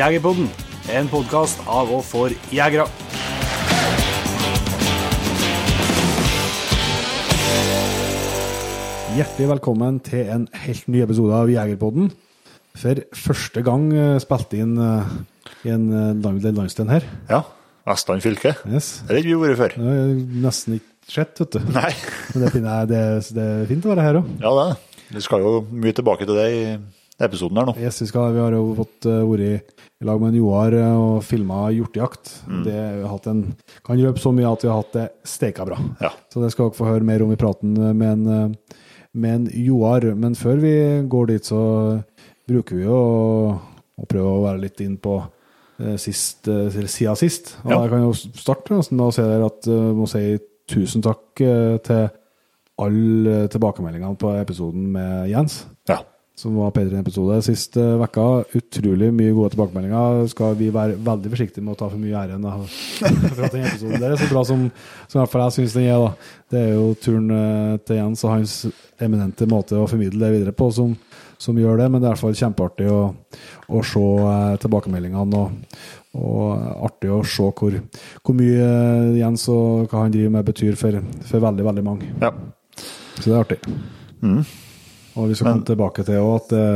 Jegerpodden, en podkast av og for jegere. Hjertelig velkommen til en helt ny episode av Jegerpodden. For første gang eh, spilte inn eh, i en eh, land- landsdel her. Ja. Vestland fylke. Yes. Det har ikke vi vært før. Det er nesten ikke sett, vet du. Nei. Men det, finner jeg, det, det er fint å være her òg. Ja, det er det. Vi skal jo mye tilbake til det i episoden her nå. Yes, vi, skal, vi har jo fått uh, vært i, lag med en Joar eh, og filma hjortejakt. Mm. Det vi har hatt en, kan røpe så mye at vi har hatt det steika bra. Ja. Så det skal dere få høre mer om i praten med en, eh, med en Joar. Men før vi går dit, så bruker vi jo å, å prøve å være litt inn på eh, sist, eh, siden sist. Og Ja. jeg kan jo starte med å si der at jeg må si tusen takk eh, til alle tilbakemeldingene på episoden med Jens. Som var Patreon-episode sist uh, vekka. Utrolig mye gode tilbakemeldinger. Skal vi være veldig forsiktige med å ta for mye æren for at den episoden der er så bra som, som i hvert fall jeg syns den er. da. Det er jo turen eh, til Jens og hans eminente måte å formidle det videre på som, som gjør det, men det er i hvert fall kjempeartig å, å se eh, tilbakemeldingene. og og artig å se hvor, hvor mye eh, Jens og hva han driver med betyr for, for veldig, veldig mange. ja. Så det er artig. Og vi skal komme tilbake til at det,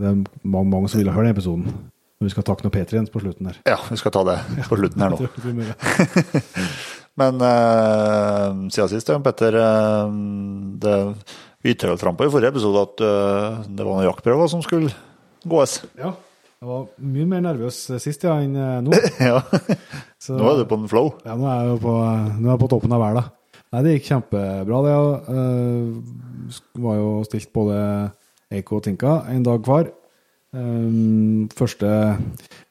det er mange, mange som vil høre den episoden. Men vi skal takke noe P3 på slutten her. Ja, vi skal ta det på slutten her nå. Men uh, siden sist, Jan Petter, eh, det, vi trampa i forrige episode at uh, det var noen jaktprøver som skulle gås. Ja. Jeg var mye mer nervøs sist ja, enn eh, nå. Ja. Så, Nå er du på en flow. Ja, nå er jeg på, nå er jeg på toppen av verden. Nei, det gikk kjempebra. Det uh, var jo stilt både Eiko og Tinka en dag hver. Um, første,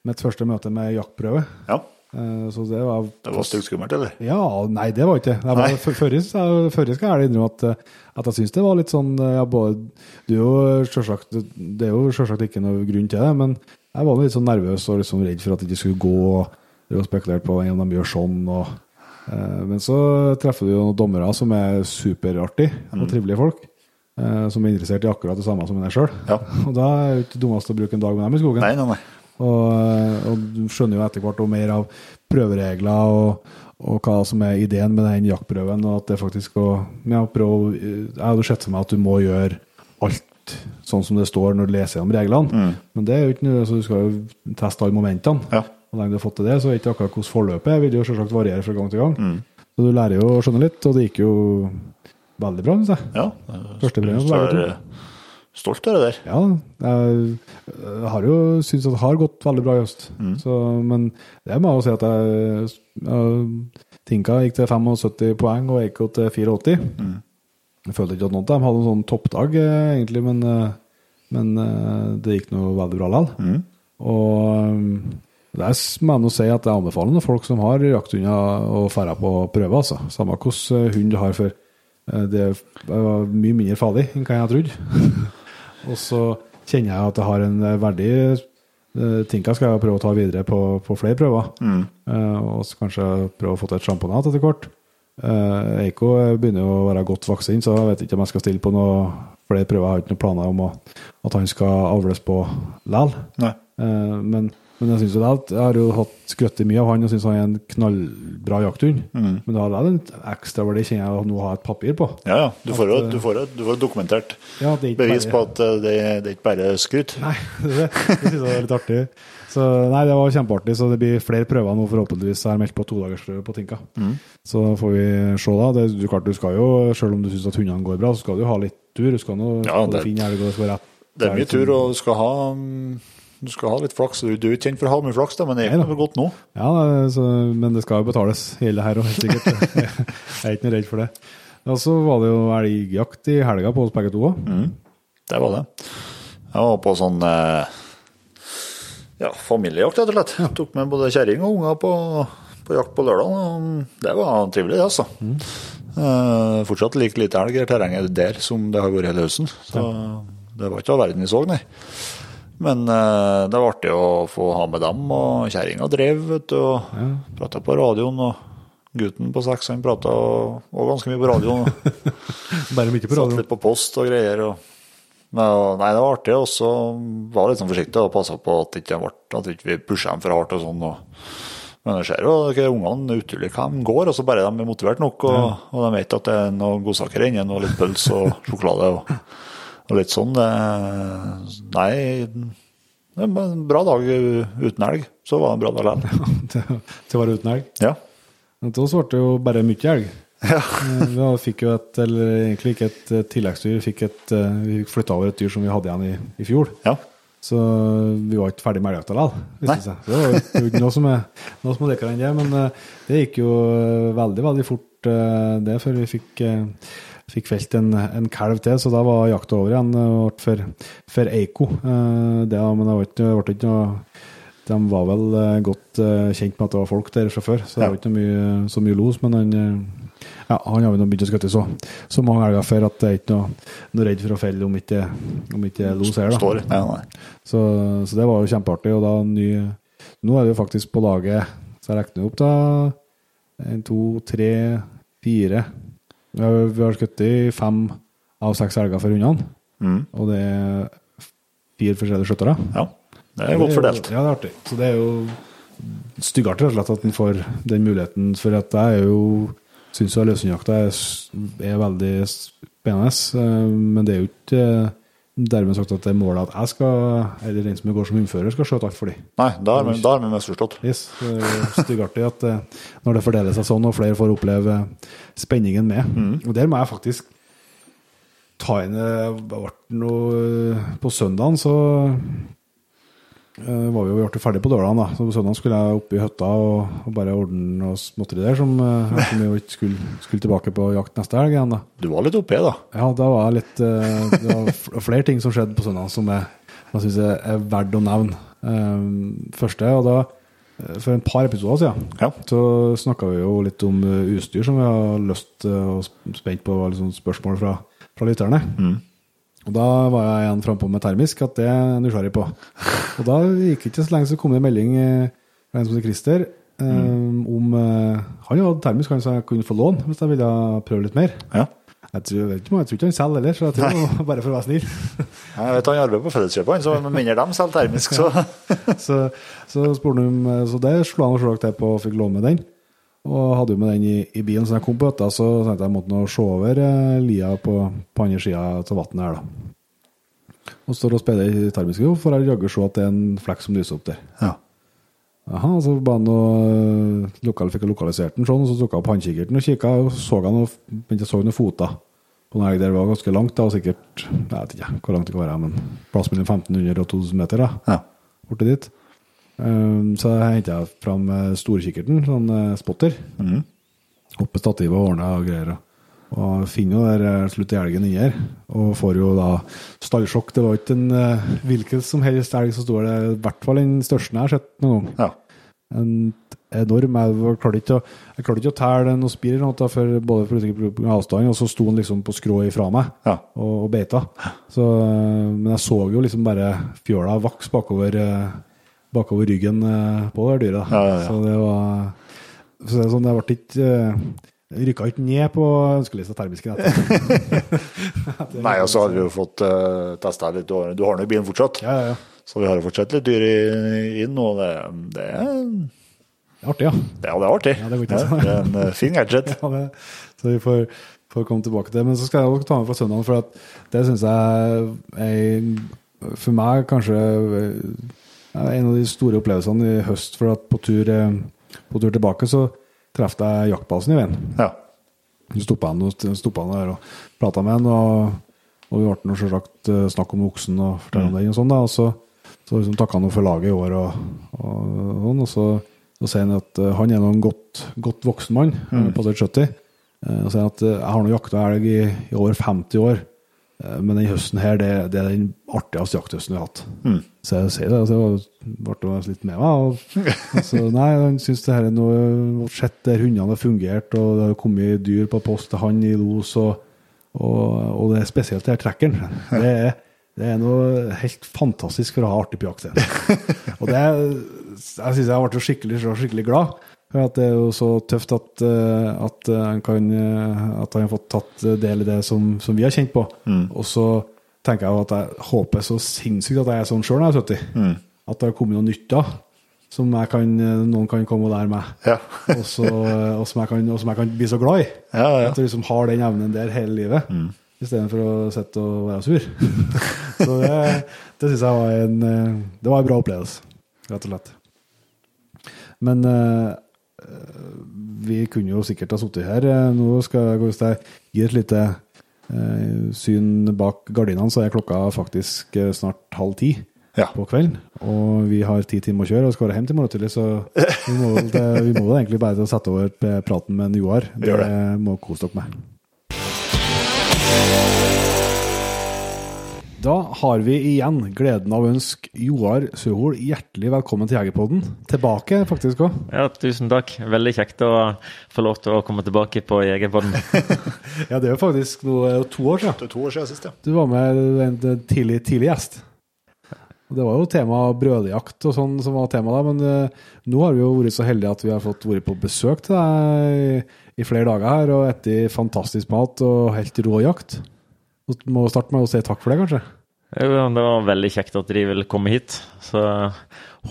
mitt første møte med jaktprøve. Ja. Uh, så det var Det var stygt skummelt, eller? Ja, nei, det var ikke det. Jeg Førre så- skal jeg ærlig innrømme at, eh, at jeg syns det var litt sånn eh, ja, både, du er jo selvsagt, Det er jo selvsagt ikke noe grunn til det, men jeg var litt sånn nervøs og liksom redd for at det ikke skulle gå. og Det var spekulert på om de gjør sånn. Og, eh, men så treffer du jo noen dommere som er superartige og trivelige folk. eh, som er interessert i akkurat det samme som deg sjøl. Ja. Og da er det ikke dummest å bruke en dag med dem i skogen. Nei, nei, nei. Og, og du skjønner jo etter hvert mer av prøveregler og, og hva som er ideen med den jaktprøven. Og at det faktisk å ja, prøve, Jeg hadde sett for meg at du må gjøre alt sånn som det står når du leser om reglene. Men det er jo ikke noe, så du skal jo teste alle momentene. Ja. Og lenge du har fått til det, så er ikke akkurat hvordan forløpet er. vil jo selvsagt variere fra gang til gang. Så du lærer jo å skjønne litt, og det gikk jo veldig bra, syns jeg. Ja. Første premie på begge er to. Stolt av det der. Ja, jeg, jeg har jo syntes at det har gått veldig bra i høst. Så, men det må jeg jo si at jeg, jeg Tinka gikk til 75 poeng og Eiko til 84. Jeg følte ikke at noen av dem hadde en sånn toppdag, eh, egentlig, men, eh, men eh, det gikk nå veldig bra likevel. Og eh, er å jeg si at jeg anbefaler folk som har jakthunder å dra på prøve, altså. Samme hvilken hund du har, for eh, det var mye mindre farlig enn hva jeg trodde. Og så kjenner jeg at jeg har en eh, verdig ting Tinka skal jeg prøve å ta videre på, på flere prøver. Eh, og så kanskje prøve å få til et sjamponat etter hvert. Eh, Eiko begynner å være godt vaksin, så jeg vet ikke om jeg skal stille på noe flere prøver. Jeg har ikke noen planer om å, at han skal avles på likevel. Eh, men, men jeg synes jo det jeg har jo hatt skrøttet mye av han og syns han er en knallbra jakthund. Men da har det en ekstra verdi, kjenner jeg, å nå ha et papir på. Ja, ja. Du får jo du får, du får dokumentert Ja, er bevis bare- på at eh, det, det er ikke bare skryt. Nei, det, det synes jeg er litt artig. Så nei, det var kjempeartig. Så det blir flere prøver nå, forhåpentligvis. Jeg har meldt på todagersprøve på Tinka. Så får vi se, da. Det, du, klart, du skal jo, selv om du syns at hundene går bra, så skal du ha litt tur. Du skal nå Ja, det- finne elg, og det skal være rett. Det er mye tur, og du skal ha, mm, du skal ha litt flaks. Du du er ikke kjent for å ha mye flaks, da, men det er ikke noe godt nå. Ja, så, men det skal jo betales, hele her òg, helt sikkert. Jeg er ikke noe redd for det. Og så var det jo elgjakt i helga på oss begge to òg. Det var det. Jeg var på sånn eh, ja, familiejakt, rett og slett. Tok med både kjerring og unger på, på jakt på lørdag. Det var trivelig, det, altså. Eh, fortsatt like lite elg i terrenget der som det har vært hele høsten. Så det var ikke all verden vi så, nei. Men uh, det var artig å få ha med dem, og kjerringa drev, vet du, og prata på radioen. og Gutten på seks han prata og ganske mye på radioen. Bare mye på radioen. Satt litt på post og greier. og Men, nei, det var artig, og så var litt sånn forsiktig og passa på at ikke at ikke vi pusher dem for hardt og sånn. Og, men det skjer jo at ungene utrolig hva de går, og så bare de er motivert nok, og, og de vet at det er noen godsaker inni, og litt pølse og sjokolade og, og litt sånn. Nei, det var en bra dag uten elg. Så var det en bra dag likevel. til, å være uten elg. Ja. Men til oss ble det jo bare mye elg. Ja. Eh, Vi fikk jo et, eller egentlig ikke et eh, tilleggsdyr, fikk et, eh, vi fikk flytta over et dyr som vi hadde igjen i, i fjor. ja. Så vi var ikke ferdig med elgjakta likevel, det var jo- noe som er noe som er enn det, men eh, det gikk jo eh, veldig, veldig fort eh, det før vi fikk, eh, fikk felt en, en kalv til, så da var jakta over igjen eh, ble for, for Eiko. Eh, Det, men det var ikke, det ble ikke noe de var vel eh, godt kjent med at det var folk der fra før, så det var ikke mye, så mye los. Men han, ja, han har jo nå begynt å skutte så, så mange elger før at det er ikke noe, noe redd for å felle om ikke, om ikke los her. da. Så, så det var jo kjempeartig. Og da ny Nå er det jo faktisk på laget Så jeg regner opp, da. En, to, tre, fire. Vi har, skutt i fem av seks elger for hundene. Mm. Og det er fire forskjellige skyttere. Ja. Det er godt fordelt. Ja, det er artig. Så det er jo styggartig rett og slett at en får den muligheten. For at jeg er jo syns løshundjakta er, er veldig spennende. eh, Men det er jo ikke dermed sagt at det er målet at jeg skal, eller den som går som innfører, skal skjøte alt for dem. Nei, da har vi, misforstått. Yes, styggartig at eh, når det fordeler seg sånn, og flere får oppleve spenningen med. Og der må jeg faktisk ta inn eh, Det ble noe eh, På søndagen så eh, var vi jo gjort det ferdig på dårland da. Så på søndag skulle jeg opp i hytta og, og bare ordne noe småtteri der, som, eh, som vi jo ikke skulle, skulle tilbake på jakt neste helg igjen, da. Du var litt oppe, da. Ja, da var jeg litt eh, Det var flere ting som skjedde på søndag som jeg, jeg syns er, er verdt å nevne. Første, og da eh, For en par episoder siden Ja. så snakka vi jo litt om eh, utstyr som vi har lyst og spent på liksom, spørsmål fra, fra lytterne. Og da var jeg igjen frampå med termisk, at det er jeg nysgjerrig på. Og da gikk det ikke så lenge så kom det en melding eh, fra en som heter Christer eh, om eh, Han hadde termisk, han sa jeg kunne få låne hvis jeg ville prøve litt mer. Ja. Jeg tror, jeg tror ikke han selger heller, så jeg tror det bare for å være snill. Jeg vet han arbeider på Felleskjøpet, så med mindre de selger termisk, så så, så spurte han om Så det slo han selvsagt til på og fikk låne med den. Og hadde jo med den i, i bilen, så jeg kom på dette, så tenkte jeg måtte nå se over eh, lia på, på andre sida av vannet her, da. Og står og speider i termiske, og får jaggu se at det er en flekk som lyser opp der. Ja. Aha, så ba han og lokal, fikk jeg lokalisert den sånn, og så tok jeg opp håndkikkerten og kikka, og så han noe, begynte så noen foter på en elg der var ganske langt, da, og sikkert Jeg vet ikke hvor langt det kan være, men plass mellom 1500 og 2000 meter, da, Ja. borti dit. Um, så henta jeg fram eh, storkikkerten, sånn eh, spotter, opp med stativet og ordna og greier. Og finner jo der Slutter slutt i elgen inni her, og får jo da stallsjokk. Det var ikke en eh, hvilken som helst elg som sto der, i hvert fall den største jeg har sett noen gang ja. en enorm. Jeg klarte ikke, å- jeg klarte ikke å telle noe spir både for avstand, og så sto han liksom på skrå ifra meg Ja. og, og beita. Så, men jeg så jo liksom bare fjøla vaks bakover, bakover ryggen øh, på det dyret. Ja, ja, ja. Så det var så det er sånn, det ble ikke øh, rykka ikke ned på ønskelista termisk. Nei, og så har vi jo fått uh, testa litt. Du har, nå bilen fortsatt, Ja, ja, ja. så vi har jo fortsatt litt dyr inn, og det, det, er, Artig, ja. det, ja, det er artig. Ja, det ikke Ja, det er en eh, fin gadget. Ja, det, så vi får, får komme tilbake til det. Men så skal jeg også ta med fra søndagen, for det syns jeg er for meg kanskje er en av de store opplevelsene i høst. For at på tur, eh, på tur tilbake så traff jeg jaktbasen i veien. Ja. Så stoppa han, han der og prata med han, og, og vi ble selvsagt eh, snakk om oksen og fortelle om den og sånn. da, og så, så liksom takka han for laget i år, og, og, sånn, og så, så sier han at eh, han er nå en godt, godt voksen mann, mm. passert 70. eh, Og sier at jeg har nå jakta elg i, i over 50 år, men den høsten her, det, det er den artigste jakthøsten vi har hatt. Så jeg sier det, så ble han litt med meg. Og, så nei, han syns det her er noe Sett der hundene har fungert, og det har kommet dyr på post til han i los, og, og, og det er spesielt det her trekkeren. Det er, det er noe helt fantastisk for å ha artig på jakt. Og det jeg syns jeg ble skikkelig, skikkelig glad. For at det er jo så tøft at, eh, at, han, kan, eh, at han har fått tatt del i det som, som vi har kjent på. Og så tenker jeg at jeg håper så sinnssykt at jeg er sånn sjøl når jeg er 70. At det har kommet noe nytt da, som jeg kan, noen kan komme og lære meg. Ja. og, så, og, som jeg kan, og som jeg kan bli så glad i. Ja, ja. At jeg liksom har den evnen der hele livet, istedenfor å sitte og være sur. så det, det syns jeg var en, det var en bra opplevelse, rett og slett. Men eh, vi kunne jo sikkert ha sittet her. Eh, Nå skal jeg, hvis og gi et lite syn bak gardinene, så er klokka faktisk eh, snart halv ti Ja. på kvelden. Og vi har ti timer å kjøre og skal være hjem til morgen tidlig, så vi må, det, vi må egentlig bare til å sette over praten med en Joar. Det, det. må kose dere med. Da har vi igjen gleden av å ønske Joar Søhol hjertelig velkommen til Jegerpodden. Tilbake, faktisk òg. Ja, tusen takk. Veldig kjekt å få lov til å komme tilbake på Jegerpodden. Ja, det er jo faktisk nå er to år siden. Det er to år siden sist, ja. Du var med en tidlig, tidlig gjest. Det var jo tema brødjakt og sånn som var tema da, men eh, nå har vi jo vært så heldige at vi har fått vært på besøk til deg i, i flere dager her og etter fantastisk mat og helt rå jakt. Så Du må starte med å si takk for det, kanskje? Jo, Det var veldig kjekt at de ville komme hit. Så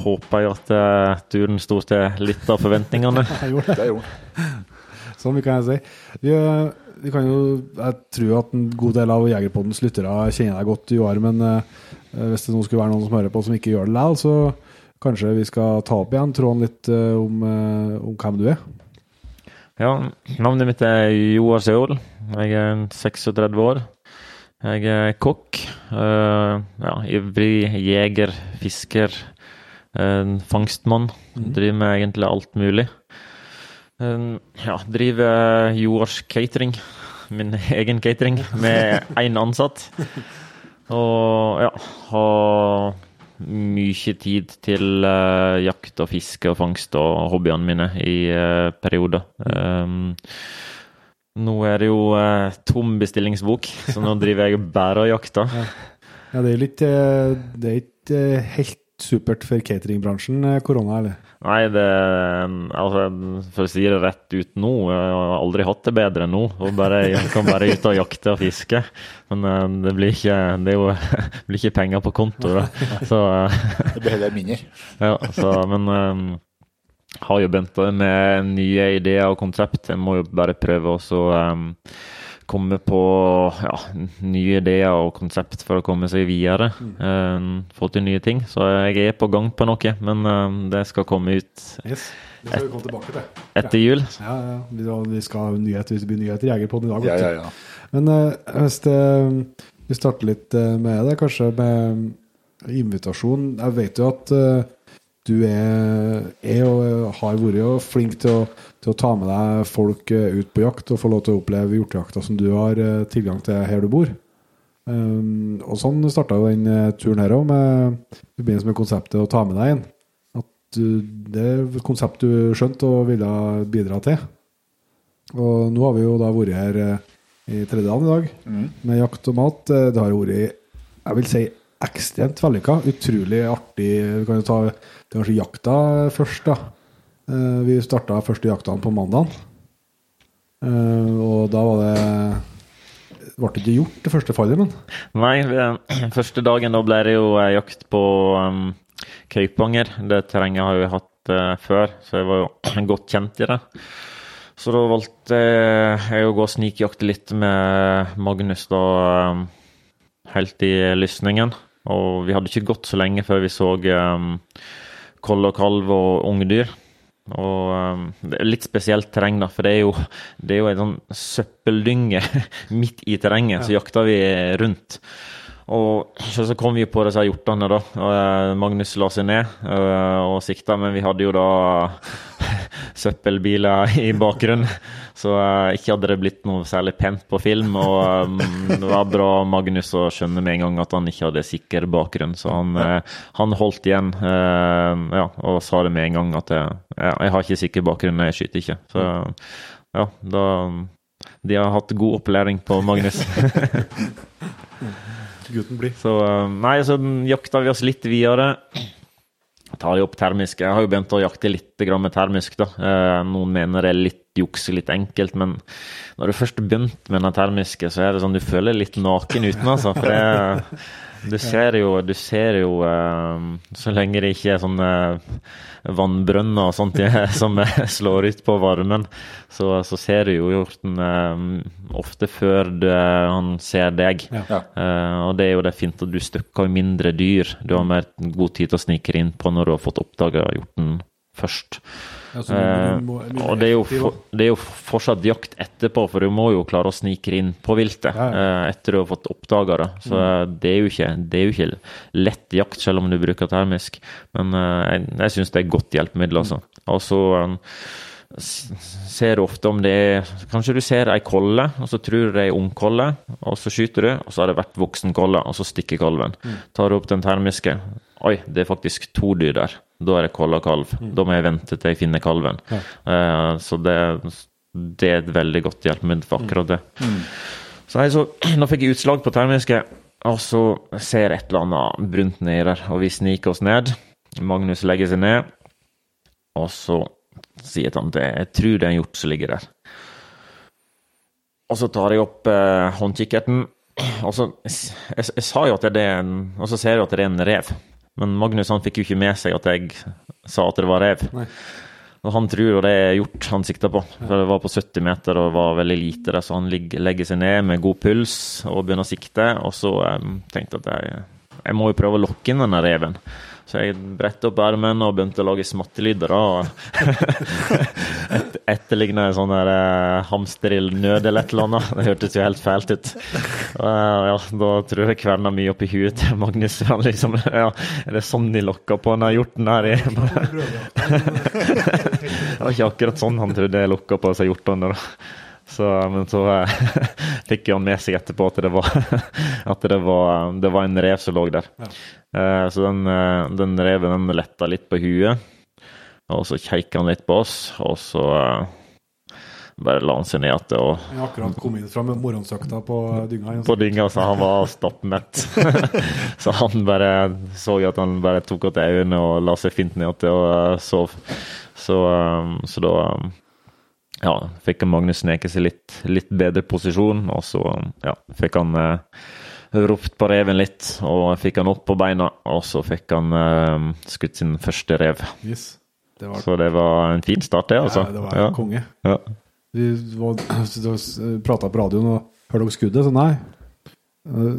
håper jeg at eh, turen sto til litt av forventningene. Jeg gjorde det. Det gjorde. Så mye kan jeg si. Vi, eh, vi kan jo, jeg tror at en god del av Jegerpoddens lyttere kjenner deg godt, Joar, men eh, hvis det nå skulle være noen som hører på som ikke gjør det likevel, så kanskje vi skal ta opp igjen tråden litt om, om hvem du er. Ja, Navnet mitt er Joar Seol. Jeg er 36 år. Jeg er kokk. Uh, ja, ivrig jeger, fisker, uh, fangstmann. Driver med egentlig alt mulig. Uh, ja, driver Joars catering, min egen catering, med én ansatt. Og ja, har mye tid til eh, jakt og fiske og fangst og hobbyene mine i eh, perioder. Um, nå er det jo eh, tom bestillingsbok, så nå driver jeg bare og jakter. Ja, det er litt eh, Det er ikke eh, helt supert for cateringbransjen, eh, korona, eller? Nei, det Altså, for å si det rett ut nå, jeg har aldri hatt det bedre enn nå. Og bare, jeg kan bare ut og jakte og fiske. Men det blir ikke, det er jo, det blir ikke penger på konto, da. Så Det blir heller mindre. Ja, så, men um, har jo begynt med nye ideer og konsept. Jeg må jo bare prøve å um, komme på ja, nye ideer og konsept for å komme seg videre. Um, få til nye ting. Så jeg er på gang på noe, men um, det skal komme ut Yes. Det skal vi komme tilbake til. etter jul. Ja, ja. Vi, skal ha nyheter hvis det blir nyheter Jegerpodden i dag. Ja, ja, ja. Men uh, hvis det, vi starter litt eh, med det, kanskje med invitasjon. Jeg vet jo at eh, du er, er og har vært jo flink til å, til å ta med deg folk eh, ut på jakt og få lov til å oppleve hjortejakta som du har eh, tilgang til her du bor. Um, og sånn starta jo den eh, turen her òg, i forbindelse med konseptet å ta med deg en. At du, det er et konsept du skjønte og ville bidra til. Og nå har vi jo da vært her i tredje dagen i dag med jakt og mat. Det har vært, jeg vil si, ekstremt vellykka. Utrolig artig. Vi kan jo ta det er kanskje jakta først, da. Eh, Vi starta første jakta på mandag. Og da var det ble det ikke gjort det første fallet, men Nei, eh, første dagen da ble det jo eh, jakt på um, Kaupanger. Det terrenget har vi hatt uh, før, så jeg var jo godt kjent i det. Så da valgte jeg å gå og snikjakte litt med Magnus da um, helt i lysningen. Og vi hadde ikke gått så lenge før vi så um, koll og kalv og ungdyr. Og um, det er litt spesielt terreng, da, for det er jo, det er jo en sånn søppeldynge midt i terrenget, så jakta vi rundt. Og så, så kom vi på disse hjortene, da. Og eh, Magnus la seg ned eh, og sikta, men vi hadde jo da søppelbiler i bakgrunnen. Så eh, ikke hadde det blitt noe særlig pent på film. Og um, det var bra Magnus å skjønne med en gang at han ikke hadde sikker bakgrunn, så han, eh, han holdt igjen eh, ja, og sa det med en gang at jeg, jeg har ikke sikker bakgrunn, jeg skyter ikke. Så ja, da De har hatt god opplæring på Magnus. gutten blir. Så nei, så jakta vi oss litt videre. Tar de opp termisk. Jeg har jo begynt å jakte litt med termisk. da. Eh, noen mener det er litt juks, litt enkelt, men når du først har begynt med den termiske, så er det sånn du føler litt naken uten, altså. For det, du ser jo, du ser jo um, Så lenge det ikke er sånne vannbrønner og sånt eh, som eh, slår ut på varmen, så, så ser du jo hjorten um, ofte før du, han ser deg. Ja. Eh, og det er jo det fint at du støkker mindre dyr. Du har mer god tid til å snike inn på når du har fått oppdaga hjorten først. Ja, Eh, du må- du må- og det er, for, det er jo fortsatt jakt etterpå, for du må jo klare å snike inn på viltet Ja, ja. etter du har fått oppdaga det. Så mm. det, er ikke, det er jo ikke lett jakt, selv om du bruker termisk. Men eh, jeg, jeg syns det er et godt hjelpemiddel, altså. Og så eh, ser du ofte om det er Kanskje du ser ei kolle, og så tror du det er ungkolle, og så skyter du, og så har det vært voksen kolle, og så stikker kalven. Tar du opp den termiske, oi, det er faktisk to dyr der. Da er det kolla kalv. Da må jeg vente til jeg finner kalven. Eh, så det, det er et veldig godt hjelpemiddel for akkurat det. Så, jeg, så nå fikk jeg utslag på termiske, og så ser et eller annet brunt nedi der, og vi sniker oss ned. Magnus legger seg ned, og så sier han at jeg tror det er en hjort som ligger der. Og så tar jeg opp eh, håndkikkerten, og så jeg, jeg sa jo at det er en Og så ser jeg at det er en rev. Men Magnus han fikk jo ikke med seg at jeg sa at det var rev. Nei. Og han tror jo det er hjort han sikta på, for det var på 70 meter og var veldig lite der, så han legger seg ned med god puls og begynner å sikte. Og så um, tenkte jeg at jeg, jeg må jo prøve å lokke inn denne reven. Så jeg brettet opp ermene og begynte å lage smattelyder. Et, etterligne en sånn hamsterild-nød eller et eller annet. Det hørtes jo helt fælt ut. Og, eh, ja, da tror jeg kverna mye oppi huet til Magnus. Han liksom, ja, Er det sånn de lokker på denne hjorten her? i- Det var ikke akkurat sånn han trodde jeg lokka på seg hjortene. da. Så, men så eh, fikk han med seg etterpå at det var, at det var, det var en rev som lå der. Eh, så den, eh, den reven den letta litt på huet, og så kjekka han litt på oss, og så bare la han seg ned igjen og Jeg har akkurat kommet inn fra morgensøkta på dynga. igjen. på dynga, så han var stappmett. så han bare så at han bare tok att øynene og la seg fint ned igjen og sov. Så, så da ja, fikk Magnus sneke seg litt, litt bedre posisjon, og så ja, fikk han eh, ropt på reven litt, og fikk han opp på beina, og så fikk han eh, skutt sin første rev. Yes. Det var, Så det var en fin start, det, altså. ja, det var Ja, konge. ja. Vi prata på radioen og hørte dere skuddet? Så nei.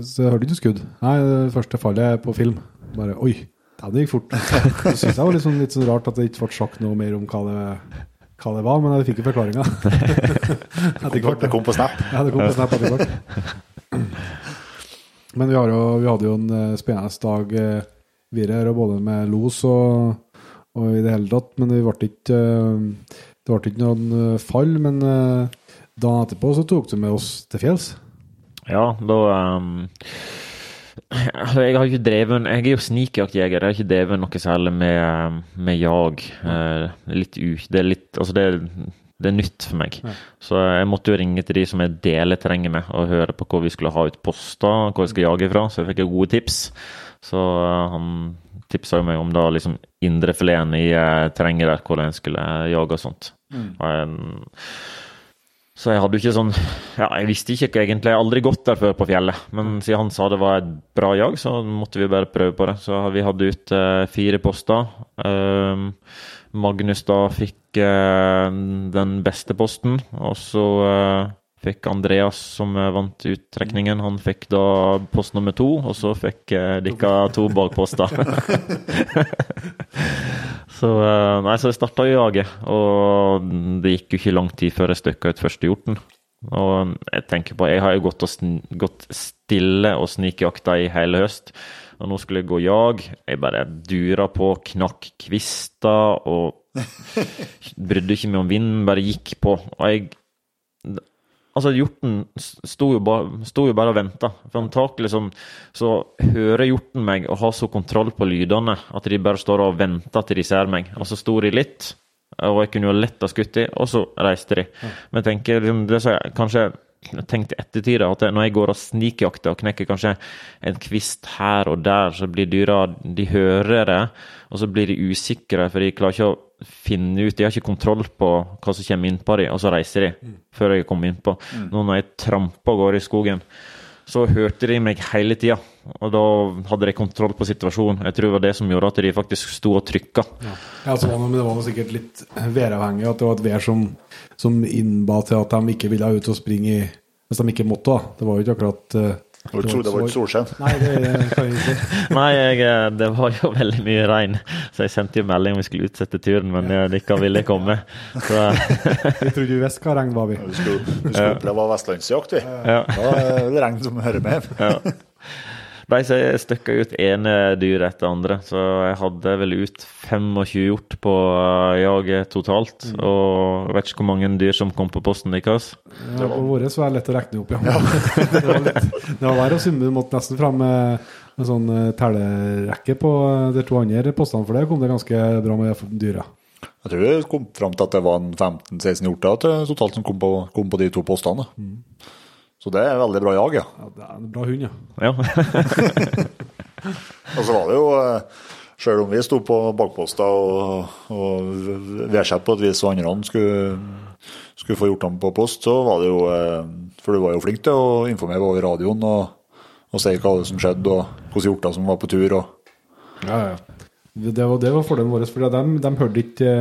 Så jeg hørte ikke skudd. Nei, det første fallet er på film. Bare oi, det gikk fort. Så syns jeg var litt sånn, litt sånn rart at det ikke ble sagt noe mer om hva det, hva det var, men jeg fikk jo forklaringa. Det kom på Snap. Ja, det kom på snap etter hvert. Men vi, har jo, vi hadde jo en eh, spennende dag eh, videre her, både med los og, og i det hele tatt. Men vi ble ikke, eh, det ble ikke noen fall. Men dagen etterpå så tok du med oss til fjells. Ja, da ehm, altså, Jeg har ikke drevet Jeg er jo snikjaktjeger. Jeg har ikke drevet noe særlig med, med jag. Eh, litt u... Det er litt Altså, det er, det er nytt for meg. Så jeg måtte jo ringe til de som jeg deler terrenget med, og høre på hvor vi skulle ha ut poster, hvor jeg skal jage fra. Så jeg fikk gode tips. Så eh, han tipsa meg om da liksom indrefileten i eh, terrenget der, hvordan jeg skulle jage og sånt. Og jeg, så jeg hadde jo ikke sånn Ja, jeg visste ikke egentlig. Jeg har aldri gått der før på fjellet. Men siden han sa det var et bra jag, så måtte vi bare prøve på det. Så vi hadde ut eh, fire poster. Ehm, Magnus da fikk eh, den beste posten, og så eh, fikk Andreas, som eh, vant uttrekningen, han fikk da post nummer to, og så fikk uh, dere to bakposter. Så, eh, nei, så jeg starta å jage, og det gikk jo ikke lang tid før jeg støkka ut første hjorten. Og jeg tenker på, jeg har jo gått, gått stille og snikjakta i hele høst, og nå skulle jeg gå jag. Jeg bare dura på, knakk kvister og brydde ikke meg om vinden, bare gikk på. Og jeg Altså, hjorten sto jo, bare, sto jo bare og venta. For antakelig liksom, så hører hjorten meg og har så kontroll på lydene at de bare står og venter til de ser meg. Og så sto de litt, og jeg kunne jo lett ha skutt dem, og så reiste de. Men jeg tenker liksom, det som er tenkt i ettertid at når jeg går og snikjakter og knekker kanskje en kvist her og der, så blir dyra De hører det, og så blir de usikre, for de klarer ikke å finne ut De har ikke kontroll på hva som kommer innpå dem, og så reiser de før jeg kommer innpå. Nå når jeg tramper og går i skogen, så hørte de meg hele tida. Og da hadde de kontroll på situasjonen. Jeg tror det var det som gjorde at de faktisk sto og trykka. Ja, så var det, det var sikkert litt væravhengig, at det var et vær som, som innba til at de ikke ville ut og springe i Hvis de ikke måtte, da. Det var jo ikke akkurat Det var det var et solskinn. Nei, det kan jeg ikke si. Nei, jeg, eh, det var jo veldig mye regn, så jeg sendte jo melding om vi skulle utsette turen, men eh, de ikke ville komme. Så Vi trodde vi visste hva regn var, vi. Vi skulle, vi skulle oppleve vestlandsjakt, vi. ja. Da er det regn som hører med. Ja. Jeg støkka ut ene dyr etter andre, så jeg hadde vel ut 25 hjort på eh, jaget totalt. Og jeg vet ikke hvor mange dyr som kom på posten deres. Ja, på våre så er det lett å regne opp, ja. det var litt, det var verre å summe. Du måtte nesten fram med en sånn eh, tellerekke på eh, de to andre postene, for det kom det ganske bra med dyra. Jeg tror vi kom fram til at det var en 15-16 hjorter totalt som kom på, kom på de to postene. Så det er veldig bra jag, ja. Ja, det er en bra hund, ja. Ja. Og så var det jo, Sjøl selv om vi sto på bakposter og, og værsett på et vis og andre skulle, skulle få gjort dem på post, så var det jo eh, For du var jo flink til å informere over radioen og, og si hva som skjedde, og hvilke hjorter som var på tur. og Ja, ja. Det var, det var fordelen vår, for de, de hørte ikke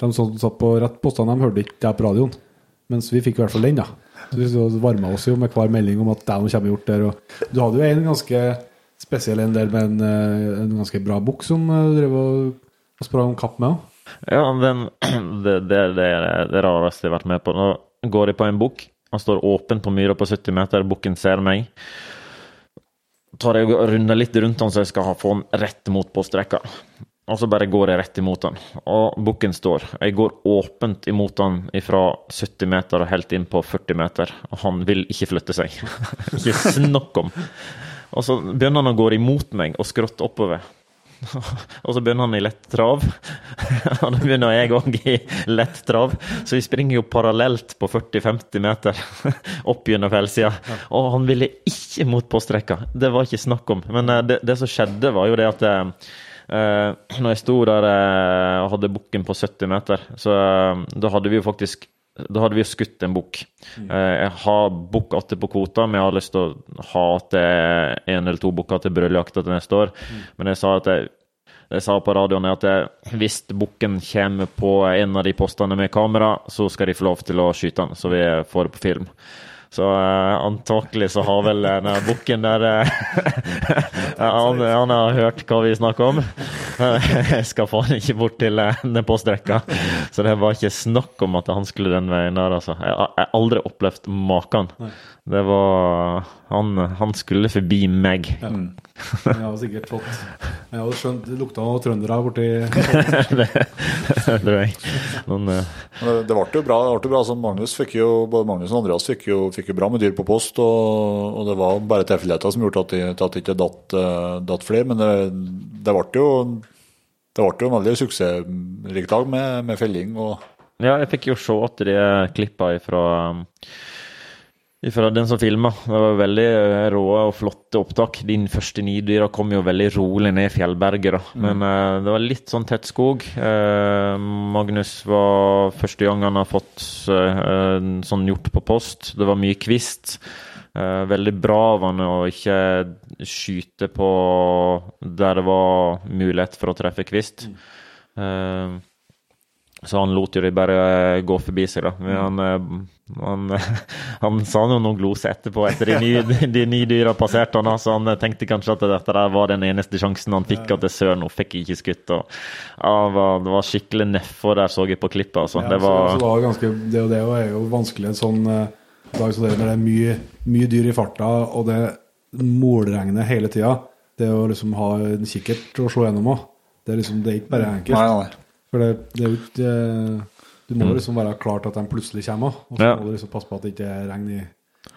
De som satt på rett postene, de hørte ikke det på radioen. Mens vi fikk i hvert fall den, da. Så så varma oss jo med hver melding om at det nå kommer gjort der. Og du hadde jo en ganske spesiell en der med en, eh, en ganske bra bukk som eh, du drev og sprang kapp med òg. Ja, den, det, det, det er det rareste jeg har vært med på. Nå går jeg på en bukk. Han står åpen på myra på 70 meter. Bukken ser meg. Tar jeg og runder litt rundt han så jeg skal få han rett mot postrekka. Og så bare går jeg rett imot han. Og bukken står. Jeg går åpent imot han fra 70 meter og helt inn på 40 meter. Og han vil ikke flytte seg. ikke snakk om. Og så begynner han å gå imot meg og skråtte oppover. Og så begynner han i lett trav. Og da begynner jeg òg i lett trav. Så vi springer jo parallelt på 40-50 meter opp gjennom fjellsida. Og han ville ikke mot postrekka. Det var ikke snakk om. Men eh, det, det som skjedde, var jo det at eh, når jeg sto der eh, og hadde bukken på 70 meter, så eh, da hadde vi jo faktisk da hadde vi jo skutt en bukk. Eh, Jeg har bukk atter på kvota, men jeg har lyst til å ha til en eller to bukker til brøljakta til neste år. Men jeg sa jeg, jeg sa på radioen at jeg, hvis bukken kommer på en av de postene med kamera, så skal de få lov til å skyte den, så vi får det på film. Så uh, antakelig så har vel den der bukken der uh, han, han har hørt hva vi snakker om. Jeg skal faen ikke bort til uh, den postrekka. Så det var ikke snakk om at han skulle den veien der, altså. Jeg har jeg har aldri opplevd maken. Det var han, han skulle forbi meg. Jeg hadde sikkert fått Jeg hadde skjønt det lukta av trøndere borti det tror jeg. Noen, Men Det, det ble jo bra. det ble jo bra som Magnus fikk jo, Både Magnus og Andreas fikk jo, fikk jo bra med dyr på post, og, og det var bare tilfeldigheter som gjorde at det at det ikke datt, eh, datt flere. Men det, det ble jo det ble jo en veldig suksessrikt lag med, med felling. og Ja, jeg fikk jo se at de klippa ifra den som filma. Det var veldig eh, rå og flotte opptak. Din første nidyra kom jo veldig rolig ned fjellberget, da. Men eh, det var litt sånn tett skog. Uh, Magnus var første gang han har fått uh, sånn hjort på post. Det var mye kvist. Veldig bra av han å ikke skyte på der det var mulighet for å treffe kvist. Eh, så han lot jo de bare gå forbi seg, da. Men han, eh, han, han sa jo noen glose etterpå, etter de nye, de nye dyra passerte han, så han tenkte kanskje at dette der var den eneste sjansen han fikk, at det søren nå fikk jeg ikke skutt. Og, ja, det, var, det var skikkelig nedfor der, så jeg på klippet. Altså. Ja, det var så det, var ganske, det, og det er jo vanskelig en sånn eh, dag som det, når det er mye, mye dyr i farta, og det målregner hele tida. Det å liksom ha en kikkert å se gjennom òg. Det liksom, det er ikke bare enkelt. Nei, nei. For det, det er jo ikke eh, Du må jo liksom være klar til at de plutselig kommer, og så Ja. må du liksom passe på at det ikke regner i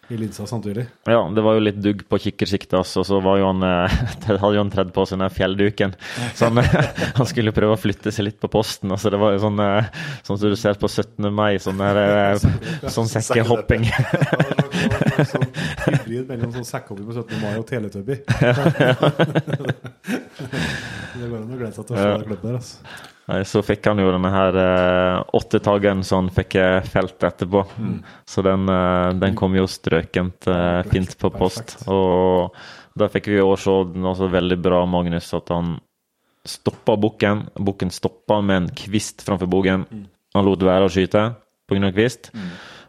i linsa samtidig. Ja, det var jo litt dugg på kikkersiktet og så var jo han, eh, hadde jo han tredd på seg den fjellduken. Så han, han skulle prøve å flytte seg litt på posten. altså Det var jo sånn eh, sånn som du ser på 17. mai, sånn, der, sånn sekkehopping. sånn hybrid mellom sånn sekkehopping på 17. mai og Teletubby. det går an å glede seg til å se det klippet der. Altså. Så fikk han jo denne her eh, åttetageren som han fikk eh, felt etterpå. Så den, eh, den kom jo strøkent fint på post. Og da fikk vi jo se også veldig bra, Magnus, at han stoppa bukken. Bukken stoppa med en kvist framfor bogen. Han lot være å skyte pga. kvist.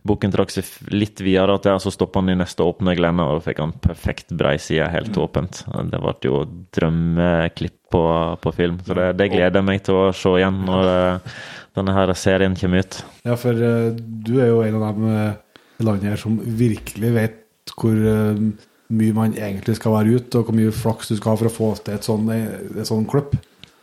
Bukken trakk seg litt videre til, så stoppa han i neste åpne glenne, og da fikk han perfekt breiside, helt åpent. Det ble jo drømmeklipp på, på film, så det, det gleder jeg meg til å se igjen når eh, denne her serien kommer ut. Ja, for eh, du er jo en av dem eh, i landet her som virkelig vet hvor mye man egentlig skal være ute, og hvor mye flaks du skal ha for å få til et sånn, et sånn klipp.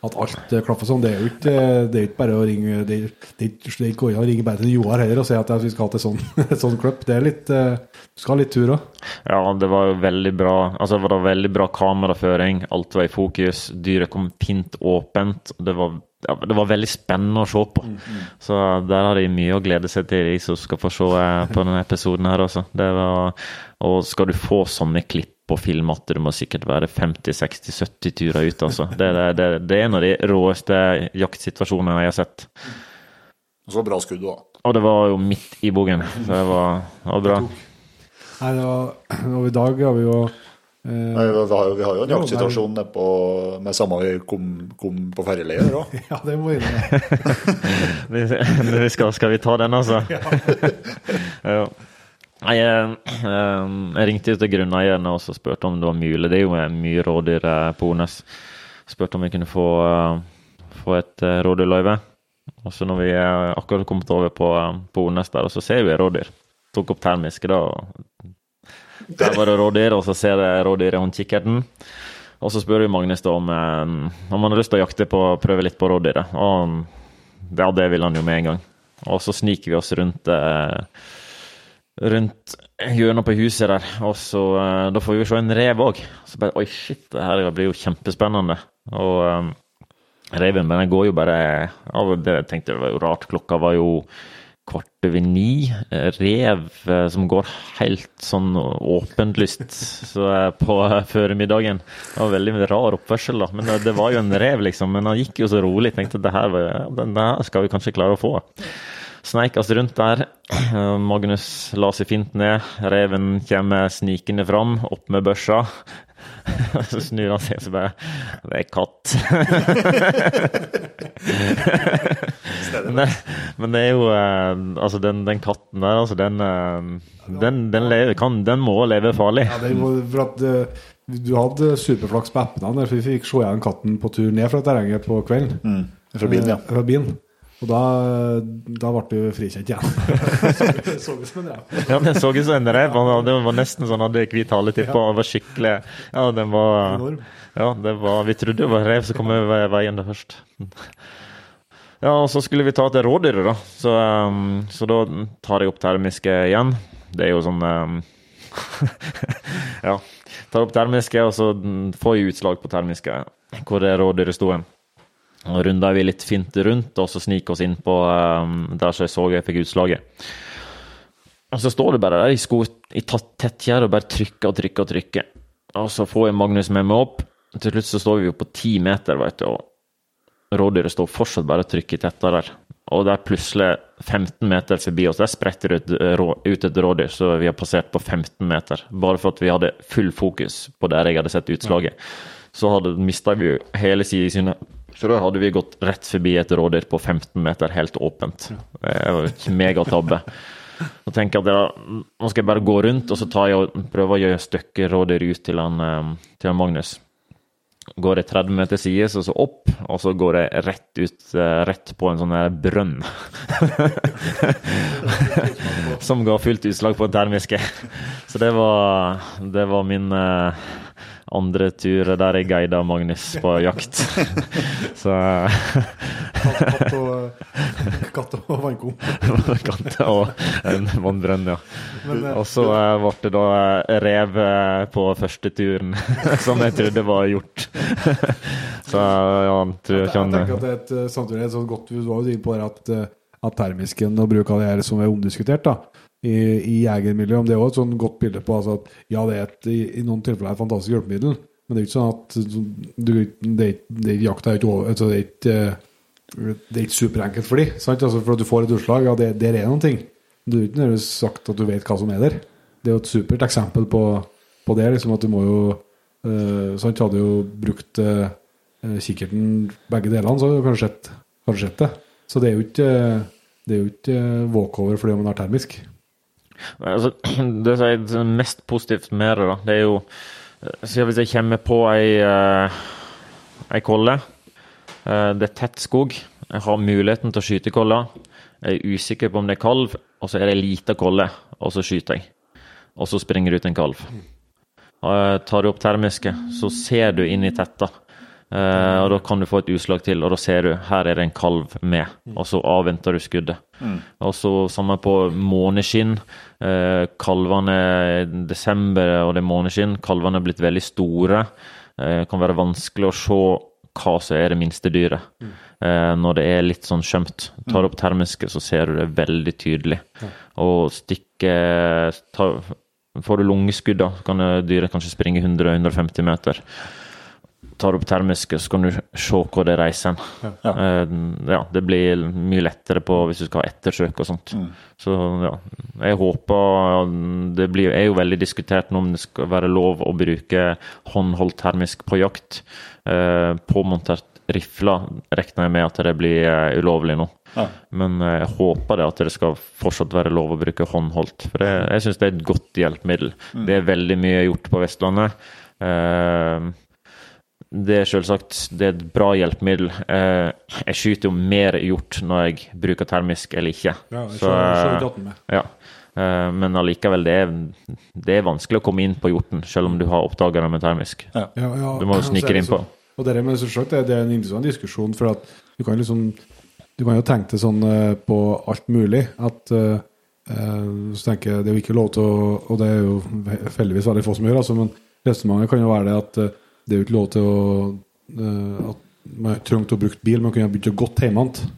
At alt eh, klaffer sånn. Det er jo ikke, det er ikke bare å ringe Det det det går ikke å ringe bare til Joar heller og si at vi skal ha til sånn, sånn klipp. Det er litt eh, Du skal ha litt tur òg. Ja, det var jo veldig bra Altså, det var veldig bra kameraføring. Alt var i fokus. Dyret kom fint åpent. Det var, ja, det var veldig spennende å se på. Så der har de mye å glede seg til, de som skal få se eh, på denne episoden her, altså. Det var, og skal du få sånne klipp på film at det må sikkert være 50-60-70 turer ut, altså. Det, det, det, det er en av de råeste jaktsituasjonene jeg har sett. Så bra skudd, da. Og det var jo midt i bogen, så det var, det var bra. Nei, det var, og i dag har vi jo eh, Nei, vi, har, vi har jo en jaktsituasjon nede på, med samme vi kom, kom på ferjeleiet òg. Ja, det må vi gjøre. Skal, skal vi ta den, altså? ja. Nei, jeg, eh, jeg ringte til grunneierne og spurte om det var mulig. Det er jo mye rådyr eh, på Ones. Spurte om vi kunne få, eh, få et eh, rådyrløyve. Og så når vi eh, akkurat kommet over på, eh, på Ones der, og så ser vi rådyr. Tok opp termiske, da. og Der var det rådyr, og så ser jeg rådyr i håndkikkerten. Og så spør vi Magnus da om, eh, om han har lyst til å jakte på, prøve litt på rådyret. Og ja, det vil han jo med en gang. Og så sniker vi oss rundt eh, rundt hjørnet på huset der, og så uh, da får vi se en rev òg. Så bare oi, shit, det her blir jo kjempespennende. Og um, reven, den går jo bare ja, det, Jeg tenkte det var jo rart, klokka var jo kvart over ni. Rev uh, som går helt sånn åpenlyst så, uh, på formiddagen. Det var veldig rar oppførsel, da. Men det, var jo en rev, liksom. Men han gikk jo så rolig. Tenkte det her, den der skal vi kanskje klare å få. Sneik oss rundt der. Eh, Magnus la seg fint ned. Reven kommer snikende fram, opp med børsa. Så snur han seg og så bare Det er katt. men, det, men det er jo eh, Altså, den, den katten der, altså, den eh, Den, den, lever, kan, den må leve farlig. Ja, det var for at du hadde superflaks på appene, for vi fikk se igjen katten på tur ned fra terrenget på kvelden. Fra bilen, ja. Fra bilen. Og da, da ble du frikjent igjen. så ut som en rev. Ja, Den så ut som en rev. Det var nesten sånn hadde hvit haletipp på. og var skikkelig Ja, den var Enorm. Ja, det var Vi trodde det var rev som kom over veien der først. Ja, og så skulle vi ta til rådyret, da. Så, um, så da tar jeg opp termiske igjen. Det er jo sånn um, Ja. Tar opp termiske, og så mm, får jeg utslag på termiske hvor det rådyret sto hen. Og runder vi litt fint rundt, og så sniker oss inn på um, der som jeg så jeg fikk utslaget. Og så står du bare der i sko i tettgjerde og bare trykker og trykker og trykker. Og så får jeg Magnus med meg opp. Til slutt så står vi jo på ti meter, veit du, og rådyret står fortsatt bare og trykker tettere der. Og det er plutselig 15 meter forbi oss. Der spretter det ut, eh, ut et rådyr, så vi har passert på 15 meter. Bare for at vi hadde full fokus på der jeg hadde sett utslaget. Så hadde mista vi jo hele sidesynet. Så da hadde vi gått rett forbi et rådyr på 15 meter, helt åpent. Det var et megatabbe. Så tenker at nå skal jeg bare gå rundt, og så tar jeg og prøver å gjøre stykker rådyr ut til han, eh, til han Magnus. Går jeg 30 meter sides, og så opp, og så går jeg rett ut, eh, rett på en sånn brønn. Som ga fullt utslag på en termiske. Så det var, det var min eh, andre tur der jeg guida Magnus på jakt. Så tatt, og, Katt og vannko. Katte og en vannbrønn, ja. Eh, Og så eh, ble det da eh, rev på første turen, som jeg trodde var gjort. så ja, tror Jeg kan han tenker at det er et, samtidig et sånt godt Du var jo inne på det at, at termisken og bruk av det her som er omdiskutert da, i, i jegermiljøet, det er også et sånn godt bilde på altså, at ja, det er et, i, i noen tilfeller et fantastisk hjelpemiddel, men det er ikke sånn at du, det, er det, er- jakta er ikke over, altså, det er ikke eh, det er ikke superenkelt for dem. Altså, for at du får et utslag, ja, det, der er noen ting. Du har ikke sagt at du vet hva som er der. Det er jo et supert eksempel på, på det. Liksom, at du må jo øh, Sant, hadde jo brukt eh, kikkerten begge delene, så hadde du kanskje sett, det. Så det er jo ikke, det er jo ikke walkover fordi man har termisk. Altså, det som er mest positivt med det, da, det er jo eh, Hvis jeg kommer på ei, eh, ei kolle, eh, det er tett skog, jeg har muligheten til å skyte kolla, jeg er usikker på om det er kalv, og så er det ei lita kolle, og så skyter jeg. Og så springer det ut en kalv. Tar du opp termiske, så ser du inn i tetta. Eh, og Da kan du få et utslag til, og da ser du her er det en kalv med. Og så avventer du skuddet. Og så samme på måneskinn. Uh, kalvene desember og det er måneskinn. Kalvene er blitt veldig store. Uh, kan være vanskelig å se hva som er det minste dyret. Eh, når det er litt sånn skjømt. Tar opp termiske, så ser du det veldig tydelig. Og stikker Får du lungeskudd, da, kan dyret kanskje springe 100-150 meter tar opp termiske, så kan du se hvor det reiser hen. Ja. Ja. det blir mye lettere på hvis du skal ha ettersøk og sånt. Så ja, jeg håper Det blir, er jo veldig diskutert nå om det skal være lov å bruke håndholdt termisk på jakt. Eh, påmontert rifle regner jeg med at det blir eh, ulovlig nå. Ja. Men eh, jeg håper det at det skal fortsatt være lov å bruke håndholdt. For det, jeg syns det er et godt hjelpemiddel. Det er veldig mye gjort på Vestlandet. Eh, det er selvsagt det er et bra hjelpemiddel. Eh, jeg skyter jo mer hjort når jeg bruker termisk eller ikke. Ja, jeg Så, skjønner- skjønner eh, med. ja. Eh, men allikevel, det er, det er vanskelig å komme inn på hjorten, selv om du har oppdagere med termisk. Ja, ja, Du må jo så snike det inn på. Og det, med selvsagt, det, det er en interessant diskusjon, for at du kan liksom Du kan jo tenke det sånn eh, på alt mulig, at eh, eh, Så tenker jeg det er jo ikke lov til å Og det er jo heldigvis veldig få som gjør, altså, men resonnementet kan jo være det at eh, det er jo ikke lov til å uh, At man trengte å bruke bil, man kunne ha begynt å gått hjemme igjen.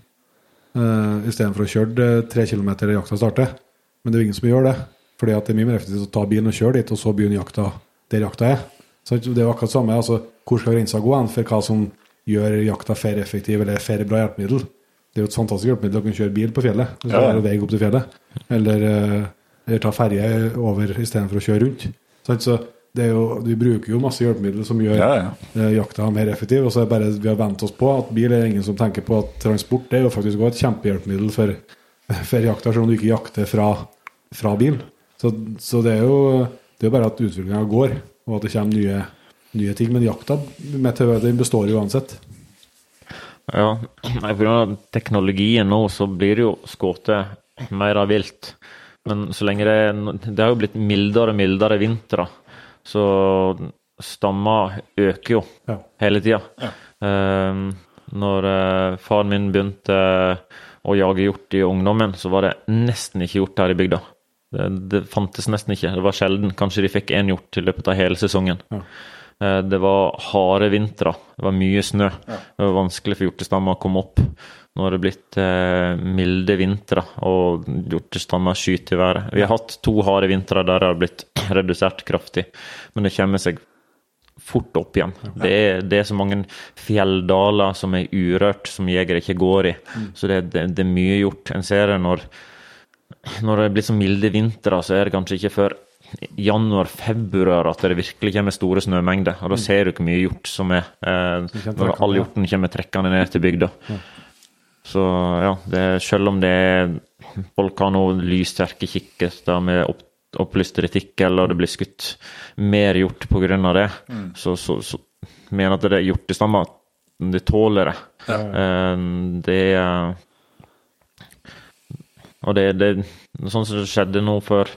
Uh, Istedenfor å kjøre tre tre kilometer jakta starter. Men det er jo ingen som gjør det. Fordi at det er mye mer effektivt å ta bilen og kjøre dit, og så begynne jakta der jakta er. Så det er jo akkurat samme. altså Hvor skal grensa gå hen for hva som gjør jakta fer effektiv eller fer bra hjelpemiddel? Det er jo et fantastisk hjelpemiddel å kunne kjøre bil på fjellet. Hvis Ja, er vei opp til fjellet. Eller, eh, eller ta ferje over istedenfor å kjøre rundt. Så jo, vi bruker jo masse hjelpemidler som gjør Ja, ja. eh, jakta mer effektiv. Og så er det bare vi har vent oss på at bil er ingen som tenker på at transport det er jo faktisk også et kjempehjelpemiddel for, for jakta, selv om du ikke jakter fra, fra bil. Så, så det er jo det er bare at utviklinga går, og at det kommer nye, nye ting. Men jakta den består jo uansett. Ja, pga. teknologien nå, så blir det jo skutt mer av vilt. Men så lenge det Det har jo blitt mildere og mildere vintre, så stamma øker jo Ja. hele tida. når uh, faren min begynte å jage hjort i ungdommen, så var det nesten ikke hjort her i bygda. Det, det fantes nesten ikke. Det var sjelden. Kanskje de fikk én hjort i løpet av hele sesongen. Ja. Uh, Det var harde vintre. Det var mye snø. Det var vanskelig for hjortestammer å komme opp. Nå har det blitt eh, milde vintre, og hjortestammer skyter i været. Vi har hatt to harde vintre der det har blitt redusert kraftig, men det kommer seg fort opp igjen. Det er, det er så mange fjelldaler som er urørt, som jegere ikke går i. Så det, det, det er mye gjort. En ser det når, når det blir så milde vintre, så er det kanskje ikke før januar-februar at det virkelig kommer store snømengder. Og da ser du hvor mye hjort som er eh, når all hjorten kommer trekkende ned til bygda. Så ja, det, selv om det er folk har noen lyssterke kikkerter med opp, opplyst retikkel, og det blir skutt mer hjort pga. det, så, så, så mener at det er hjortestammer det tåler det. Ja. det er Og det, det sånn som det skjedde nå for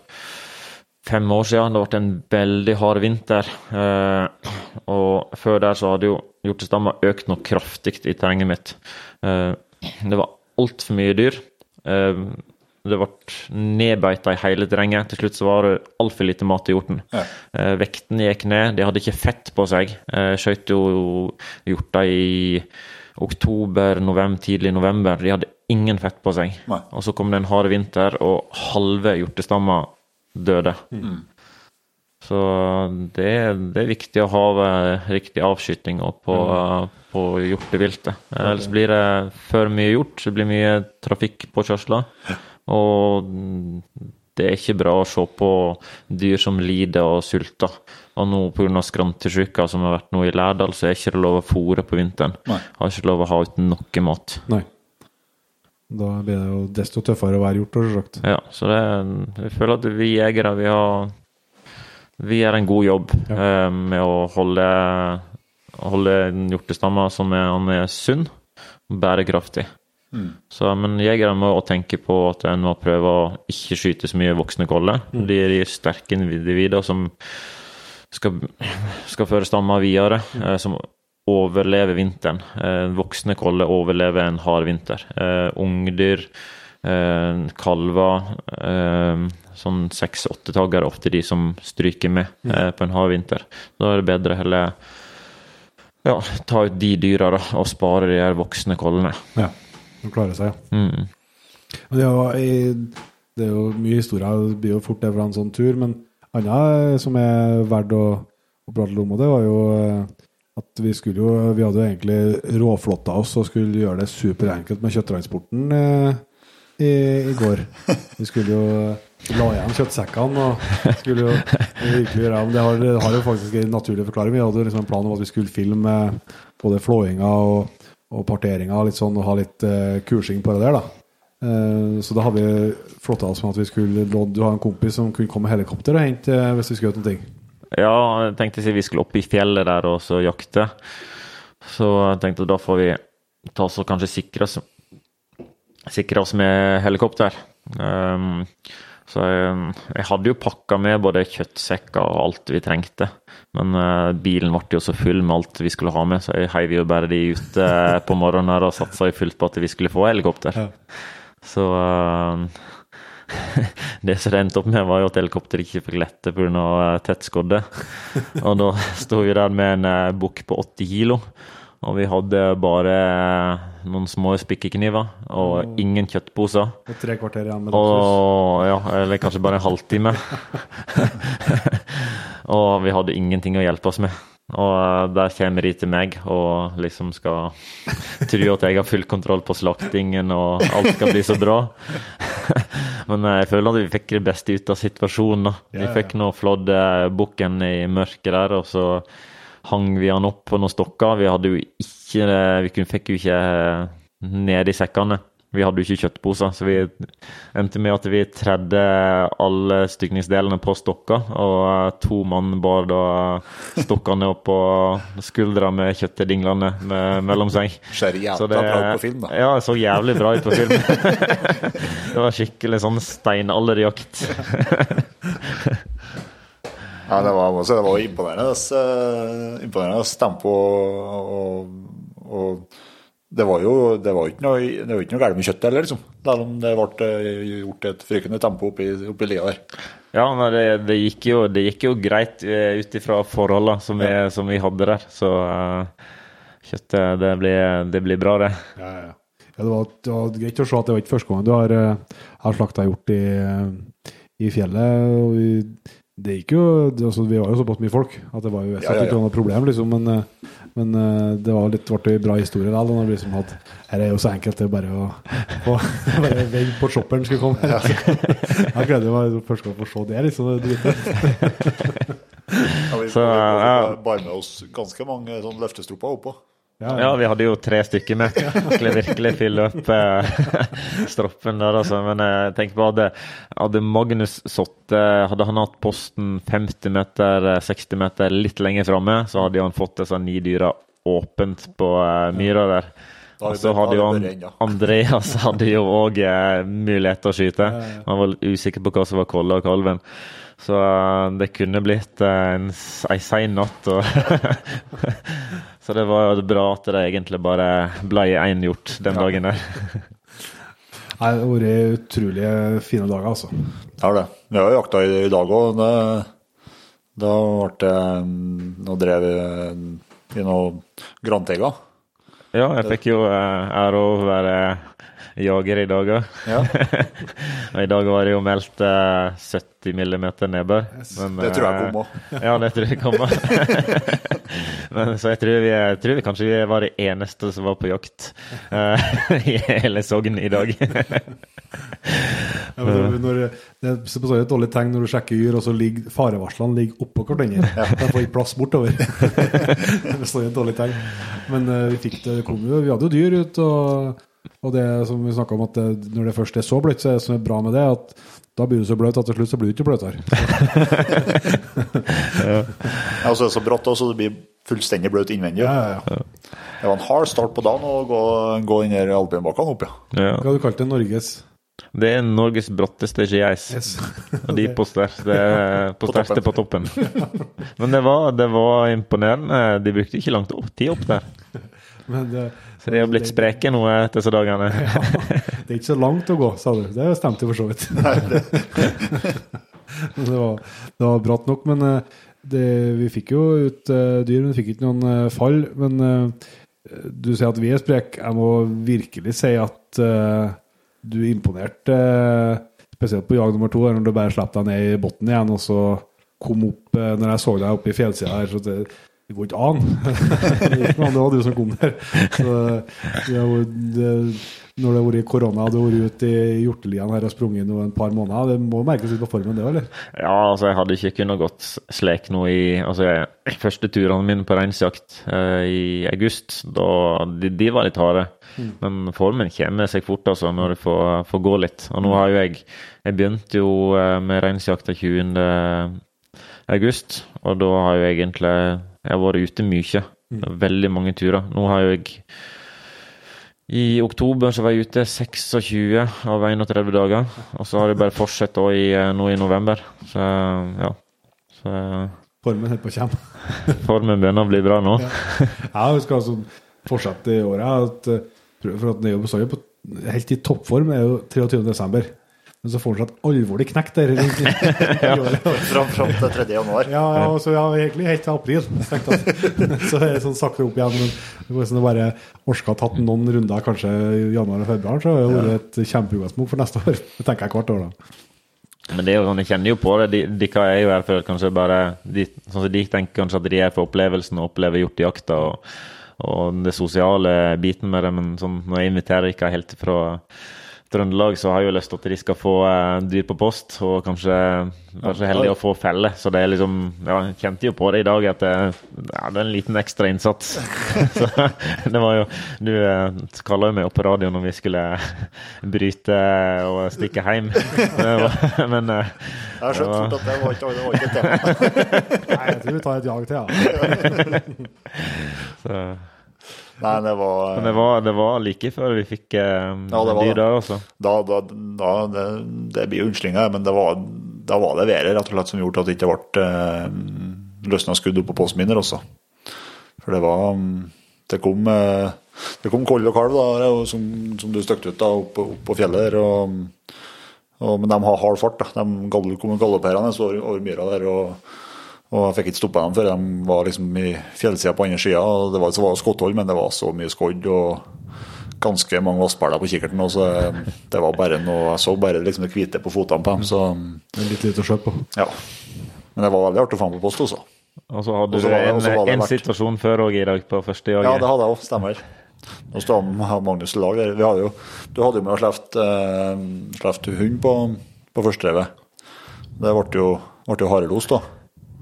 fem år siden. Det ble en veldig hard vinter. Eh, og før der så hadde jo hjortestammer økt noe kraftig i terrenget mitt. Det var altfor mye dyr. Eh, det ble nedbeita i hele terrenget. Til slutt så var det altfor lite mat til hjorten. Ja. Eh, vekten gikk ned. De hadde ikke fett på seg. Eh, Skjøt jo hjorta i oktober, november, tidlig november. De hadde ingen fett på seg. Nei. Og så kom det en hard vinter, og halve hjortestamma døde. Så det, det er viktig å ha eh, riktig avskyting og mm. på hjorteviltet. Ellers blir det for mye hjort, det blir mye trafikkpåkjørsler. Og det er ikke bra å se på dyr som lider og sulter. Og nå pga. skrantesjuka som har vært nå i Lærdal, så er det ikke lov å fôre på vinteren. Nei. Har ikke lov å ha uten noe mat. Nei. Da blir det jo desto tøffere å være selvsagt. Ja, så det, jeg føler at vi jegere, vi har Vi gjør en god jobb eh, med å holde, holde hjortestammer som er, er sunn og bærekraftig. Så, men jegere må også tenke på at en må prøve å ikke skyte så mye voksne koller. De er de sterke individer som skal, skal føre stamma videre, eh, som overlever vinteren. Eh, voksne koller overlever en hard vinter. Eh, ungdyr, eh, kalver, eh, sånn seks-åtte-tagger er ofte de som stryker med eh, på en hard vinter. Da er det bedre heller ja, ta ut de dyra da, og spare de her voksne kollene. Ja. De klarer seg, ja. Mm. Men Det er, jo, det er jo mye historier, det blir jo fort det fra en sånn tur, men annet som er verdt å, å prate om, og det var jo eh, at vi skulle jo Vi hadde jo egentlig råflotta oss og skulle gjøre det superenkelt med kjøtttransporten eh, i, i går. Vi skulle jo la igjen kjøttsekkene og skulle jo virkelig gjøre det har, det har jo faktisk en naturlig forklaring. Vi hadde liksom en plan om at vi skulle filme både flåinga og, og parteringa litt sånn, og ha litt uh, kursing på det der, da. Uh, Så da hadde vi flotta oss med at vi skulle Du har en kompis som kunne komme med helikopter og hente uh, hvis vi skulle gjøre noe. Ja, jeg tenkte å si vi skulle opp i fjellet der og så jakte. Så jeg tenkte da får vi ta oss og kanskje sikre oss, sikre oss med helikopter. Ehm, så jeg, jeg hadde jo pakka med både kjøttsekker og alt vi trengte. Men uh, bilen ble jo så full med alt vi skulle ha med, så jeg heiv jo bare de ute på morgenen her og satsa fullt på at vi skulle få helikopter. Ja. Så eh, det som det endte opp med, var jo at helikopteret ikke fikk lette pga. tett skodde. Og da sto vi der med en eh, bukk på 80 kilo. Og vi hadde bare noen små spikkekniver og ingen kjøttposer. Og tre kvarter igjen med. Og ja, eller kanskje bare en halvtime. og vi hadde ingenting å hjelpe oss med. Og eh, der kommer de til meg og liksom skal tro at jeg har full kontroll på slaktingen og alt skal bli så bra. Men eh, jeg føler at vi fikk det beste ut av situasjonen. da. Vi fikk nå flådd eh, bukken i mørket der, og så hang vi han opp på noen stokker. Vi hadde jo ikke Vi fikk jo ikke ned i sekkene. Vi hadde jo ikke kjøttposer, så vi endte med at vi tredde alle stykningsdelene på stokker. Og eh, to mann bar da stokkene opp på skuldra med kjøttdinglene mellom seg. Ser jævla Så det- bra ut på film, da. Ja, det så jævlig bra ut på film. det var skikkelig sånn steinalderjakt. Ja, det var, også, det var imponerende, imponerende tempo. Og, og, og det var jo det var ikke noe, det var ikke noe galt med kjøttet heller, liksom. Selv om det ble eh, gjort et frykende tempo oppi, oppi lia der. Ja, men det, det, gikk jo, det gikk jo greit eh, ut ifra forholdene som vi, som vi hadde der. Så uh, kjøttet, det blir, det blir bra, det. Ja, ja, ja. Ja, det, var, det var greit å se at det var ikke første gang du har, har slakta hjort i, i fjellet. Og vi, det gikk jo, altså, vi var jo såpass mye folk at det var jo jeg Ja, ja, ikke ja. noe problem, liksom. Men, eh, men eh, det var litt, ble en bra historie da. Når vi liksom hadde, her er jo så enkelt, det er bare å å bare vente på at shopperen skulle komme. Jeg gleder meg først å få se det, liksom. Det er. Ja, vi Så, ja. bar med oss ganske mange sånn løftestropper oppå. Ja, Ja, vi hadde jo tre stykker med. Skulle virkelig fylle opp eh, stroppen der, altså. Men jeg tenker på hadde, hadde Magnus sittet Hadde han hatt posten 50 meter, eh, 60 meter litt lenger framme, så hadde han fått disse ni dyra åpent på eh, myra der. Og så hadde jo ja. Andreas hadde jo òg mulighet til å skyte. Han var usikker på hva som var kolla og kalven. Så eh, det kunne blitt eh, en, ei sein natt. Og så det var bra at det egentlig bare ble én gjort den dagen der. Nei, det har vært utrolig fine dager, altså. Det har det. Vi har jo jakta i, i dag òg. Da ble det mm, Nå drev vi i noe Grantega. Ja, jeg fikk jo eh, ære å være jager i dag òg. Ja. Og i dag var det jo meldt eh, 70 millimeter nedbør. Men, Det tror jeg kommer. Ja, det tror jeg kommer. Men så jeg tror, vi, jeg tror vi kanskje vi var de eneste som var på jakt eh, i hele Sogn i dag. Ja, når, det er et dårlig tegn når du sjekker yr, og så ligger farevarslene ligger oppå hverandre. De får ikke plass bortover. det er et dårlig tegn. Men eh, vi fikk det, det kom jo, vi hadde jo dyr ut, og, og det som vi snakka om, at det, når det først er så bløtt, så er det som er bra med det, at da blir du så bløt at til slutt så blir du ikke bløtere. Ja, så er det så brått også, så det blir fullstendig bløt innvendig. Ja, ja, ja. Det var en hard start på dagen å gå, gå den i alpinbakkene opp, ja. Ja. Hva har du kalt det? Norges Det er Norges bratteste GIs. Yes. Og de på sterkeste er på På på toppen. Men det var, det var imponerende. De brukte ikke langt opp, tid opp der. Men det, Så de har blitt spreke nå etter disse dagene. det er ikke så langt å gå, sa du. Det stemte for så vidt. Det, var, det var bratt nok. Men eh, det, vi fikk jo ut eh, dyr, men fikk ikke noen eh, fall. Men du sier at vi er spreke. Jeg må virkelig si at uh, du imponerte, uh, spesielt på jag nummer to, når du bare slapp deg ned i bunnen igjen, og så kom opp uh, Når jeg så deg oppe i fjellsida her, så det, det går ikke an. det var du som kom der. Så, det, det, når det har vært korona, du har vært ute i hjorteliene her og sprunget nå en par måneder, det må merkes litt på formen, det, eller? Ja, altså jeg hadde ikke kunnet gått slek nå i altså jeg, Første turene mine på reinsjakt eh, i august, da, de, de var litt harde. Men formen kommer seg fort altså, når du får, får gå litt. Og nå har jo jeg Jeg begynte jo eh, med reinsjakta 20. august, og da har jo egentlig jeg har vært ute mye. Veldig mange turer. Nå har jeg i oktober så var jeg ute 26 av 31 dager. Og så har jeg bare fortsatt i, eh, nå i november. Så ja. Så Formen holder på å komme. formen begynner å bli bra nå. ja. Jeg skal altså fortsette i året. At, eh, for at jo på helt i toppform er jo 23. Men så får han seg et alvorlig knekk der. året. Fram, fram til 3. januar. Ja, ja, og så ja, egentlig helt til april. Så er det sånn sakte opp igjen. Men sånn det bare orska tatt noen runder kanskje i januar og februar, så har det vært et kjempeutgangspunkt for neste år. Det tenker jeg hvert år, da. Men det er jo sånn, jeg kjenner jo på det. De, de er jo her for kanskje bare de, sånn de tenker kanskje at de er for opplevelsen og opplever hjortejakta og, og den sosiale biten med det. Men sånn, når jeg inviterer ikke helt fra Trøndelag, så har jeg jo lyst til at de skal få eh, dyr på post, og kanskje være så heldige å få felle. Så det er liksom Ja, jeg kjente jo på det i dag at det, ja, det er en liten ekstra innsats. så det var jo Du eh, kalla jo meg opp på radio når vi skulle bryte og stikke hjem. Var- Men eh, Jeg har skjønt fort at det var ikke, det var ikke et tema. Nei, jeg tror vi tar et jag til, ja. så Nei, det var, Men det var, det var like før vi fikk um, Ja, det var dyr der, altså. da, da, da det, det blir jo unnskyldninger, men det var, da var det været rett og slett som gjorde at det ikke ble eh, løsna skudd oppå på postminner også. For det var mm, Det kom, eh, det kom koll og kalv, da, som, som du støkte ut da, opp, opp på fjellet der. Og, men de har hard fart. da, De galopperende over, over myra der. og og jeg fikk ikke stoppa dem før de var liksom i fjellsida på andre sida. Det var, så var det skotthold, men det var så mye skodd og ganske mange vassperler på kikkerten. Og så det var bare noe, Jeg så bare liksom det hvite på fotene på dem. Så Det er litt lite å se på. ja. Men det var veldig artig å få dem på post også. Og så hadde du en, en situasjon før òg i dag, på første jaget. Ja, det hadde jeg òg. Stemmer. Nå står han- Magnus i lag der. Vi hadde jo, du hadde jo med å sleppt eh, hund på, på førsterevet. Det ble jo, ble jo harelos, da.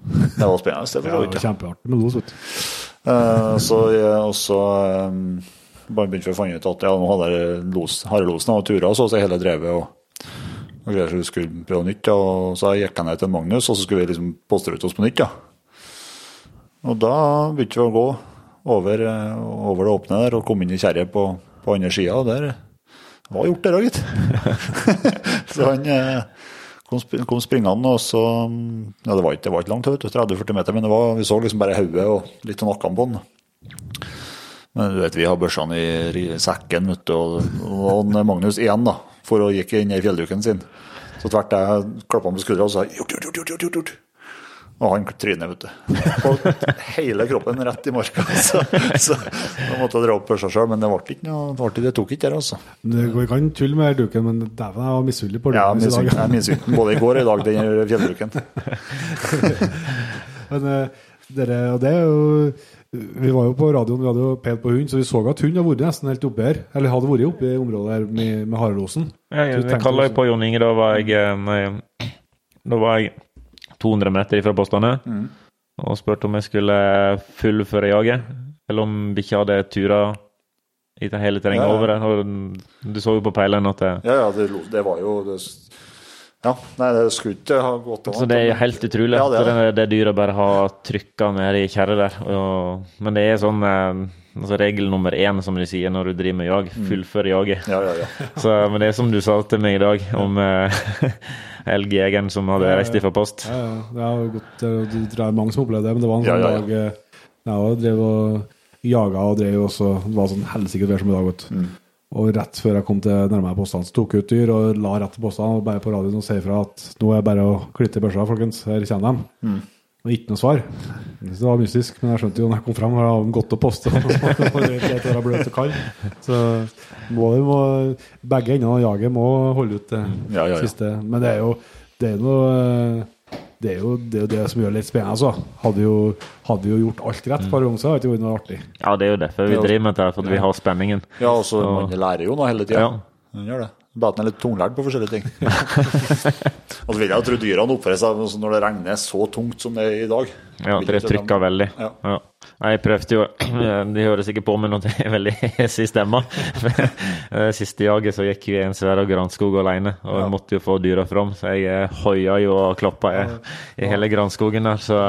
Det var spennende. Det var ja. kjempeartig med los, vet du. Eh, så jeg også um, bare begynte vi å finne ut at ja, nå hadde jeg los, harrelosen og turer, så så hele drevet og, og greier så vi skulle prøve nytt. Og så gikk jeg ned til Magnus, og så skulle vi liksom postere ut oss på nytt. ja. Og da begynte vi å gå over, eh, over det åpne der og komme inn i kjerret på, på andre sida, der var gjort det òg, gitt. så han eh, kom, kom springende, og så Ja, det var ikke, det var ikke langt, vet 30-40 meter, men var, vi så liksom bare hodet og litt av nakken på den. Men du vet, vi har børsene i, i sekken, vet du, og, og Magnus igjen, da. for å gikk inn i fjellduken sin. Så tvert jeg klappa han på skuldra og sa gjort, gjort, gjort, gjort, gjort. Og han trynet, vet du. På hele kroppen rett i marka. Så, så da måtte jeg dra opp børsa sjøl, men det ble ikke noe, det, ble, det tok ikke der, altså. Det går ikke an tulle med duken, men dæven, jeg var misunnelig på Ja, i dag. jeg er misunnelig både i går og i dag, den fjellduken. Men eh, dere, og det er jo Vi var jo på radioen, vi hadde jo pelt på hund, så vi så at hund hadde vært nesten helt oppe her. Eller hadde vært oppe i området her med, med Haralosen. Ja, jeg, jeg kaller jo på Jon Inge. Da var jeg, eh, jeg Da var jeg 200 meter ifra postene og spurte om jeg skulle fullføre jaget, eller om vi ikke hadde tura i det hele terrenget Ja, ja. over det. Du så jo på peilen at det Ja, ja, det, det var jo det, Ja, nei, det skulle ikke ha gått an. Så det er jo helt utrolig Ja, det det, det dyret bare har trykka ned i kjerret der. Og, men det er sånn eh, altså regel nummer én, som de sier når du driver med jag. Fullfør jaget. Ja, ja, ja. Så, men det er som du sa til meg i dag, om eh, elgjegeren som hadde reist ifra post. Ja, ja, det har jo gått, det det er mange som opplevde det, men det var en sånn ja, ja. dag eh, jeg drev og jaga og drev også Det var sånn helsike vær som i dag, vet. Mm. Og rett før jeg kom til nærmere postene, så tok jeg ut dyr og la rett til postene og bare på radioen og sier ifra at nå er det bare å klippe børsa, folkens. Her kommer de. Mm. Og ikke noe svar. Så det var mystisk, men jeg skjønte jo når jeg kom fram, og det er være bløt og kald. Så må, må, begge endene av jaget må holde ut det Ja, ja, ja. siste. Men det er jo det er noe det er jo det, er jo det som gjør det litt spennende. Altså. Hadde, jo, hadde vi jo gjort alt rett et par ganger, så hadde det ikke vært noe artig. Ja, det er jo derfor vi driver med dette, for vi har spenningen. ja og så man lærer jo noe hele tida. Ja. Man gjør det. Bare at den er litt tunglært på forskjellige ting. og så vil jeg jo tro dyrene oppfører seg når det regner så tungt som det er i dag. Ja, for det ikke de- trykker veldig. Ja. Ja. Jeg prøvde jo De hører sikkert på meg når det er veldig hes i stemma. Det Siste jaget så gikk jeg i en svær granskog alene, og jeg måtte jo få dyra fram. Så jeg eh, hoia jo og klappa i, i hele granskogen der, så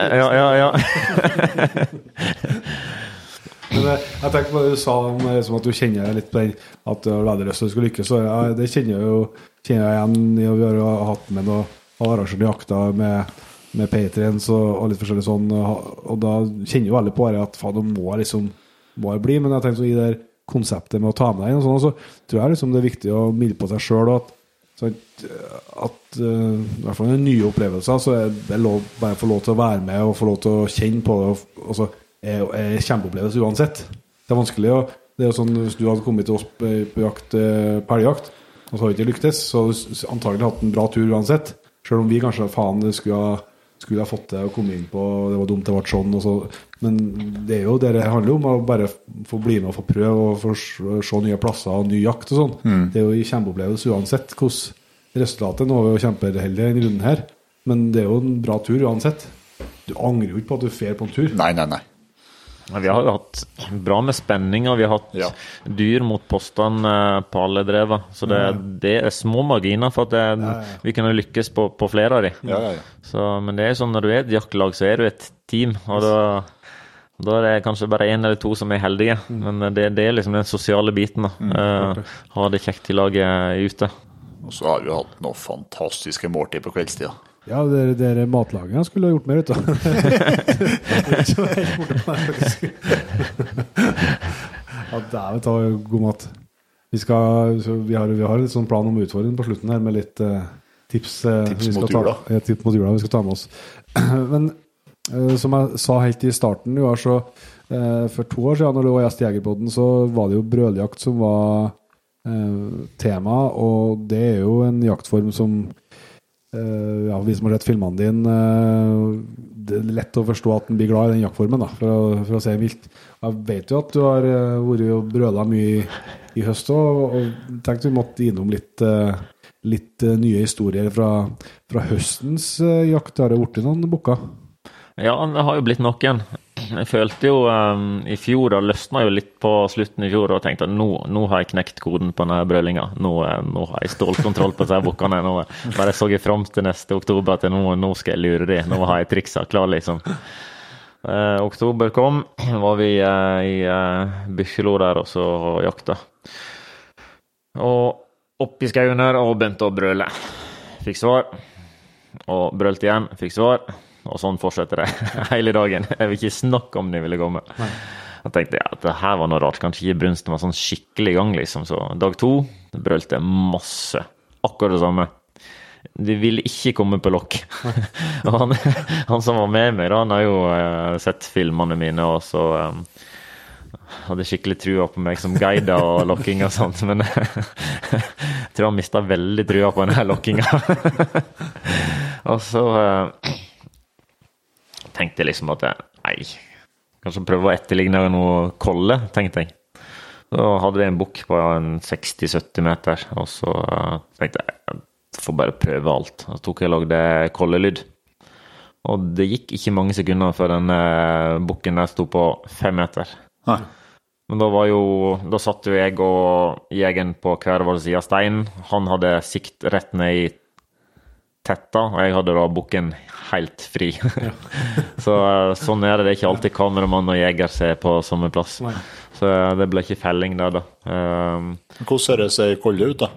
Ja, ja, ja. Men jeg, tenkte på det du sa om liksom, at du kjenner litt på den at du har veldig lyst til skal lykkes. Ja, det kjenner jeg jo kjenner jeg igjen. i har jo hatt med noe arrangert jakter med, med Patriens og, og litt forskjellig sånn. Og, og da kjenner jo veldig på det at faen, nå må liksom må jeg bli. Men jeg tenkte så i det konseptet med å ta med deg inn og sånn, så tror jeg liksom det er viktig å milde på seg sjøl. Sånn at uh, i hvert fall nye opplevelser så er det lov, bare få lov til å være med og få lov til å kjenne på det. Og, og så er er kjempeopplevelse uansett. Det er vanskelig å Det er jo sånn hvis du hadde kommet til oss på, jakt, eh, på elgjakt, og så hadde vi ikke lyktes, så antagelig hatt en bra tur uansett. Selv om vi kanskje faen skulle ha skulle ha fått det å komme inn på Det var dumt det ble sånn. Og så, men det er jo det det handler om. Å bare få bli med og få prøve og få se nye plasser og ny jakt og sånn. Det er jo en kjempeopplevelse uansett hvordan resultatet. Nå er vi jo kjempeheldige denne runden her, men det er jo en bra tur uansett. Du angrer jo ikke på at du drar på en tur. Nei, nei, nei. Ja, Vi har jo hatt bra med spenning, og vi har hatt Ja. dyr mot postene eh, på alle dreva. Så det, det er små marginer for at det, vi kunne lykkes på, på flere av de. Ja, ja, ja. Så, men det er jo sånn når du er et jaktlag, så er du et team. Og da, da er det kanskje bare én eller to som er heldige. Men det, det er liksom den sosiale biten. da. Eh, ha det kjekt i laget ute. Og så har vi hatt noen fantastiske måltid på kveldstida. Ja, dere, dere matlagene skulle ha gjort mer ut av. Det. Ja, dæven ta god mat. Vi, skal, vi, har, vi har en sånn plan om utfordring på slutten her, med litt uh, tips. uh, Tips mot ta, jula. Ja, tips mot jula vi skal ta med oss. Men uh, som jeg sa helt i starten år, så for to år siden når du var gjest i Jegerpodden, så var det jo brøljakt som var tema, og det er jo en jaktform som ja, Vi som har sett filmene dine, eh, det er lett å forstå at en blir glad i den jaktformen, da, for, å, for å se vilt. Jeg vet jo at du har eh, vært og brøla mye i, i høst òg, og tenkte vi måtte innom litt, eh, litt eh, nye historier fra, fra høstens eh, jakt. Har det blitt noen bukker? Ja, det har jo blitt noen. Jeg følte jo um, i fjor, da løsna jo litt på slutten i fjor, og tenkte at nå, nå har jeg knekt koden på denne brølinga. Nå, eh, nå har jeg stålkontroll på disse bukkene. Nå bare så jeg fram til neste oktober at nå, nå skal jeg lure dem. Nå har jeg triksa klar, liksom. Eh, oktober kom, var vi eh, i eh, Bykkjelo der og så jakta. Og opp i skauen her og begynte å brøle. Fikk svar. Og brølte igjen, fikk svar. Og sånn fortsetter det hele dagen. Jeg vil ikke snakke om de ville komme. Jeg tenkte ja, det her var noe rart. Kanskje ikke brunsten var sånn skikkelig i gang, liksom. Så dag to brølte masse. Akkurat det samme. De ville ikke komme på lokk. og han, han, som var med meg, da, han har jo uh, sett filmene mine, og så um, hadde skikkelig trua på meg som guide og lokking og sånt, men jeg tror han mista veldig trua på denne lokkinga. og så uh, tenkte jeg liksom at nei, kanskje prøve å etterligne noe kolle, tenkte jeg. Så hadde vi en bukk på 60-70 meter, og så uh, tenkte jeg jeg får bare prøve alt. Så tok jeg og lagde kollelyd. Og det gikk ikke mange sekunder før den uh, bukken der sto på fem meter. Nei. Men da var jo Da satt jo jeg og jegeren på hver vår side av steinen. Han hadde sikt rett ned i tetta, og jeg hadde da bukken helt fri. så uh, sånn er det. Det er ikke alltid kameramann og jeger ser på samme plass. Nei. Så uh, det ble ikke felling der, da. Um, Hvordan høres ei kolde ut, da?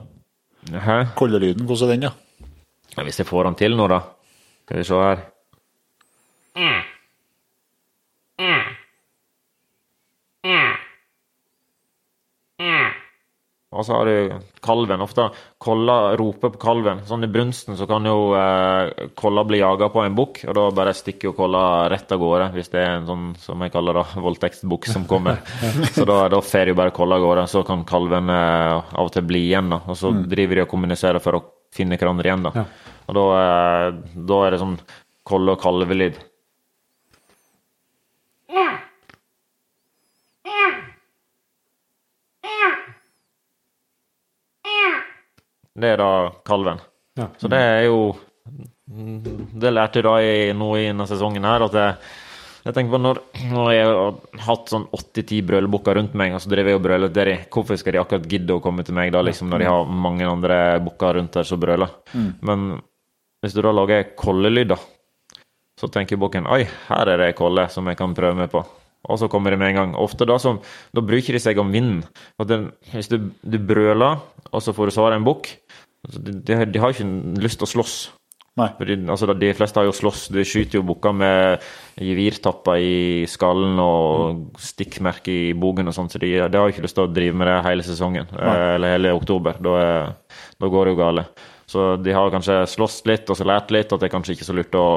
hæ? Koldelyden, hvordan er den, da? Ja, Hvis jeg får den til nå, da. Skal vi se her. Og så har du kalven. Ofte kolla roper på kalven. Sånn i brunsten så kan jo eh, kolla bli jaga på en bukk, og da bare stikker jo kolla rett av gårde, hvis det er en sånn som jeg kaller da, voldtektsbukk som kommer. så da, da fer jo bare kolla av gårde. Så kan kalven eh, av og til bli igjen, da. Og så driver de og kommuniserer for å finne hverandre igjen, da. Ja. Og da, eh, da er det sånn kolle- og kalvelyd. Det er da kalven. Ja. Så det er jo Det lærte jeg da i, nå i denne sesongen her, at jeg, jeg tenker på når, når jeg har hatt sånn 80-10 brølebukker rundt meg, og så driver jeg og brøler til dem, hvorfor skal de akkurat gidde å komme til meg da, liksom, når de har mange andre bukker rundt der som brøler? Men hvis du da lager kollelyder, så tenker bukken oi, her er det kolle som jeg kan prøve meg på. Og så kommer det med en gang. Ofte da, så, da bruker de seg om vinden. Den, hvis du, du brøler, og så får du svare en bukk altså, de, de, de har ikke lyst til å slåss. Fordi, altså, de fleste har jo slåss. De skyter jo bukker med gevirtapper i skallen og stikkmerker i bogen og sånn, så de, de har ikke lyst til å drive med det hele sesongen, Nei. eller hele oktober. Da, er, da går det jo gale. Så de har kanskje slåss litt og så lært litt at det er kanskje ikke så lurt å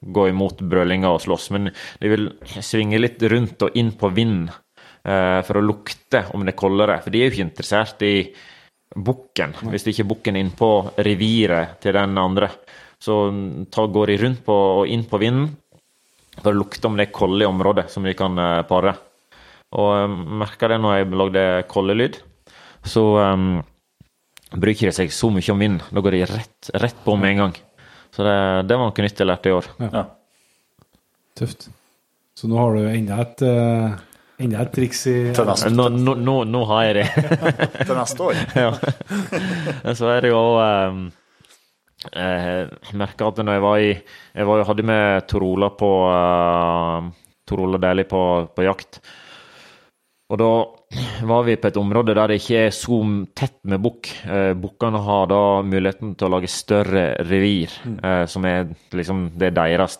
gå imot brølinga og slåss, men de vil svinge litt rundt og inn på vinden eh, for å lukte om det er koldere. For de er jo ikke interessert i bukken, hvis det ikke er bukken inn på reviret til den andre. Så ta, går de rundt på, og inn på vinden for å lukte om det er kolle i området som de kan eh, pare. Og jeg merka det når jeg lagde kollelyd, så um, bruker de seg så mye om vinden. Da går de rett, rett på med en gang. Så det, det var noe nytt jeg lærte i år. Ja. Tøft. Så nå har du enda et, eh, enda et triks i Til neste, Nå, nå, nå, nå har jeg det. til neste år. ja. Så er det jo um, Jeg merka at når jeg var i Jeg var, hadde med Torola på uh, Torola Dæhlie på, på jakt. Og da var vi på et område der det ikke er så tett med bukk. Eh, Bukkene har da muligheten til å lage større revir, eh, som er liksom det er deres.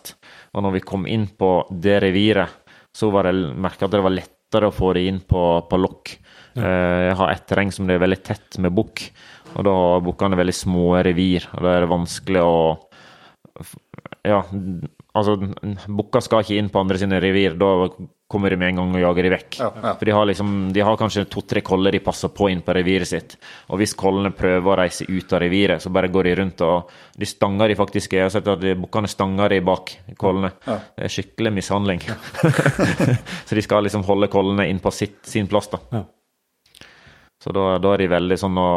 Og når vi kom inn på det reviret, så var det merka at det var lettere å få det inn på, på lokk. Eh, jeg har et terreng som det er veldig tett med bukk, og da har bukkene veldig små revir. Og da er det vanskelig å ja, altså Bukka skal ikke inn på andre sine revir. Da kommer de med en gang og jager de vekk. Ja, ja. For de har, liksom, de har kanskje to-tre koller de passer på inn på reviret sitt. Og hvis kollene prøver å reise ut av reviret, så bare går de rundt og De stanger de faktisk. Jeg har sett at de- bukkene stanger de bak kollene. Ja. Det er skikkelig mishandling. så de skal liksom holde kollene inn på sitt, sin plass, da. Så da, da er de veldig sånn å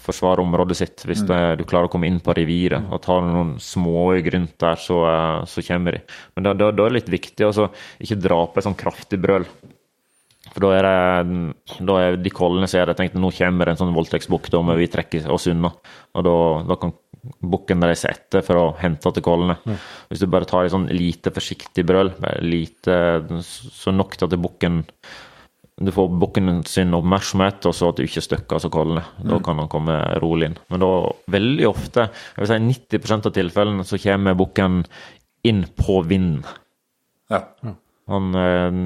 forsvare området sitt. Hvis det, du klarer å komme inn på reviret og tar noen småøy rundt der, så, eh, så kommer de. Men da, da, da er det litt viktig å ikke dra på et sånn kraftig brøl. For da er det da er de kollene ser jeg tenkte nå kommer det en sånn voldtektsbukk, da må vi trekke oss unna. Og da, da kan bukken reise etter for å hente til kollene. Hvis du bare tar et sånn lite forsiktig brøl, lite, så nok til at bukken du får bukken sin oppmerksomhet, og så at du ikke støkker så kollene. Da kan han komme rolig inn. Men da veldig ofte, jeg vil si 90% av tilfellene, så kommer bukken inn på vinden. Ja. Han, eh,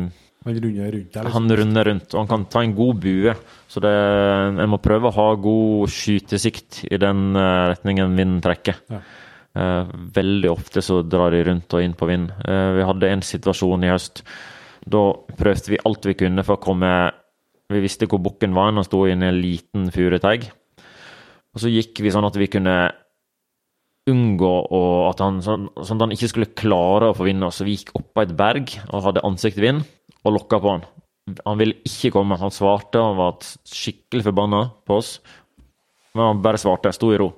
Han runder rundt der, liksom. Han runder rundt, og han kan ta en god bue. Så det, en må prøve å ha god skytesikt i den eh, retningen vinden trekker. Ja. Eh, veldig ofte så drar de rundt og inn på vind. Eh, vi hadde en situasjon i høst. Da prøvde vi alt vi kunne for å komme Vi visste hvor bukken var, han sto i en liten furuteig. Og så gikk vi sånn at vi kunne unngå at han, sånn, sånn at han ikke skulle klare å få oss. Så vi gikk oppå et berg og hadde ansiktvind og lokka på han. Han ville ikke komme. Han svarte og var skikkelig forbanna på oss. Men han bare svarte. Sto i ro.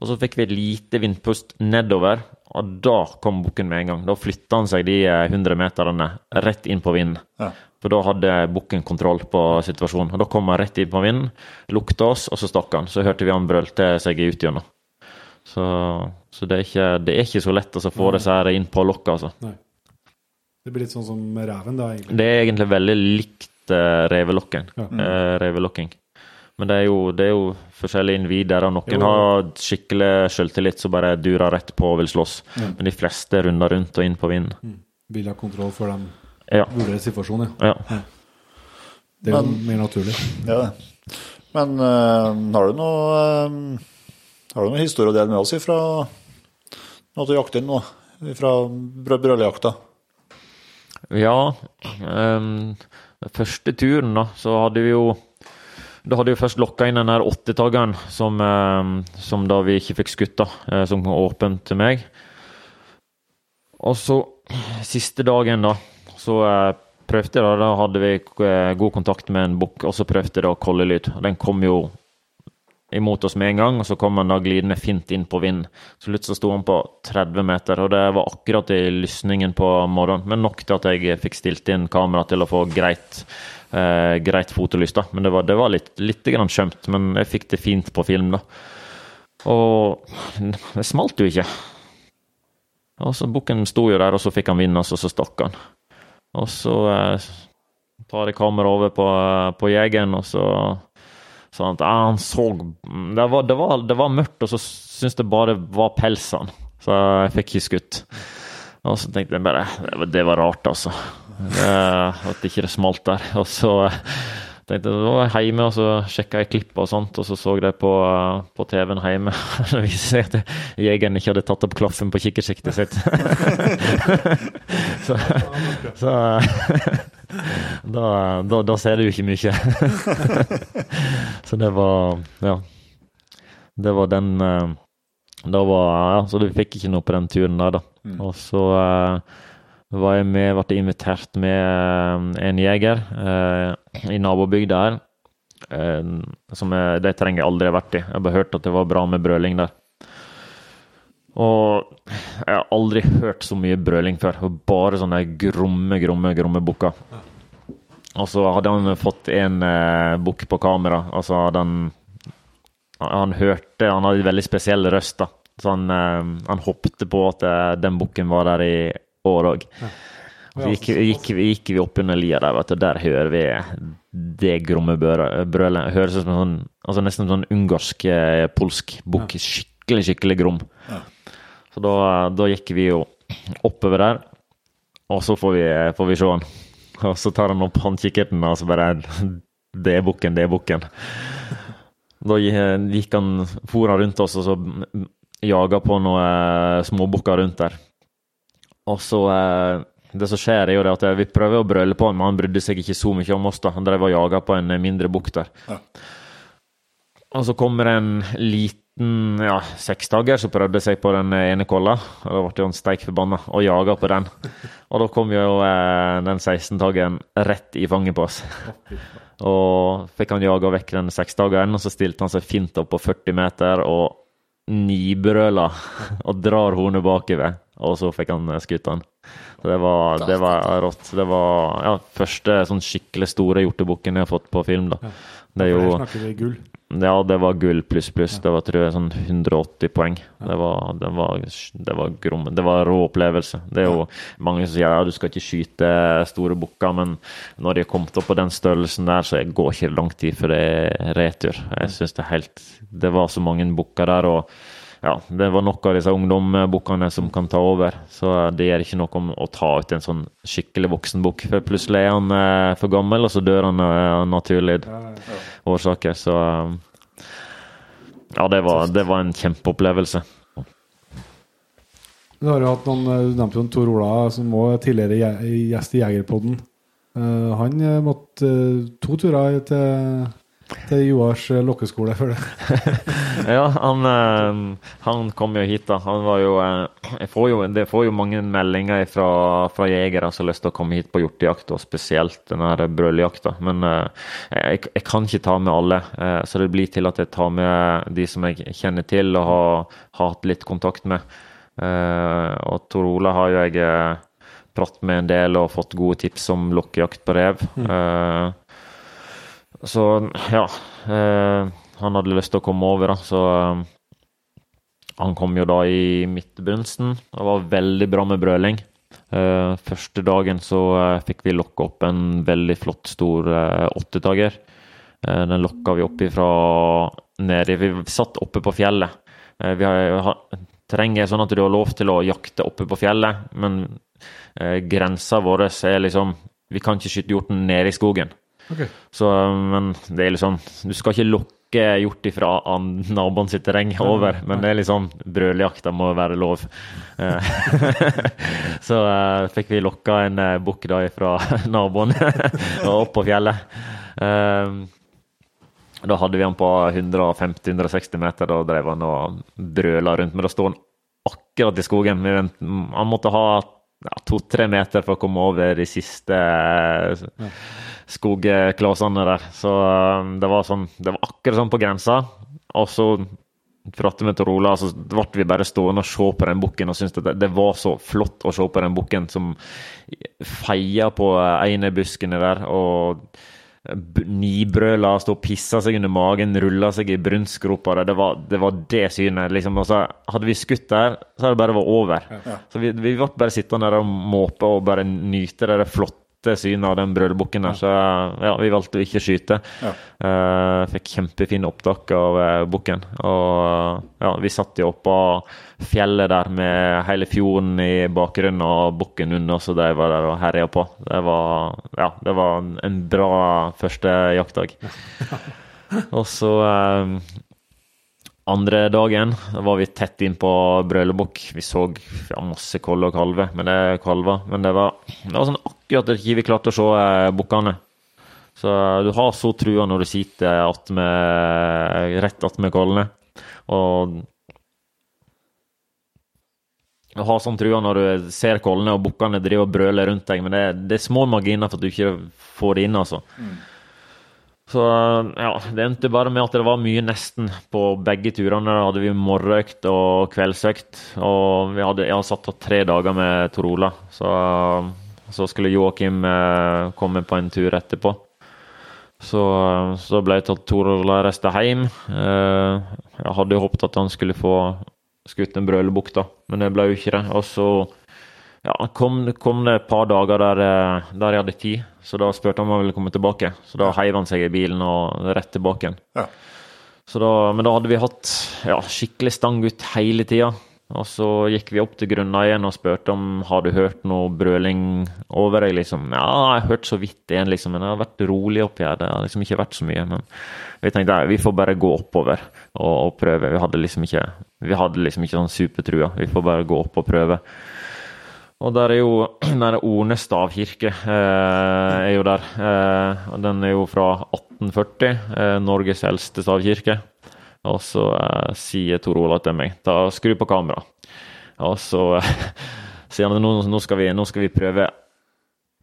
Og så fikk vi et lite vindpust nedover, og da kom bukken med en gang. Da flytta han seg de eh, 100 meterne rett inn på vinden. Ja. For da hadde bukken kontroll på situasjonen. Og Da kom han rett inn på vinden, lukta oss, og så stakk han. Så hørte vi han brølte seg ut gjennom. Så, så det, er ikke, det er ikke så lett å så få disse her inn på lokket, altså. Nei. Det blir litt sånn som reven, da, egentlig. Det er egentlig veldig likt uh, revelokken. Ja. Uh, revelokking. Men det er, jo, det er jo forskjellige individer, og noen Jo. har skikkelig selvtillit som bare durer rett på og vil slåss. Men de fleste runder rundt og inn på vinden. Vil ha kontroll før de Ja. vurderer situasjonen, ja. ja. Det er jo Men- mer naturlig. Ja, det. Men øh, har du noe øh, Har du noe historie å dele med oss ifra noe til jakten inn nå? Fra brø- brølejakta? Ja, Øh, den første turen da, så hadde vi jo Da hadde vi først lokka inn den der åttetaggeren som, ehm, som da vi ikke fikk skutt, da, eh, som kom åpent til meg. Og så siste dagen, da, så eh, prøvde jeg da, da hadde vi eh, god kontakt med en bukk, og så prøvde jeg da kollelyd. Den kom jo imot oss med en gang, og så kom han da glidende fint inn på vind. Så så sto han på 30 meter, og det var akkurat i lysningen på morgenen. Men nok til at jeg fikk stilt inn kamera til å få greit, eh, greit fotolys. da. Men det var, det var litt, litt skjømt, men jeg fikk det fint på film, da. Og det smalt jo ikke. Og så Bukken sto jo der, og så fikk han vinne, og så, stakk han. Og så eh, tar jeg kameraet over på, på jegeren, og så Sånn at ah, han så det var, det, var, det var mørkt, og så syntes det bare var pelsen. Så jeg fikk ikke skutt. Og så tenkte jeg bare det var rart, altså. Det, ikke det smalt der. Og så tenkte jeg, var jeg hjemme, og så sjekka jeg klipp og sånt, og så så jeg på, på TV-en hjemme. Det viste seg at jegeren ikke hadde tatt opp klaffen på kikkersiktet sitt. så, så da, da, da ser du jo ikke mye. så det var Ja. Det var den eh, Da var Ja, så du fikk ikke noe på den turen der, da. Og så eh, var jeg med, ble invitert med eh, en jeger eh, i nabobygda her. Eh, som jeg, det trenger jeg aldri ha vært i. Jeg har bare hørt at det var bra med brøling der. Og jeg har aldri hørt så mye brøling før. Bare sånne gromme, gromme, gromme bukker. Og så hadde han fått en eh, bukk på kamera. Altså hadde han hørte Han hadde en veldig spesiell røst, da. Så han, eh, han hoppte på at eh, den bukken var der i år òg. Så gikk, gikk, gikk vi opp under lia der, vet du. Der hører vi det gromme brølet. Høres ut som sånn altså nesten sånn ungarsk, eh, polsk bukk. Skikkelig, skikkelig grom. Så da, da gikk vi jo oppover der, og så får vi, får vi se han. Og så tar han opp håndkikkerten, og så bare Det er bukken, det er bukken. Da gikk han for han rundt oss, og så jaga på noen småbukker rundt der. Og så eh, Det som skjer, er jo at vi prøver å brøle på han, men han brydde seg ikke så mye om oss. da. Han drev og jaga på en mindre bukt der. Ja. Og så kommer en liten ja, seksdager som prøvde seg på den ene kolla. og Da ble han steik forbanna og jaga på den. Og da kom jo eh, den 16-tageren rett i fanget på oss. Og fikk han jaga vekk den seksdageren, og så stilte han seg fint opp på 40 meter og nibrøla og drar hornet bakover. Og så fikk han eh, skutt han. Så det var, det var rått. Det var ja, første sånn skikkelig store hjortebukken jeg har fått på film. da. Det er jo ja, det var gull pluss pluss. Det var tror jeg sånn 180 poeng. Det var, det var, det var grom. Det var rå opplevelse. Det er jo mange som sier ja, du skal ikke skyte store bukker, men når de har kommet opp på den størrelsen der, så går ikke lang tid før det er retur. Jeg synes det er helt Det var så mange bukker der, og ja, det var nok av disse ungdombukkene som kan ta over. Så det gjør ikke noe om å ta ut en sånn skikkelig voksen bukk. For plutselig er han eh, for gammel, og så dør han av naturlige årsaker. Så eh, ja, det var, det var en kjempeopplevelse. Du har jo hatt noen, eh, du nevnte jo Tor Ola, som var tidligere gjest i Jegerpodden. Uh, han eh, måtte uh, to turer til, til Joars eh, lokkeskole for det. Ja, han, eh, han kom jo hit, da. Han var jo, eh, får jo Det får jo mange meldinger fra, fra jegere som har lyst til å komme hit på hjortejakt, og spesielt den her brøljakta. Men eh, jeg, jeg kan ikke ta med alle, eh, så det blir til at jeg tar med de som jeg kjenner til og har, har hatt litt kontakt med. Eh, og Tor Ola har jo jeg eh, pratet med en del og fått gode tips om lokkejakt på rev. Eh, så ja. Eh, han hadde lyst til å komme over, da, så eh, han kom jo da i midtbrunsten. Det var veldig bra med brøling. Eh, første dagen så eh, fikk vi lokka opp en veldig flott, stor eh, åttetager. Eh, den lokka vi opp ifra nedi Vi satt oppe på fjellet. Vi har, terrenget er sånn at du har lov til å jakte oppe på fjellet, men eh, grensa vår er liksom Vi kan ikke skyte hjorten nede i skogen. Ok. Så, men det er liksom Du skal ikke lokke hjort ifra naboen sitt terreng over, men det er liksom Brøljakta må være lov. Eh, så uh, fikk vi lokka en uh, bukk da ifra naboen og opp på fjellet. Uh, da hadde vi han på 150-160 meter, da drev han og brøla rundt. Men da sto han akkurat i skogen. Han måtte ha ja, to-tre meter for å komme over de siste skogklåsene der. Så um, det var sånn Det var akkurat sånn på grensa. Og så pratet vi til Ola, så ble vi bare stående og se på den bukken og syntes det, det var så flott å se på den bukken som feia på ene buskene der og nibrøla, stå og pissa seg under magen, rulla seg i brunstgropa. Det var, det var det synet. liksom. Og så hadde vi skutt der, så hadde det bare vært over. Så vi, vi ble bare sittende der og måpe og bare nyte det flotte synet av den brølbukken der. Så ja, vi valgte å ikke skyte. Eh, fikk kjempefine opptak av uh, bukken. Og ja, vi satt jo oppå fjellet der med hele fjorden i bakgrunnen og bukken under, så de var der og herja på. Det var, ja, det var en bra første jaktdag. Og så eh, andre dagen var vi tett inn på brølebukk. Vi så ja, masse kolle og kalver, men det er kalver. Men det var, det var sånn akkurat at vi klarte å se eh, bukkene. Så eh, du har så trua når du sitter attmed, rett attmed kollene. Og du har sånn trua når du ser kollene og bukkene driver og brøler rundt deg, men det, det er små marginer for at du ikke får det inn, altså. Så ja, det endte bare med at det var mye nesten på begge turene. Da hadde vi morgenøkt og kveldsøkt. Og vi hadde, jeg hadde satt av tre dager med Tor Ola. Så, så skulle Joakim eh, komme på en tur etterpå. Så, så ble Tor Ola reiste hjem. Eh, jeg hadde håpet at han skulle få skutt en brølebukk, da, men det ble jo ikke det. Og så ja, kom, kom det et par dager der, eh, der jeg hadde tid, så da spurte han om han ville komme tilbake. Så da heiv han seg i bilen og rett tilbake igjen. Ja. Så da, men da hadde vi hatt ja, skikkelig stang ut hele tida. Og så gikk vi opp til grunneien og spurte om har du hørt noe brøling over deg. liksom. Ja, jeg har hørt så vidt en, liksom, men det har vært rolig oppi her. Det har liksom ikke vært så mye. Men vi tenkte ja, vi får bare gå oppover og, og prøve. Vi hadde liksom ikke vi hadde liksom ikke sånn supertrua. Vi får bare gå opp og prøve. Og der er jo den der kirke eh, er jo der. Eh, og den er jo fra 1840. Eh, Norges eldste stavkirke. Og så eh, sier Tor Ola til meg ta skru på kamera. Og så sier han nå, nå, skal vi, nå skal vi prøve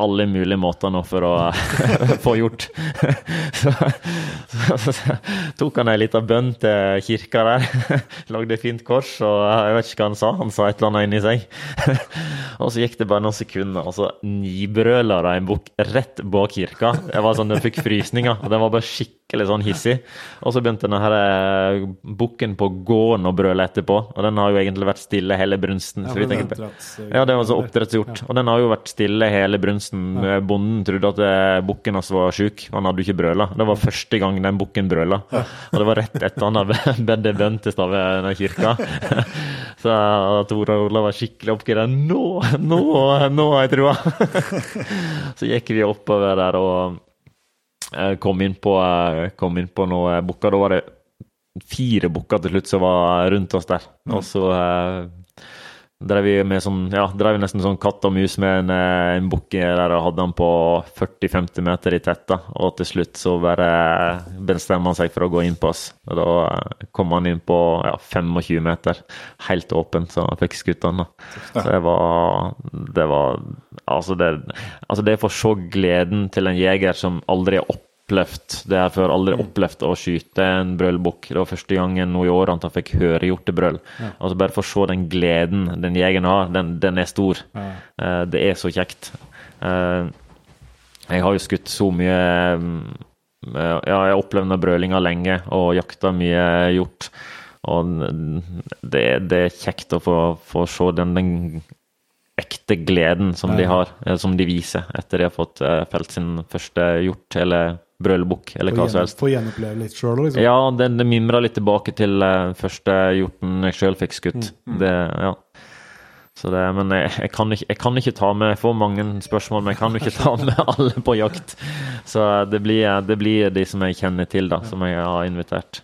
alle mulige måter nå for å få gjort. så, så, så tok han ei lita bønn til kirka der. Lagde fint kors, og jeg vet ikke hva han sa. Han sa et eller annet inni seg. og så gikk det bare noen sekunder, og så nibrøla det en bukk rett bak kirka. Jeg var sånn, Den fikk frysninger, og den var bare skikkelig sånn hissig. Og så begynte denne eh, bukken på gården å brøle etterpå, og den har jo egentlig vært stille hele brunsten. så vi tenkte... Ja, det var så oppdrettshjort. Og den har jo vært stille hele brunsten bønsen. Bonden trodde at eh, bukken hans var sjuk. Han hadde jo ikke brøla. Det var første gang den bukken brøla. Og det var rett etter han hadde bedt bønn til stave i den kirka. Så Tor Olav var skikkelig oppgitt. Nå, nå, nå har jeg trua! Så gikk vi oppover der og eh, kom inn på, eh, kom inn på noen bukker. Da var det fire bukker til slutt som var rundt oss der. Og så eh, drev vi med sånn, ja, drev nesten sånn katt og mus med en, eh, en bukke der og hadde han på 40-50 meter i tett. da, Og til slutt så bare bestemte han seg for å gå inn på oss. Og da eh, kom han inn på ja, 25 meter, helt åpent, så han fikk skutt han. da. Så det var Det var Altså, det, altså det å se gleden til en jeger som aldri har opplevd det her før, aldri opplevd å skyte en brølbukk. Det var første gangen nå i år at han fikk høre hjortebrøl. Altså bare for å se den gleden den jegeren har, den, den er stor. Eh, det er så kjekt. Uh, jeg har jo skutt så mye mm, eh, Ja, jeg har opplevd brølinga lenge og jakta mye hjort. Og det, det er kjekt å få, få se den, den ekte gleden som de har, som de viser etter de har fått felt sin første hjort eller brølbukk eller hva som helst. Få gjenoppleve litt sjøl, liksom. Ja, det, det mimrer litt tilbake til uh, første hjorten jeg sjøl fikk skutt. Det, ja. Så det, men jeg, jeg, kan ikke, jeg kan ikke ta med Jeg får mange spørsmål, men jeg kan jo ikke ta med alle på jakt. Så det blir, det blir de som jeg kjenner til, da, som jeg har invitert.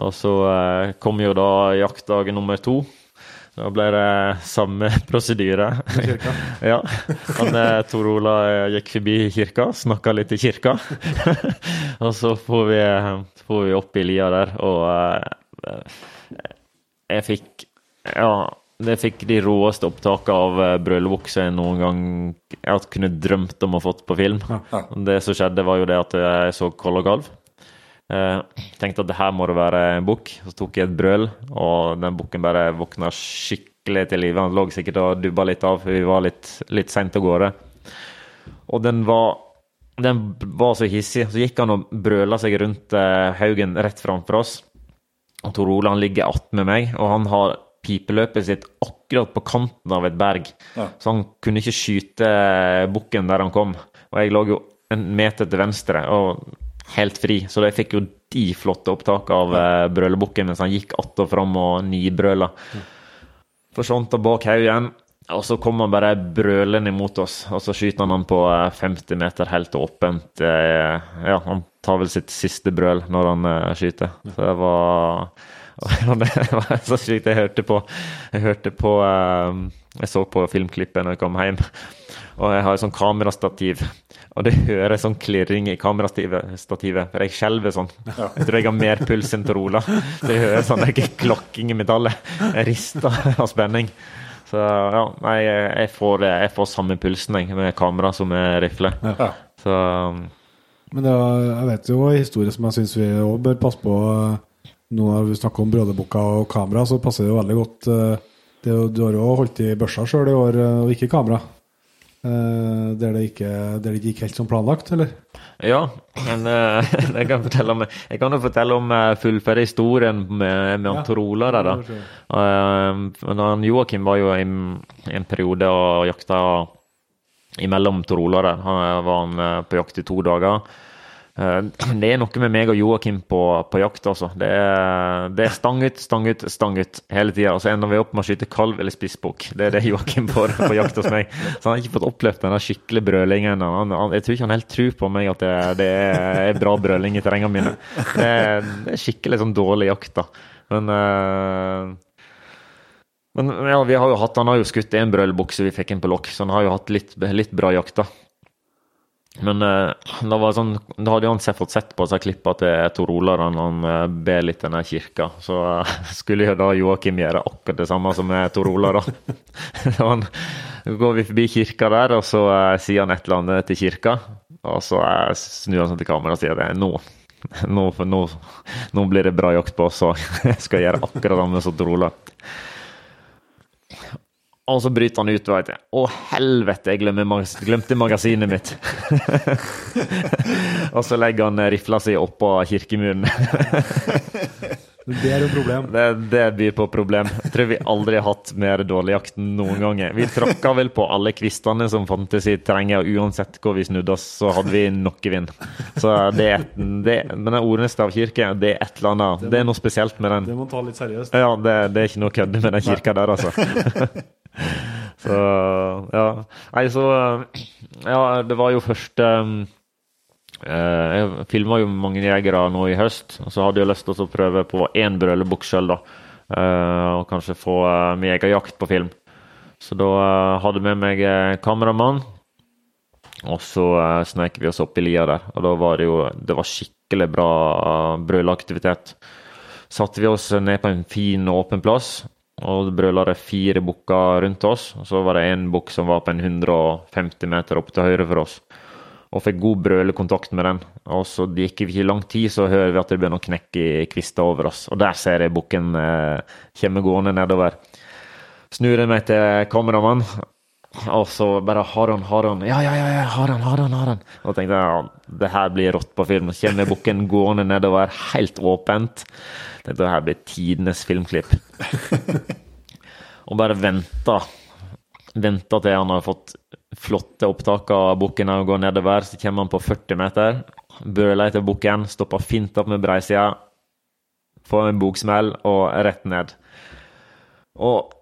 Og så uh, kom jo da jaktdag nummer to. Da ble det samme prosedyre. ja. Han, eh, Tor Ola eh, gikk forbi kirka, snakka litt i kirka. og så får vi, får vi opp i lia der, og eh, jeg fikk Ja, jeg fikk de råeste opptakene av uh, jeg noen gang jeg kunne drømt om å fått på film. Det som skjedde, var jo det at jeg så Koll og Galv. Uh, tenkte at det her må det være en bukk. Så tok jeg et brøl, og den bukken bare våkna skikkelig til live. Han lå sikkert og dubba litt av, for vi var litt, litt seint av gårde. Og den var, den var så hissig. Så gikk han og brøla seg rundt uh, haugen rett framfor oss. Og Tor Ole han ligger attmed meg, og han har pipeløpet sitt akkurat på kanten av et berg. Ja. Så han kunne ikke skyte bukken der han kom. Og jeg lå jo en meter til venstre og helt fri, så de fikk jo de flotte opptak av uh, brølebukken mens han gikk att og fram og nibrøla. Forsvant han bak haugen, og så kom han bare brølende imot oss. Og så skyter han han på eh, 50 meter helt åpent. eh, Ja, han tar vel sitt siste brøl når han eh, skyter. Så det var det var så sykt. Jeg hørte på Jeg hørte på eh, Jeg så på filmklippet når jeg kom hjem, og jeg har et sånt kamerastativ. Og det hører sånn klirring i kamerastativet, for jeg skjelver sånn. Jeg tror jeg har mer puls enn Tor Ola. Så jeg hører sånn det er klokking i metallet. Jeg rister av spenning. Så ja, nei, jeg får, jeg får samme pulsen jeg, med kamera som med rifle. Ja. Så Men det var, jeg vet jo en historie som jeg syns vi òg bør passe på. Nå når vi snakker om brødrebukka og kamera, så passer det jo veldig godt. eh, Det, du har jo holdt i børsa sjøl i år, eh, og ikke kamera. Eh, Der det ikke, der det gikk helt som planlagt, eller? Ja, men uh, jeg kan fortelle om Jeg kan jo fortelle om uh, fullføre historien med, med Ja. han Tor Ola der, da. Han Joakim var jo i en periode og jakta imellom Tor Han var han på jakt i to dager. Eh, Det er noe med meg og Joakim på, på jakt, altså. Det er, det er stang ut, stang ut, stang ut hele tida. Og så ender vi opp med å skyte kalv eller spissbukk. Det er det Joakim får på jakt hos meg. Så han har ikke fått opplevd den skikkelige brølingen. Han, jeg tror ikke han helt tror på meg at det, det er bra brøling i terrengene mine. Det er, det er skikkelig sånn dårlig jakt, da. Men uh men ja, vi har jo hatt, han har jo skutt en brølbukse vi fikk inn på lokk, så han har jo hatt litt, litt bra jakt, da. Men eh, det var sånn, da hadde han fått sett på seg klippene til Tor Ola da han uh, ber litt i den kirka. Så eh, skulle jo da Joakim gjøre akkurat det samme som Tor Ola, da. Så går vi forbi kirka der, og så eh, sier han et eller annet til kirka. Og så eh, snur han seg til kameraet og sier det nå. Nå, nå, nå blir det bra jakt på oss, og jeg skal gjøre akkurat det samme som Tor Ola. Og så bryter han ut vet jeg, Å, helvete, jeg magas glemte magasinet mitt. og så legger han rifla si oppå kirkemuren. Det er et problem. Det, det byr på problem. Jeg tror vi aldri har hatt mer dårlig jakt noen ganger. Vi tråkka vel på alle kvistene som fantes i terrenget, og uansett hvor vi snudde oss, så hadde vi noe vind. Så det, er- det, Men den stavkirke, kirke, det er et eller annet. Det er noe spesielt med den. Det må ta litt seriøst. Ja, det, det er ikke noe kødde med den kirka der, altså. så ja. Nei, så Ja, det var jo første eh, Jeg filma jo mange jegere nå i høst, og så hadde jeg lyst til å prøve på én brølebukk sjøl, da. Eh, og kanskje få uh, med jegerjakt på film. Så da eh, hadde jeg med meg eh, kameramann. Og så uh, sneik vi oss opp i lia der, og da var det jo Det var skikkelig bra uh, brølaktivitet satte vi oss ned på en fin, åpen plass. Og det brøla det fire bukker rundt oss. Og så var det en bukk som var på en 150 meter opp til høyre for oss. Og fikk god brølekontakt med den. Og så det gikk ikke lang tid, så hører vi at det begynner å knekke i kvister over oss. Og der ser jeg bukken eh, komme gående nedover. Snur jeg meg til kameramann, og så bare har han, har han. Ja, ja, ja, har han, har han, har han. Og tenkte jeg ja, det her blir rått på film. Så kommer bukken gående nedover, helt åpent. Tenkte det her blir tidenes filmklipp. og bare venta. Venta til han har fått flotte opptak av bukken og går nedover. Så kommer han på 40 meter. Brøler etter bukken, stopper fint opp med breisida. Får en boksmell og rett ned. Og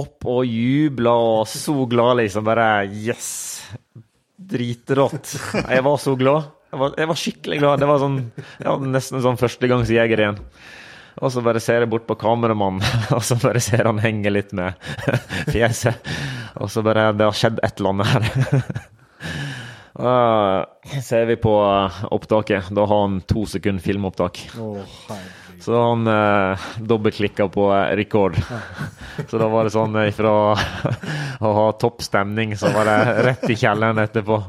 opp og jubla og så glad, liksom. Bare yes! Dritrått. Jeg var så glad. Jeg var, jeg var skikkelig glad. Det var sånn, ja, nesten sånn førstegangsjeger igjen. Og så bare ser jeg bort på kameramannen, og så bare ser han henge litt med fjeset. Og så bare Det har skjedd et eller annet her. Uh, ser vi på opptaket. Da har han to sekunder filmopptak. Herregud. Så han eh, dobbeltklikka på rekord. Så da var det sånn ifra fra å ha topp stemning, så var det rett i kjelleren etterpå.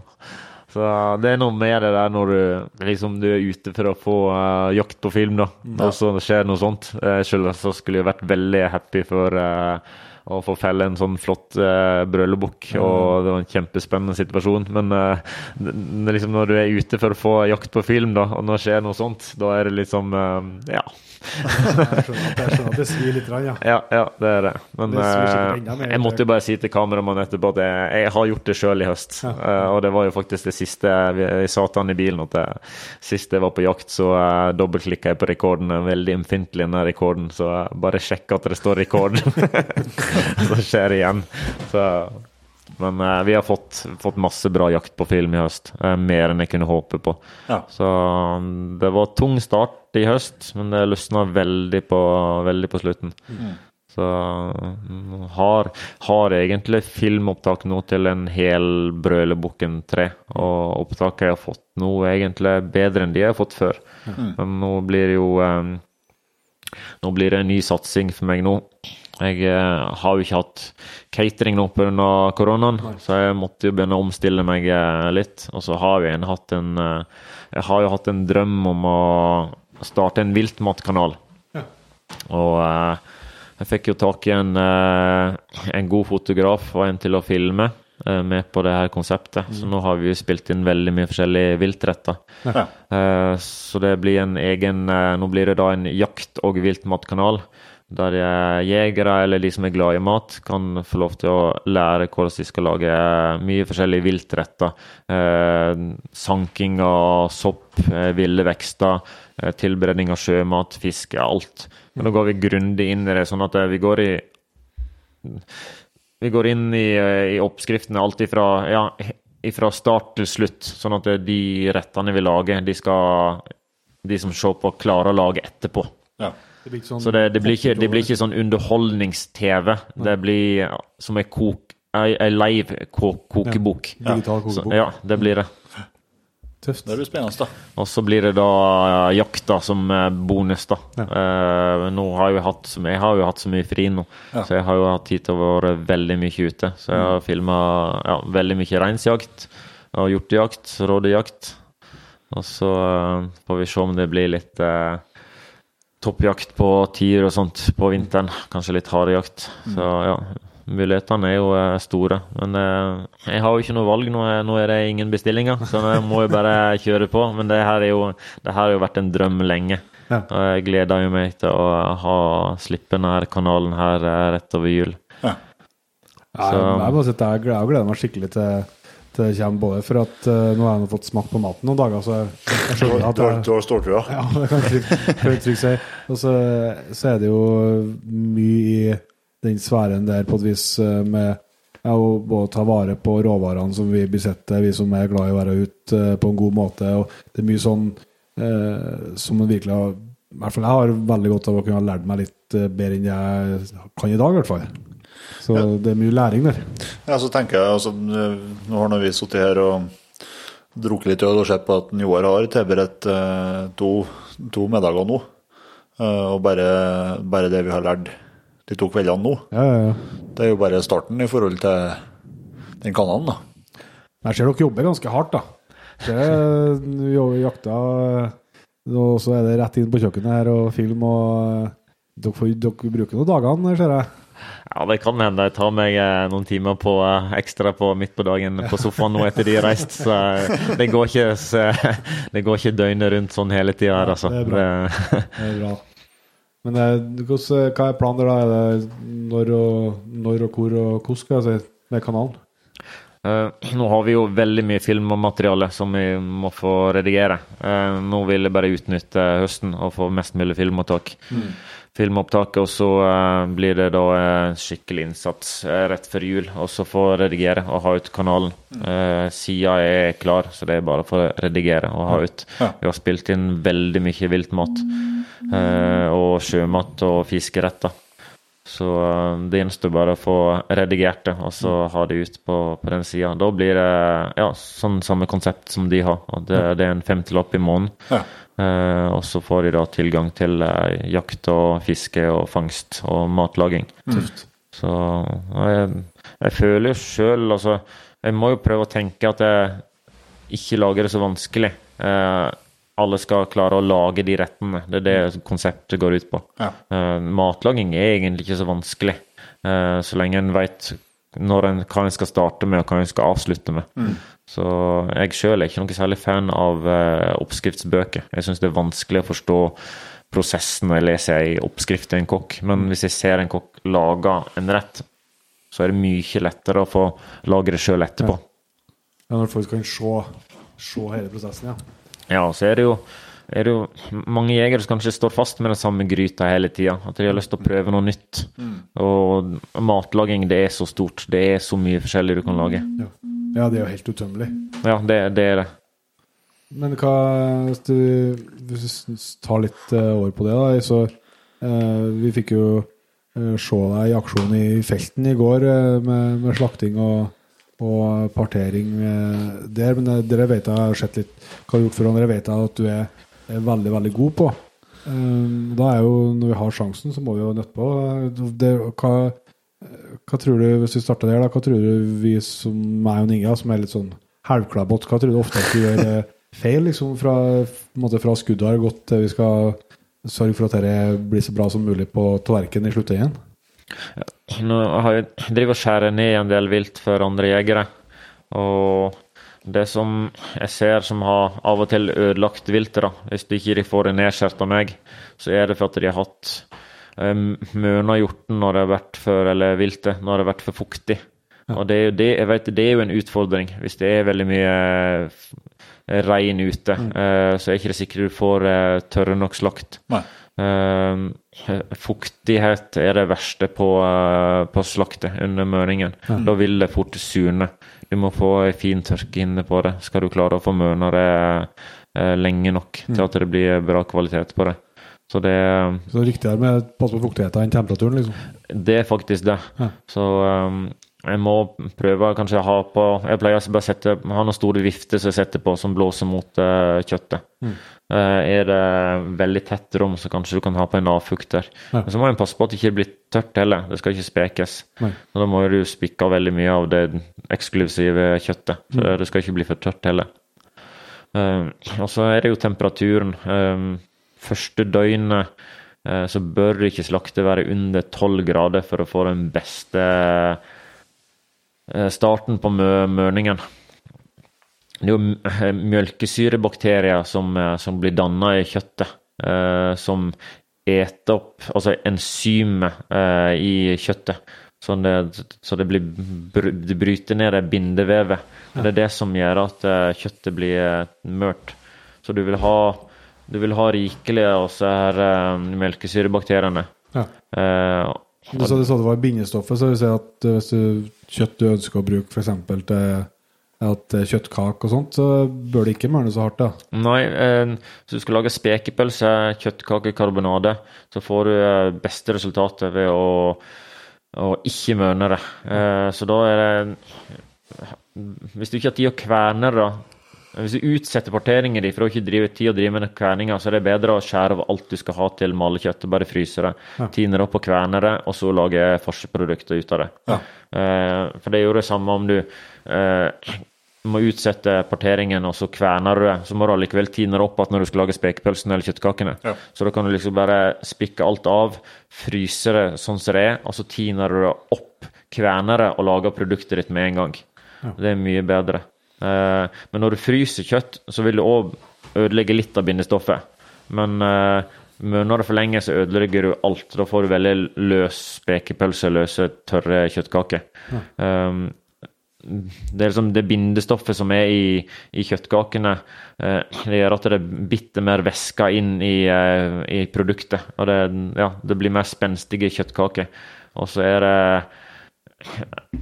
Så det er noe med det der når du liksom du er ute for å få uh, jakt på film, da. Og så skjer noe sånt. Uh, Sjøl så skulle jeg vært veldig happy for uh, å få felle en sånn flott uh, brølebukk, og det var en kjempespennende situasjon. Men eh, det liksom når du er ute for å få jakt på film, da, og når det skjer noe sånt, da er det liksom eh, Ja. Jeg skjønner at, jeg skjønner at det svir litt, ja. Ja, ja, det er det. Men Det eh, enda mer. jeg måtte jo bare si til kameramannen etterpå at jeg, jeg har gjort det sjøl i høst. Eh, og det var jo faktisk det siste vi- Jeg sa til han i bilen at det, sist jeg var på jakt, så uh, dobbeltklikka jeg på rekorden. eh, Veldig ømfintlig, den rekorden, så uh, bare sjekk at det står rekord. så skjer det igjen. Så men uh, vi har fått, fått masse bra jakt på film i høst. Uh, mer enn jeg kunne håpe på. Ja. Så um, det var tung start i høst, men det løsna veldig på, veldig på slutten. Så um, har, har egentlig filmopptak nå til en hel Brølebukken 3. Og opptaket jeg har fått nå, er egentlig bedre enn de jeg har fått før. Men nå blir det jo um, Nå blir det en ny satsing for meg nå. Jeg eh, har jo ikke hatt catering nå pga. koronaen, så jeg måtte jo begynne å omstille meg eh, litt. Og så har jeg en, hatt en eh, Jeg har jo hatt en drøm om å starte en viltmatkanal. Ja. Og jeg fikk jo tak i en, en god fotograf og en til å filme med på det her konseptet. Så nå har vi jo spilt inn veldig mye forskjellige viltretter. Ja. Så det blir en egen Nå blir det da en jakt- og viltmatkanal. Der jegere eller de som er glad i mat, kan få lov til å lære hvordan de skal lage eh, mye forskjellige viltretter. Eh, sanking av sopp, eh, ville vekster, eh, tilberedning av sjømat, fiske, alt. Men nå går vi grundig inn i det, sånn at eh, vi går i vi går inn i, eh, i oppskriftene alt ifra, ja, ifra start til slutt, sånn at de rettene vi lager, de skal de som ser på, klarer å lage etterpå. Ja. Det blir ikke sånn Så det, det, blir, ikke, det blir ikke sånn underholdnings-TV. Det blir som ei live ko kokebok. digital Så, kokebok. ja, det blir det. Tøft. Det blir spennende, da. Og så blir det da eh, jakta som eh, bonus, da. Eh, nå har jeg, hatt, jeg har jo hatt så mye fri nå, Ja. så jeg har jo hatt tid til å være veldig mye ute. Så jeg har filma ja, veldig mye reinsjakt og hjortejakt, rådejakt. Og så eh, får vi se om det blir litt eh, toppjakt på tiur og sånt på vinteren. Kanskje litt harejakt. Så ja, mulighetene er jo eh, store. Men eh, jeg har jo ikke noe valg. Nå er, det ingen bestillinger, så jeg må jo bare kjøre på. Men det her, er jo, det her har jo vært en drøm lenge. Ja. Og jeg gleder jo meg til å ha slippe denne kanalen her eh, rett over jul. Ja, Så- jeg, jeg bare sitter jeg gleder, gleder meg skikkelig til det kommer, både for at uh, nå har jeg fått smakt på maten noen dager, så jeg, skjønner at jeg, du har ståltrua? Ja, det kan jeg trygt, si. Og så, så er det jo mye i den sfæren der på et vis eh, med ja, å ta vare på råvarene som vi besitter, vi som er glad i å være ute eh, på en god måte. og Det er mye sånn eh, som man virkelig har I hvert fall jeg har veldig godt av å kunne ha lært meg litt eh, bedre enn jeg kan i dag, i hvert fall. Så det er mye læring der. Ja, så tenker jeg altså, Nå har vi sittet her og drukket litt øl og sett på at Joar har tilberedt eh, to, to middager nå. Eh, og bare, bare det vi har lært de to kveldene nå, Ja, ja, ja. det er jo bare starten i forhold til den kanalen, da. Jeg ser dere jobber ganske hardt, da. Det jakta Og så er det rett inn på kjøkkenet her og film og Dere, dere bruker noen dagene, ser jeg. Ja, det kan hende jeg tar meg eh, noen timer på, eh, ekstra på midt på dagen på sofaen nå etter de har reist. Så eh, det går ikke, det går ikke døgnet rundt sånn hele tida her, altså. det er bra. Det- er bra. Men hvordan- hva er planen der, da? Er det når og, når og hvor og hvordan skal jeg si, med kanalen? Uh, nå har vi jo veldig mye filmmateriale som vi må få redigere. Uh, nå vil jeg bare utnytte høsten og få mest mulig filmopptak. Filmopptaket, og så eh, blir det da eh, skikkelig innsats eh, rett før jul. Og så få redigere og ha ut kanalen. Uh, Sida er klar, så det er bare for å redigere og ha ut. Vi har spilt inn veldig mye viltmat. eh, og sjømat og fiskeretter. Så eh, det gjenstår bare å få redigert det, og så ha det ut på, på den sida. Da blir det ja, sånn samme konsept som de har. og Det, det er en femtilapp i måneden. Ja. Eh, og så får de da tilgang til eh, jakt og fiske og fangst og matlaging. Tøft. Så jeg, jeg føler jo sjøl Altså, jeg må jo prøve å tenke at jeg ikke lager det så vanskelig. Eh, alle skal klare å lage de rettene. Det er det konseptet går ut på. Ja. Eh, matlaging er egentlig ikke så vanskelig, eh, så lenge en veit når en, hva en skal starte med, og hva en skal avslutte med. Så jeg sjøl er ikke noe særlig fan av eh, oppskriftsbøker. Jeg syns det er vanskelig å forstå prosessen når jeg leser ei oppskrift til en kokk. Men hvis jeg ser en kokk lage en rett, så er det mye lettere å få lage det sjøl etterpå. Ja, når folk kan se, se hele prosessen, ja. Ja, så er det jo, er det jo mange jegere som kanskje står fast med den samme gryta hele tida. At de har lyst til å prøve noe nytt. Og matlaging, det er så stort. Det er så mye forskjellig du kan lage. ja. Ja, det er jo helt utømmelig. Ja, det, det er det. Men hva Hvis du, hvis du tar litt over år på det, da, så eh, Vi fikk jo eh, se deg i aksjon i felten i går eh, med, med slakting og, og partering eh, der. Men eh, dere vet jeg har sett litt hva du har gjort for dere vet jeg at du er, veldig, veldig god på. Eh, da er jo, når vi har sjansen, så må vi jo nøtte på. Det, hva, hva tror du, hvis vi starter der, da, hva tror du vi som meg og Ninja, som er litt sånn halvklabbete, hva tror du ofte at vi gjør eh, feil, liksom, fra, måte fra skuddet har gått til vi skal sørge for at dette blir så bra som mulig på tallerkenen i sluttenden? Nå har jeg driver og skjærer ned en del vilt for andre jegere. Og det som jeg ser som har av og til ødelagt viltet, hvis de ikke får det nedskjært av meg, så er det for at de har hatt um, møna hjorten når det har vært for eller viltet når det har vært for fuktig. Og det er, jo det, vet, det er jo en utfordring. Hvis det er veldig mye regn ute, eh, så er ikke det sikkert du får eh, tørre nok slakt. Nei. Eh, fuktighet er det verste på, eh, på slaktet under møringen. Da vil det fort surne. Du må få ei fin tørke inne på det, skal du klare å få mørna det eh, lenge nok til at det blir bra kvalitet på det. Så det, Så det er riktigere med pass på fuktigheten enn temperaturen, liksom. det er faktisk det. Ja. Så um, jeg må prøve kanskje å ha på Jeg pleier å bare sette, ha noen store vifter som jeg setter på som blåser mot uh, kjøttet. Eh, er det veldig tett rom, så kanskje du kan ha på en avfukter. Ja. Men så må en passe på at det ikke blir tørt heller. Det skal ikke spekes. Nei. Og da må du spikke av veldig mye av det eksklusive kjøttet. Så det skal ikke bli for tørt heller. Eh, og så er det jo temperaturen. Eh, første døgnet eh, så bør ikke slakte være under 12 grader for å få den beste eh, starten på mø mørningen. Det er jo eh, mjølkesyrebakterier som, eh, som blir danna i kjøttet eh, som eter opp altså enzymet eh, i kjøttet. Sånn det, så det, blir, det bryter ned det bindevevet. Det er det som gjør at kjøttet blir mørt. Så du vil ha, du vil ha rikelig av disse her melkesyrebakteriene. Ja. Eh, Du sa det var bindestoffet, så vil si at hvis du kjøtt du ønsker å bruke f.eks. til at er kjøttkake og sånt, så bør det ikke mørne så hardt, da. Nei, eh, hvis du skal lage spekepølse, kjøttkake, karbonade, så får du eh, beste resultatet ved å, å ikke mørne det. Eh, så da er det Hvis du ikke har tid å kverne det, Hvis du utsetter parteringen din for å ikke drive tid å drive med kverninga, så er det bedre å skjære av alt du skal ha til malekjøttet, bare fryse det. Tine det opp og kverne det, og så lage farsprodukter ut av det. Eh, for det er jo det samme om du eh, må utsette parteringen, og så kverner du det. Så må du allikevel tine det opp igjen når du skal lage spekepølsene eller kjøttkakene. Ja. Så da kan du liksom bare spikke alt av, fryse det sånn som det er, og så tiner du det opp, kverner det og lager produktet ditt med en gang. Det er mye bedre. Eh, men når du fryser kjøtt, så vil du òg ødelegge litt av bindestoffet. Men når møner det for lenge, så ødelegger du alt. Da får du veldig løs spekepølse, løse, tørre kjøttkaker. Um, det liksom det bindestoffet som er i, i kjøttkakene, eh, det gjør at det er bitte mer væske inn i, eh, i produktet. Og det, ja, det blir mer spenstige kjøttkaker. Og så er det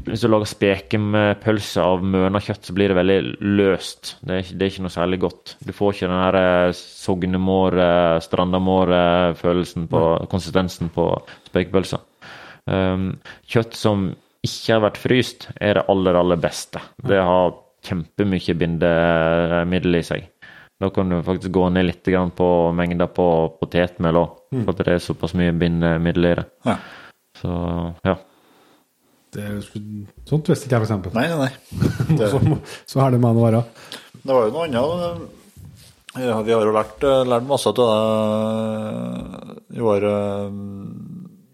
Hvis du lager spekepølse av møna kjøtt, så blir det veldig løst. Det er, det er ikke noe særlig godt. Du får ikke den her eh, sognемår, eh, strandamår-følelsen på konsistensen på spekepølsa. Um, kjøtt som ikke har vært fryst, er det aller, aller beste. Det har kjempemye bindemiddel i seg. Da kan du faktisk gå ned litt på mengda på potetmel òg, for at det er såpass mye bindemiddel i det. Ja. Så ja. Det er, sånt visste ikke jeg, for eksempel. Nei, nei, nei. Det, Så, så er det med å være. det var jo noe annet. Ja, vi har jo lært, lært masse av det i år.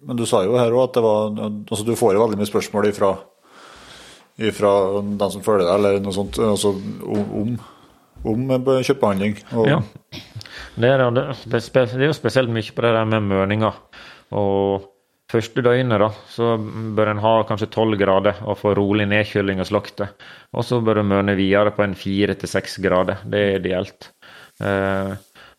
Men du sa jo her òg at var Altså, du får jo veldig mye spørsmål ifra, ifra den som følger deg, eller noe sånt, altså om, om, om. Og, ja. Det er, det, det, er jo spesielt mye på det der med mørninga. Og første døgnet da, så bør en ha kanskje 12 grader og få rolig nedkjøling og slakte. Og så bør du mørne videre på en 4-6 grader. Det er ideelt. Eh,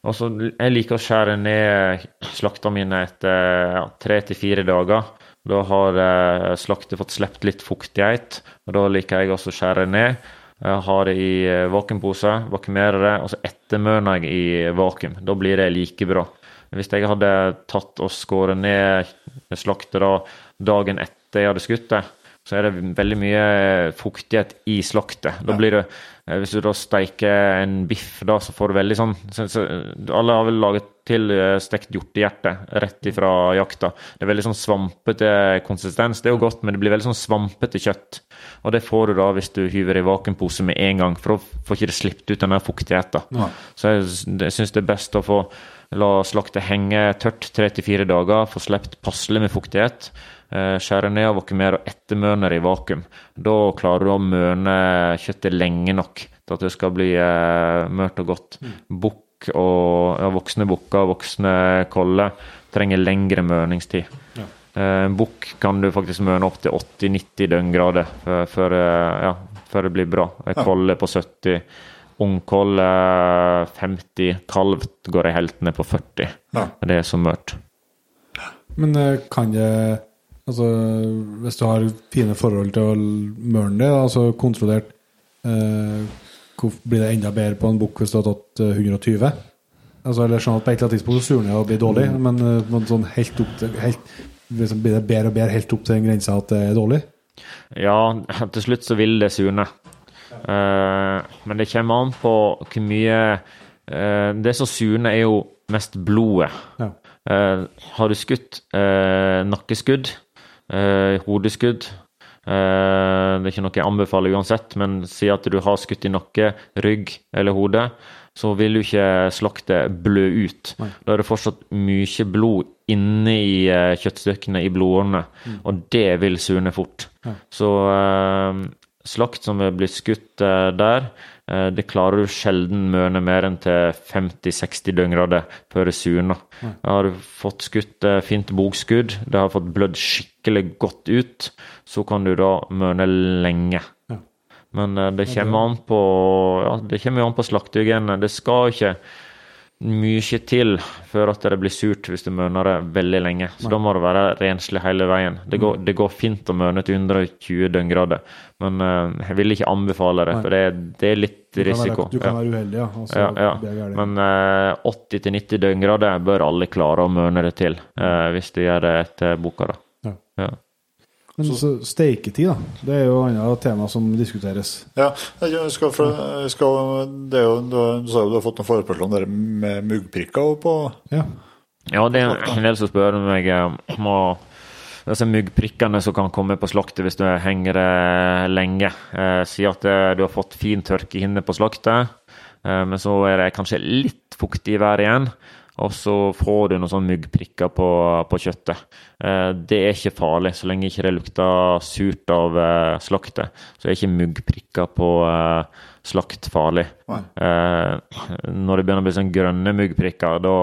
og så Jeg liker å skjære ned slakta mine etter tre til fire dager. Da har eh, slaktet fått sluppet litt fuktighet, og da liker jeg også å skjære ned. Jeg har det i eh, vakuumpose, vakuumerer det, og så ettermørner jeg i vakuum. Da blir det like bra. Hvis jeg hadde tatt og skåret ned slaktet da dagen etter jeg hadde skutt det, så er det veldig mye fuktighet i slaktet. Da blir det, Hvis du da steiker en biff, da, så får du veldig sånn så, så, Alle har vel laget til eh, stekt hjortehjerte rett ifra jakta. Det er veldig sånn svampete konsistens. Det er jo godt, men det blir veldig sånn svampete kjøtt. Og det får du da hvis du hyver i vakuumpose med en gang, for da får ikke det sluppet ut den der fuktigheten. Så jeg, jeg syns det er best å få la slaktet henge tørt tre til fire dager, få sluppet passelig med fuktighet. Eh, skjære ned og mer og ettermøner i vakuum. Da klarer du å møne kjøttet lenge nok til at det skal bli eh, mørt og godt. Bukk og ja, voksne bukker, voksne koller trenger lengre mørningstid. Eh, Bukk kan du faktisk møne opp til 80-90 døgngrader før, ja, før det blir bra. En kolle på 70. Ungkoll eh, 50. kalvt går jeg helt ned på 40. Ja. Det er så mørkt. Men kan det Altså, hvis du har fine forhold til å mørne det, altså kontrollert eh, Blir det enda bedre på en bukk hvis du har tatt eh, 120? Altså, eller sånn at På et eller annet tidspunkt surner det og blir dårlig, men eh, men sånn helt opp til helt, liksom Blir det bedre og bedre helt opp til den grensa at det er dårlig? Ja, til slutt så vil det surne. Eh, men det kommer an på hvor mye eh, Det som surner, er jo mest blodet. Ja. Eh, har du skutt eh, nakkeskudd, eh, hodeskudd eh, Det er ikke noe jeg anbefaler uansett, men si at du har skutt i nakke, rygg eller hode, så vil jo ikke slaktet blø ut. Da er det fortsatt mye blod inne i eh, kjøttstykkene, i blodårene, og det vil surne fort. Så, eh, slakt som er blitt skutt eh, der, eh, det klarer du sjelden møne mer enn til 50-60 døgngrader før det surner. Har du fått skutt eh, fint bogskudd, det har fått blødd skikkelig godt ut, så kan du da møne lenge. Men eh, det kommer an på ja, det kommer jo an på slaktehygiene. Det skal ikke mye til før at det blir surt hvis du møner det veldig lenge. Så da må det være renslig hele veien. Det går, det går fint å møne til 120 døgngrader, men uh, jeg vil ikke anbefale det, for det, det er litt Du kan være- risiko. Du kan Ja. være uheldig, ja. Altså, Ja, ja. Men uh, 80-90 døgngrader bør alle klare å møne det til, uh, hvis du gjør det etter boka. da. Ja. Men så steiketid, da. Det er jo et annet tema som diskuteres. Ja, jeg skal, for, jeg skal, det er jo, du, sa jo du har fått noen forespørsler om det med muggprikker på Ja. Ja, det er en del som spør meg eh, om å disse muggprikkene som kan komme på slaktet hvis du henger det lenge. Eh, si at eh, du har fått fin tørkehinne på slaktet, eh, men så er det kanskje litt fuktig vær igjen. Og så får du noen sånne myggprikker på, på kjøttet. Eh, det er ikke farlig, så lenge ikke det lukter surt av eh, slaktet. Så er ikke myggprikker på eh, slakt farlig. Eh, når det begynner å bli sånn grønne muggprikker, da,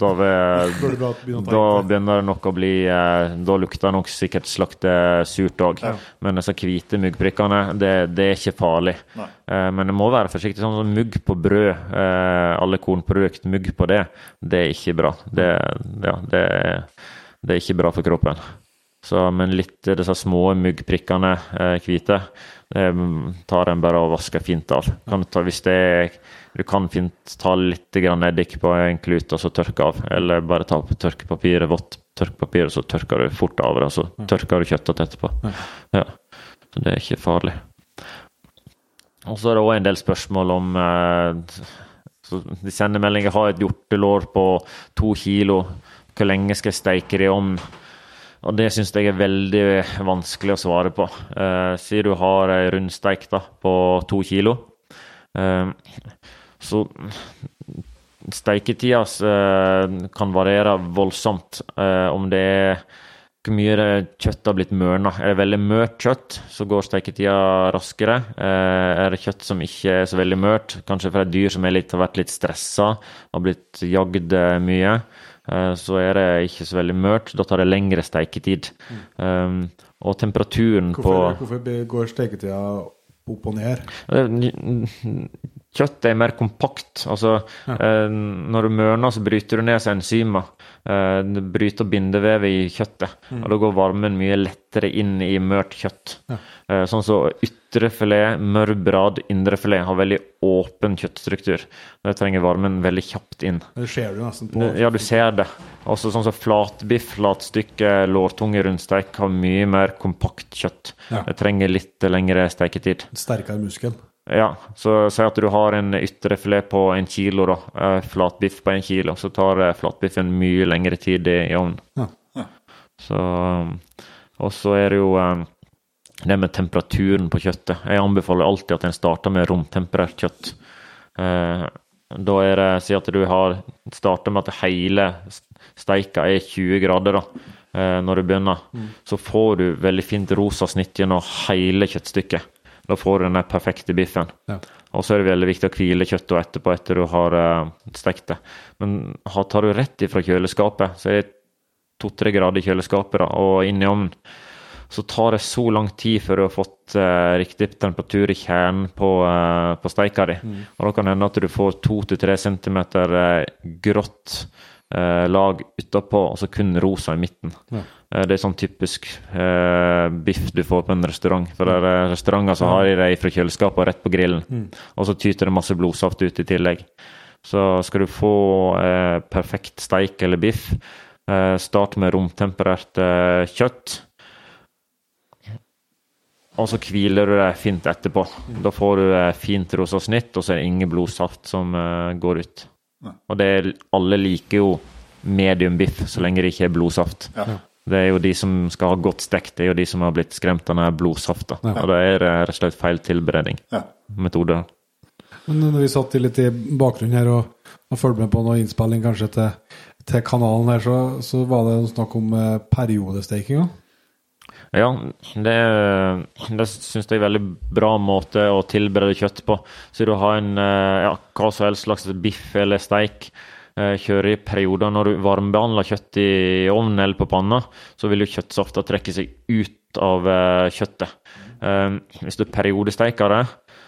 da, å da begynner det nok å bli eh, Da lukter nok sikkert slakte surt òg. Ja. Men disse hvite muggprikkene, det, det er ikke farlig. Eh, men det må være forsiktig. Sånn som mugg på brød, eh, alle kornprodukt, mugg på det, det er ikke bra. Det, ja, det, det er ikke bra for kroppen. Så, men litt disse små myggprikkene, eh, hvite, det tar en bare og vasker fint av. Kan ta, hvis det er, du kan fint ta litt grann eddik på en klut og så tørke av. Eller bare ta på tørkepapiret, vått tørkepapir, og så tørker du fort av det, og så tørker du kjøttet etterpå. Ja. Så det er ikke farlig. Og så er det òg en del spørsmål om eh, De sender meldinger har et hjortelår på to kilo. Hvor lenge skal jeg steike det i ovnen? Og det syns jeg er veldig vanskelig å svare på. Eh, si du har ei rundsteik da, på to kilo. Eh, så steiketida eh, kan variere voldsomt. Eh, om det er hvor mye kjøttet har blitt mørna. Er det veldig mørt kjøtt, så går steketida raskere. Eh, er det kjøtt som ikke er så veldig mørt, kanskje fra et dyr som litt, har vært litt stressa, har blitt jagd eh, mye, så er det ikke så veldig mørt. Da tar det lengre steiketid. Um, og temperaturen Hvorfor, på hvorfor går steketida opp og ned? Kjøttet er mer kompakt. Altså, eh, når du mørner, så bryter du ned seg enzymer. Eh, du bryter bindevevet i kjøttet. Og da går varmen mye lettere inn i mørt kjøtt. Eh, sånn som ytrefilet, mørbrad, indrefilet har veldig åpen kjøttstruktur. Det trenger varmen veldig kjapt inn. Det ser du nesten på. Ja, du ser det. Også sånn som flatbiff, flatstykke, lårtunge, rundsteik har mye mer kompakt kjøtt. Ja. Det trenger litt lengre steketid. Sterkere muskel. Ja, så si at du har en ytrefilet på en kilo, da. eh, Flatbiff på en kilo. Så tar eh, flatbiffen mye lengre tid i ovnen. Ja. Så um, Og så er det jo det med temperaturen på kjøttet. Jeg anbefaler alltid at en starter med romtemperert kjøtt. Eh, da er det Si at du har starter med at hele steika er 20 grader da, eh, når du begynner. Så får du veldig fint rosa snitt gjennom hele kjøttstykket. Da får du den perfekte biffen. Ja. Og så er det veldig viktig å hvile kjøttet etterpå etter du har uh, stekt det. Men tar du rett ifra kjøleskapet, så er det to-tre grader i kjøleskapet da, og inn i ovnen, så tar det så lang tid før du har fått uh, riktig temperatur i kjernen på, uh, på steika di. Og da kan det hende at du får to til tre centimeter eh, grått eh, lag utapå, og så kun rosa i midten. Ja. Eh, Det er sånn typisk eh, biff du får på en restaurant. For det er restauranter som har de det fra kjøleskapet og rett på grillen. Og så tyter det masse blodsaft ut i tillegg. Så skal du få eh, perfekt steik eller biff, eh, start med romtemperert eh, kjøtt. Og så hviler du deg fint etterpå. Da får du eh, fint rosa snitt, og så er det ingen blodsaft som eh, går ut. Og det er, alle liker jo medium biff så lenge det ikke er blodsaft. Ja. Det er jo de som skal ha godt stekt, det er jo de som har blitt skremt av denne blodsafta. Og det er det rett og slett feil tilberedning. Ja. Metode. Men når vi satt litt i bakgrunnen her og, og fulgte med på noe innspilling kanskje til, til kanalen her, så, så var det snakk om eh, periodesteiking òg. Ja, det, det syns jeg er en veldig bra måte å tilberede kjøtt på. Så du har en eh, ja, hva som helst slags biff eller steik. eh, Kjører i perioder når du varmebehandler kjøtt i ovnen eller på panna, så vil jo kjøttsafta trekke seg ut av eh, kjøttet. Hvis du periodesteiker det,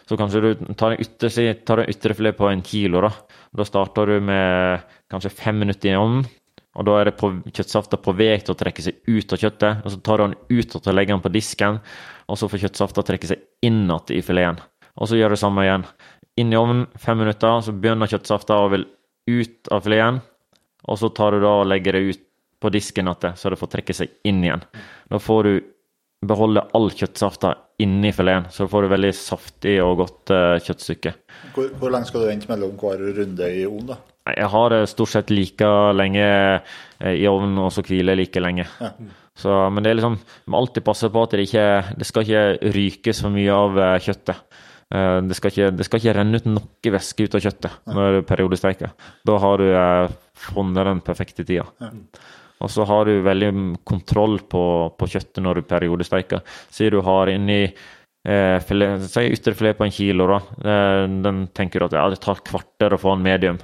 så kanskje du tar en, ytter, på en kilo. Da Da starter du med kanskje fem minutter i ovnen. Og da er det på, kjøttsafta på vei til å trekke seg ut av kjøttet. og Så tar du den ut og legger den på disken, og så får kjøttsafta trekke seg inn igjen i fileten. Og så gjør du det samme igjen. Inn i ovnen fem minutter, så begynner kjøttsafta å vil ut av fileten. Og så tar du da og legger det ut på disken igjen, så det får trekke seg inn igjen. Da får du beholde all kjøttsafta inni fileten, så får du veldig saftig og godt eh, kjøttstykke. Hvor, hvor lenge skal du vente mellom hver runde i ovnen, da? Jeg har det stort sett like lenge eh, i ovnen, og så hviler like lenge. Så, men det er liksom, må alltid passe på at det ikke det skal ikke rykes for mye av eh, kjøttet. Eh, Det skal, ikke, det skal ikke renne ut noe væske ut av kjøttet når du periodesteiker. Da har du eh, funnet den perfekte tida. Og så har du veldig kontroll på, på kjøttet når du periodesteiker. Si du har inni eh, filet, si ytrefilet på en kilo, da. Eh, den tenker du at ja, det tar kvarter å få den medium.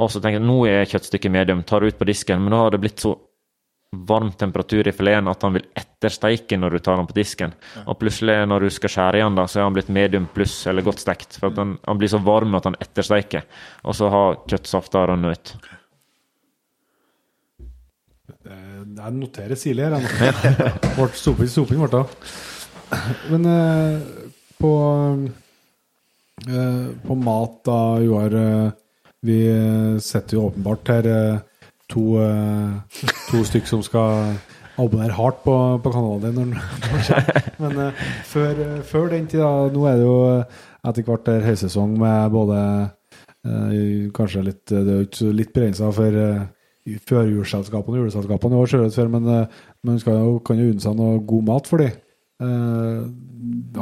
Og så tenker jeg nå er kjøttstykket medium, tar det ut på disken, men da har det blitt så varm temperatur i fileten at han vil ettersteike når du tar den på disken. Og plutselig når du skal skjære igjen, da, så er han blitt medium pluss eller godt stekt. For at han, han blir så varm at han ettersteiker, og så har kjøttsafta rønnet ut. Eh, Jeg noterer sirlig her. Vårt soping, soping ble det. Men eh, på eh, På mat, da, Joar eh, Vi eh, setter jo åpenbart her eh, to, eh, to stykker som skal abonnere hardt på, på kanalen din. Men før, før den tid, da, nå er det jo etter hvert der høysesong med både Kanskje litt Det er jo ikke litt begrensa for eh, førjulsselskapene og juleselskapene i år, selvsagt før, men eh, man skal jo, kan jo unne seg noe god mat for dem.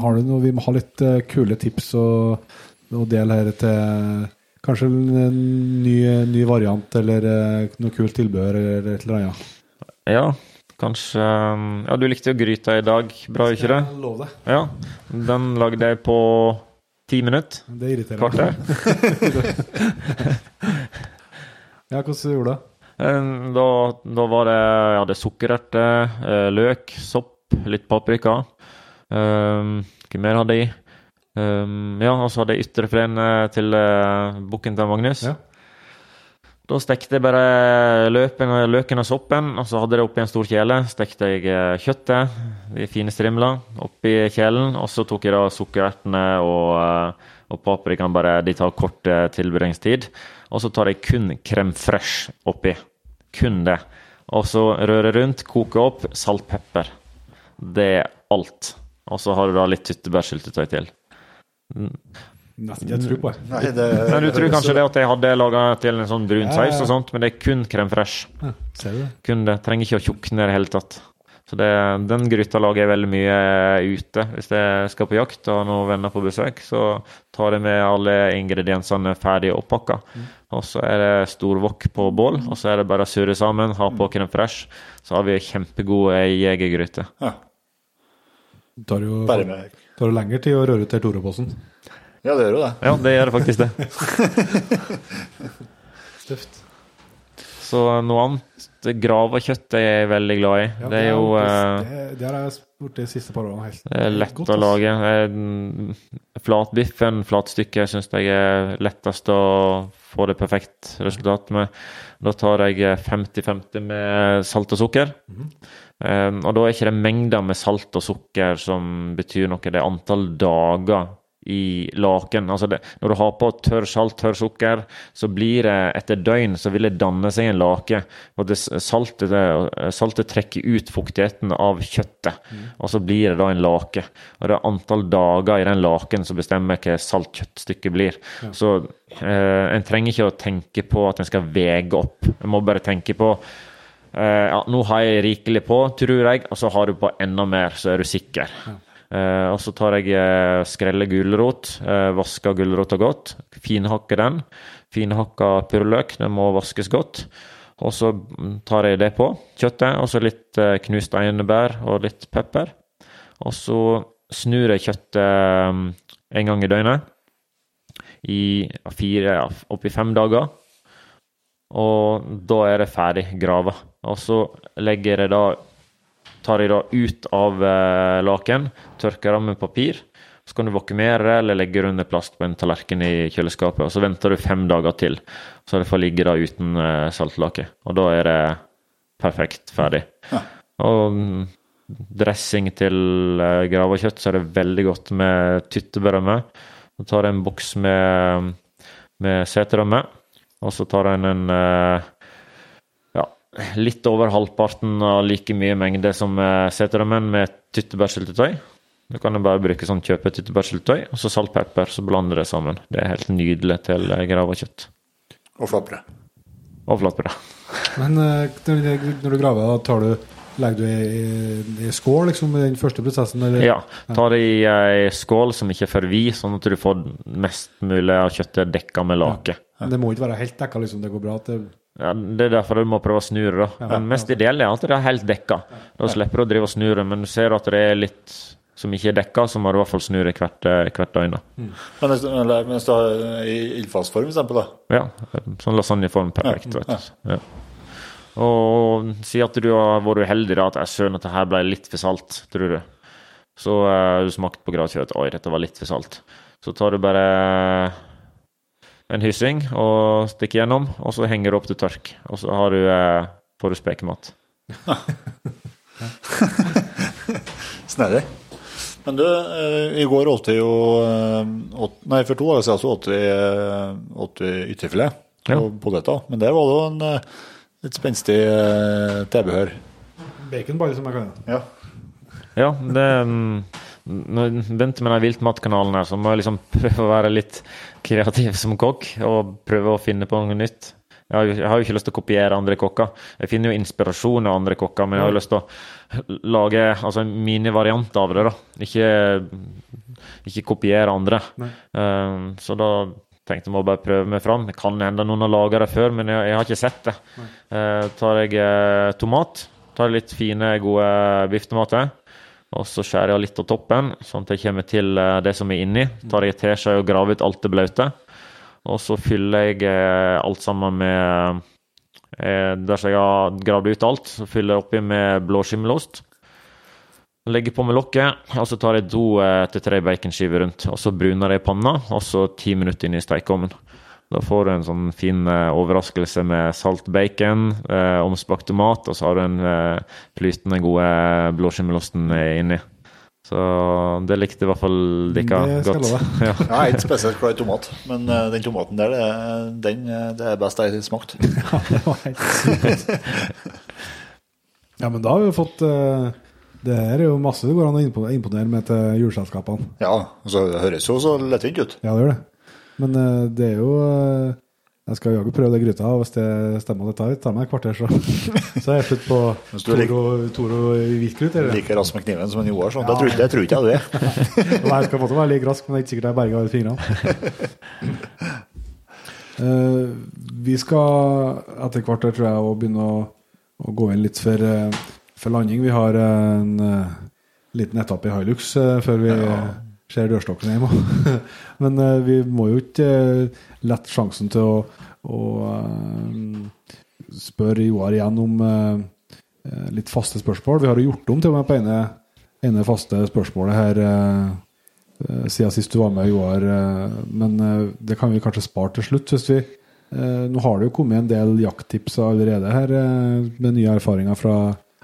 har du noe Vi må ha litt kule tips og, og dele her til Kanskje en ny, ny variant eller eh, noe kult tilbehør eller et eller annet. Ja, kanskje Ja, du likte jo gryta i dag, bra, ikke det? Jeg lover det. Ja, den lagde jeg på ti minutter. Det irriterer Kvarter. Ja, hvordan gjorde du det? Eh, Da, da var det ja, det sukkererter, eh, løk, sopp, litt paprika. Um, hva mer hadde jeg? Um, ja, og så hadde jeg ytrefileten eh, til uh, bukken til Magnus. Ja. Da stekte jeg bare løpen, løken og soppen, og så hadde jeg det oppi en stor kjele. Stekte jeg eh, kjøttet, de fine strimlene oppi kjelen. Og så tok jeg da sukkerertene og, og paprikaen, bare de tar kort tilberedningstid. Og så tar jeg kun krem fresh oppi. Kun det. Og så røre rundt, koke opp, salt, pepper. Det er alt. Og så har du da litt tyttebærsyltetøy til. Nesten ikke tro på. Nei, det men du tror kanskje det at jeg hadde laga til en sånn brun Ja, saus og sånt, men det er kun krem fresh. Ja, ser du det? Kun det. Trenger ikke å tjukne i det hele tatt. Så det, den gryta lager jeg veldig mye ute. Hvis jeg skal på jakt og har noen venner på besøk, så tar jeg med alle ingrediensene ferdig oppakka. Og så er det stor wok på bål, og så er det bare å surre sammen, ha på krem fresh. Så har vi kjempegod jegergryter. jegergryte. ja, tar jo bare med tar jo lengre tid å røre ut til Tore-posen. Ja, det gjør jo det. Ja, det gjør faktisk det. Tøft. Så noe annet Grav og kjøtt er jeg veldig glad i. Ja, det er jo eh, det, det har jeg spurt de siste par årene. Helt. Det er lett Godt, å lage. Eh, Flatbiffen, flatstykket, syns jeg er lettest å få det perfekt resultat med. Da tar jeg 50-50 med salt og sukker. Eh, og da er ikke det mengder med salt og sukker som betyr noe, det er antall dager i laken. Altså det, når du har på tørr salt, tørr sukker, så blir det etter døgn så vil det danne seg en lake. Og det, saltet, det, saltet trekker ut fuktigheten av kjøttet, og så blir det da en lake. Og det er antall dager i den laken som bestemmer hva salt kjøttstykket blir. Så eh, en trenger ikke å tenke på at en skal vege opp. En må bare tenke på eh, ja, nå har jeg rikelig på, tror jeg, og så har du på enda mer, så er du sikker. Uh, og så tar jeg uh, skrelle gulrot, uh, vasker gulrota godt, finhakker den. Finhakka purreløk, den må vaskes godt. Og så tar jeg det på kjøttet, og så litt uh, knust einebær og litt pepper. Og så snur jeg kjøttet um, en gang i døgnet i fire, ja, oppi fem dager. Og da er det ferdig grava. Og så legger jeg da tar jeg da ut av eh, laken, tørker det med papir. Så kan du vakumere eller legge under plast på en tallerken i kjøleskapet. og Så venter du fem dager til, så det får ligge da uten eh, saltlake. Og da er det perfekt ferdig. Ja. Og mm, dressing til eh, gravakjøtt så er det veldig godt med tyttebærrømme. Så tar jeg en boks med, med seterømme, og så tar jeg en ja, litt over halvparten av like mye mengde som seterømmen med tyttebærsyltetøy. Du kan jo bare bruke sånn kjøpe tyttebærsyltetøy, og så salt, pepper, så blander det sammen. Det er helt nydelig til gravakjøtt. Og flatbrød. Og flatbrød. Men eh, når du- graver, da tar du Legger du i, i skål, liksom, i den første prosessen? Eller? Ja. Ta det i ei skål som ikke er for vid, sånn at du får mest mulig av kjøttet dekka med lake. Det må ikke være helt dekka, liksom. Det går bra at det Ja, Det er derfor du må prøve å snu det. da. Men mest ideelle er at det er helt dekka. Da slipper du å drive og snu det. Men du ser at det er litt som ikke er dekka, så må du i hvert fall snu det hvert, eh, hvert døgn. da. Men hvis, du har i ildfastform, for eksempel, da. Ja, sånn lasagneform perfekt. Ja, vet du. Ja. Og si at du har vært uheldig, da, at jeg søren at det her ble litt for salt, tror du. Så uh, du smakte på gravkjøttet, Oi, dette var litt for salt. Så tar du bare en hyssing og stikker gjennom, og så henger du opp til tørk. Og så har du, eh, får du spekemat. Snedig. Men du, eh, i går åt vi jo eh, åt, Nei, for to dager siden så åt vi, eh, åt vi ytterfilet Ja. og poteter. Men der var det jo en litt spenstig tilbehør. Bacon, bare, som jeg kan. Ja. Ja, det Når jeg begynte med den viltmatkanalen her, så må jeg liksom prøve å være litt kreativ som kokk og prøve å finne på noe nytt. Jeg har, jo, jeg har jo ikke lyst til å kopiere andre kokker. Jeg finner jo inspirasjon av andre kokker, men jeg har jo lyst til å lage altså, mine varianter av det. da. Ikke, ikke kopiere andre. Um, så da tenkte jeg må bare prøve meg fram. Det kan hende noen har laga det før, men jeg, jeg har ikke sett det. Uh, tar jeg eh, tomat, tar litt fine, gode bifftomater. Og så skjærer jeg litt av toppen, sånn at jeg kommer til eh, det som er inni. Tar jeg teskje og graver ut alt det blaute. Og så fyller jeg eh, alt sammen med eh, Dersom jeg har gravd ut alt, så fyller jeg oppi med blåskimmelost. Legger på med lokket, og så tar jeg to til tre baconskiver rundt. Og så bruner jeg panna, og så ti minutter inn i stekeovnen. Da får du en sånn fin eh, overraskelse med salt bacon, eh, omspakt tomat, og så har du den eh, flytende gode blåskimmelosten eh, inni. Så det likte i hvert fall dere Det skal godt. love. Ja. Jeg er ikke spesielt glad i tomat, men eh, den tomaten der, det er, den, eh, det er best jeg har smakt. Det var helt sykt. Ja, men da har vi jo fått uh Det her er jo masse det går an å imponere med til juleselskapene. Ja, altså, det høres jo så lettvint ut. Ja, det gjør det. Men eh, det er jo eh, Jeg skal jaggu prøve det gryta, og hvis det stemmer det tar, tar meg et kvarter, så, så er jeg slutt på Toro, Toro eller? Like rask med kniven som en Joar, sånn. det tror, det tror ikke jeg du er. Nei, jeg skal måtte være like rask, men det er ikke sikkert jeg berger alle fingrene. Uh, vi skal etter hvert her, tror jeg, å begynne å, å gå inn litt for, uh, for landing. Vi har en uh, liten etappe i Hilux før vi ser dørstokken hjemme. men uh, vi må jo ikke uh, lette sjansen til å, å uh, spørre Joar igjen om litt faste spørsmål. Vi har jo gjort om til og med på ene, ene faste spørsmålet her. siden sist du var med, Joar. Men det kan vi kanskje spare til slutt. Hvis vi, nå har det jo kommet en del jakttips allerede her, med nye erfaringer fra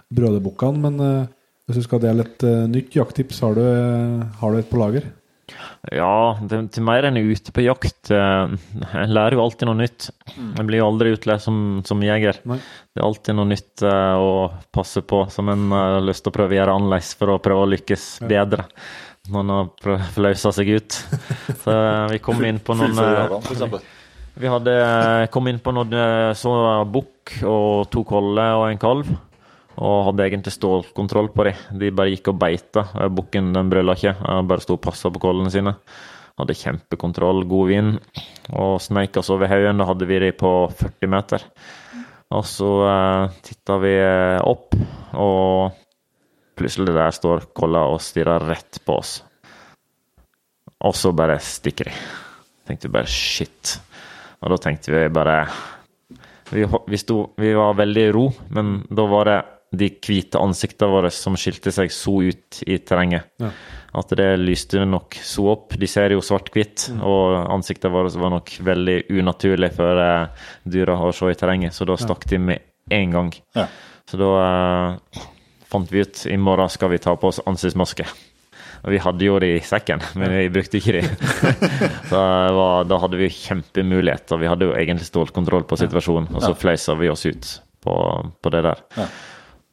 Brødrebukkene. Men hvis du skal dele et uh, nytt jakttips, har du, eh, har du et på lager? Ja, det, til mer enn ute på jakt. Uh, Jeg lærer jo alltid noe nytt. Jeg blir jo aldri utlært som, som jeger. Nei. Det er alltid noe nytt å passe på, som en har lyst til å prøve å gjøre annerledes for å prøve å lykkes bedre. Når en har prøvd seg ut. Så vi kom inn på noen. Vi hadde kom inn på noen så bukk og to koller og en kalv. Og hadde egentlig stålkontroll på dem. De bare gikk og beita. Bukken den brøla ikke. Bare sto og passa på kålene sine. Hadde kjempekontroll, god vind. Og sneik oss over haugen. Da hadde vi dem på 40 meter. Og så eh, titta vi eh, opp, og plutselig der står kolla og stirrer rett på oss. Og så bare stikker de. Tenkte vi bare shit. Og da tenkte vi bare Vi, vi, sto, vi var veldig i ro, men da var det de hvite ansiktene våre som skilte seg så ut i terrenget. Ja. At det lyste nok så opp. De ser jo svart-hvitt, og ansiktet våre var nok veldig unaturlig for eh, dyra å se i terrenget, så da stakk de med en gang. Ja. Så da eh, fant vi ut i morgen skal vi ta på oss ansiktsmaske. Og vi hadde jo det i sekken, men vi brukte ikke de. så det var, da hadde vi kjempemuligheter. vi hadde jo egentlig stålkontroll på situasjonen. Og så fløysa vi oss ut på, på det der. Ja.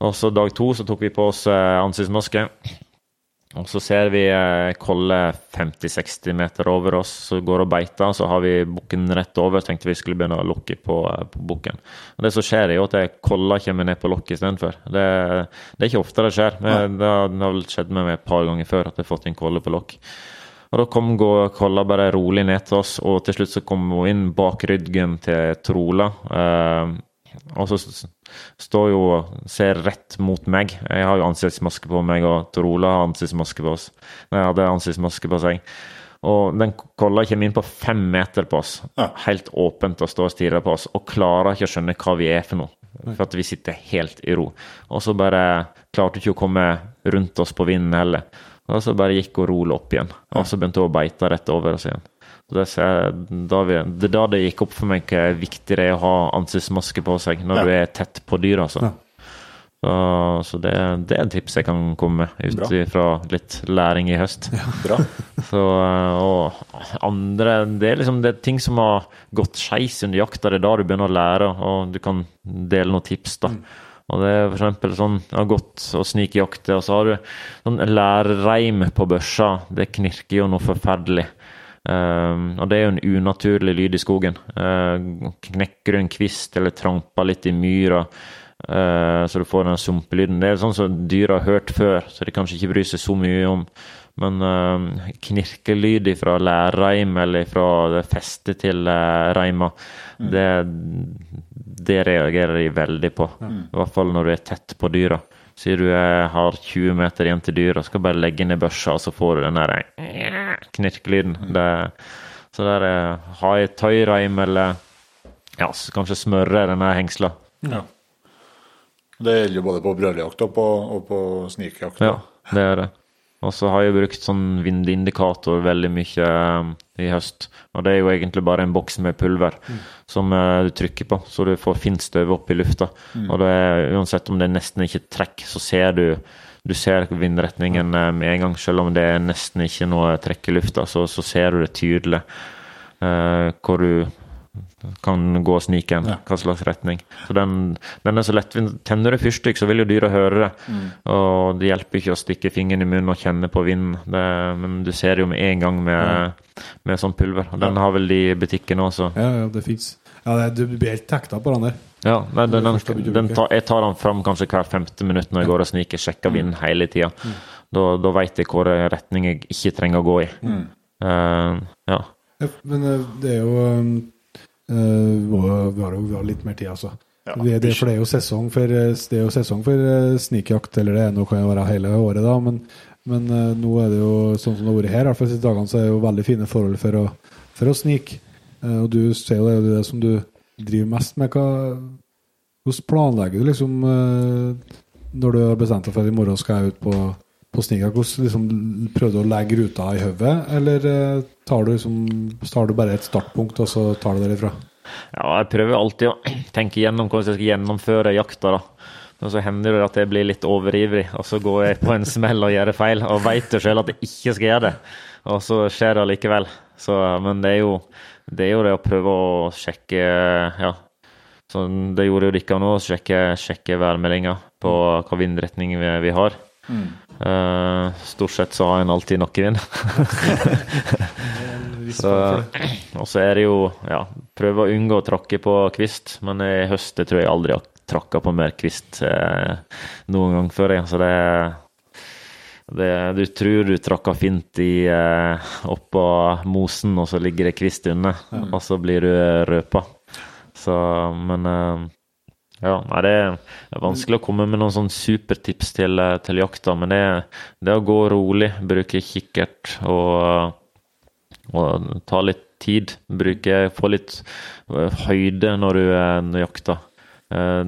Og så dag to så tok vi på oss eh, ansiktsmaske. Og så ser vi eh, Kolle 50-60 meter over oss som går og beiter. Så har vi bukken rett over. Tenkte vi skulle begynne å lukke på, eh, på bukken. Og Det som skjer, er jo at Kolla kommer ned på lokket istedenfor. Det, det er ikke ofte det skjer. Men det, har, det har vel skjedd med meg et par ganger før at jeg har fått inn kolle på lokk. Og Da kom gå- Kolla bare rolig ned til oss, og til slutt så kom hun inn bak ryggen til Trola. Eh, og så står jo og ser rett mot meg. Jeg har jo ansiktsmaske på meg, og Trola har ansiktsmaske på oss. Nei, jeg hadde ansiktsmaske på seg. Og den kolla kommer inn på fem meter på oss, Ja. helt åpent og står og stirrer på oss, og klarer ikke å skjønne hva vi er for noe. For at vi sitter helt i ro. Og så bare klarte hun ikke å komme rundt oss på vinden heller. Og så bare gikk hun rolig opp igjen, og så begynte hun å beite rett over oss igjen. Det, da vi, det er da det gikk opp for meg hvor viktig det er å ha ansiktsmaske på seg når Ja. du er tett på dyr. altså. Ja. Så, så det, det er et tips jeg kan komme med, ut ifra litt læring i høst. Ja. Så, og andre Det er liksom det er ting som har gått skeis under jakta. Det er da du begynner å lære, og du kan dele noen tips. da. Og det er eksempel sånn Jeg har gått og snikjakte, og så har du sånn lærreim på børsa. Det knirker jo noe forferdelig. Um, og det er jo en unaturlig lyd i skogen. Uh, knekker du en kvist eller tramper litt i myra, uh, så du får den sumpelyden. Det er sånn som dyr har hørt før, så de kanskje ikke bryr seg så mye om. Men uh, knirkelyd fra lærreim eller fra festet til uh, reima, det, det reagerer de veldig på. I hvert fall når du er tett på dyra. Sier du jeg har 20 meter igjen til dyra, skal bare legge ned børsa, og så får du den der eh, knirkelyden. Det, så der har ha i tøyreim eller ja, kanskje smøre denne hengsla. Ja. Det gjelder jo både på brøljakt og på, og på snikjakt. Ja, det gjør det. Og så har jeg brukt sånn vindindikator veldig mye eh, i høst. Og det er jo egentlig bare en boks med pulver som eh, du trykker på, så du får fint støv opp i lufta. Og det er, uansett om det nesten ikke trekk, så ser du du ser vindretningen eh, med en gang, selv om det er nesten ikke noe trekk i lufta, så, så ser du det tydelig. Uh, hvor du kan gå sniken, hva slags retning. Så den, den er så lettvint. Tenner du fyrstikk, så vil jo dyra høre det. Og det hjelper ikke å stikke fingeren i munnen og kjenne på vinden. Det, men du ser det jo med en gang med, med sånn pulver. Og den har vel de i butikken også. Ja, ja, det fins. Ja, du blir helt tekta på den der. Ja, nei, den, den, tar, jeg tar den fram kanskje hver femte minutt når jeg går og sniker, sjekker vinden hele tida. Da, da vet jeg hvor retning jeg ikke trenger å gå i. Eh, ja. Ja, men eh, det er jo vi har jo vi har litt mer tid, altså. Ja. Er, det, for det er jo sesong for, eh, det er jo sesong for eh, snikjakt, eller det nå kan jo være hele året, da. Men, men eh, nå er det jo sånn som det har vært her, i hvert fall siste dagene, så er det jo veldig fine forhold for å, for å snike. Og du ser jo det, er det som du driver mest med. Hva, hvordan planlegger du liksom når du har bestemt deg for at i morgen skal jeg ut på, på sniga? Hvordan liksom, Prøvde du å legge ruta i hodet, eller eh, tar du, liksom, tar du bare et startpunkt, og så tar du derifra? Ja, jeg prøver alltid å tenke gjennom hvordan jeg skal gjennomføre jakta. da. Og så hender det at jeg blir litt overivrig, og så går jeg på en smell og gjør feil. Og vet jo selv at jeg ikke skal gjøre det, og så skjer det allikevel. Men det er, jo, det er jo det å prøve å sjekke Ja, så det gjorde jo dere nå, sjekke, sjekke værmeldinga på hva vindretning vi, vi har. Eh, stort sett så har en alltid. Så, og så er det jo ja, prøve å unngå å tråkke på kvist, men i høst tror jeg aldri har tråkka på mer kvist eh, noen gang før. Jeg. Så det, det Du tror du tråkka fint i eh, oppå mosen, og så ligger det kvist under, og så blir du røpa. Så, men eh, Ja, nei, Det er vanskelig å komme med noen sånn supertips til, eh, til jakta, men det, det å gå rolig, bruke kikkert og, og ta litt tid. Bruke, få litt eh, høyde når du er jakter. Uh,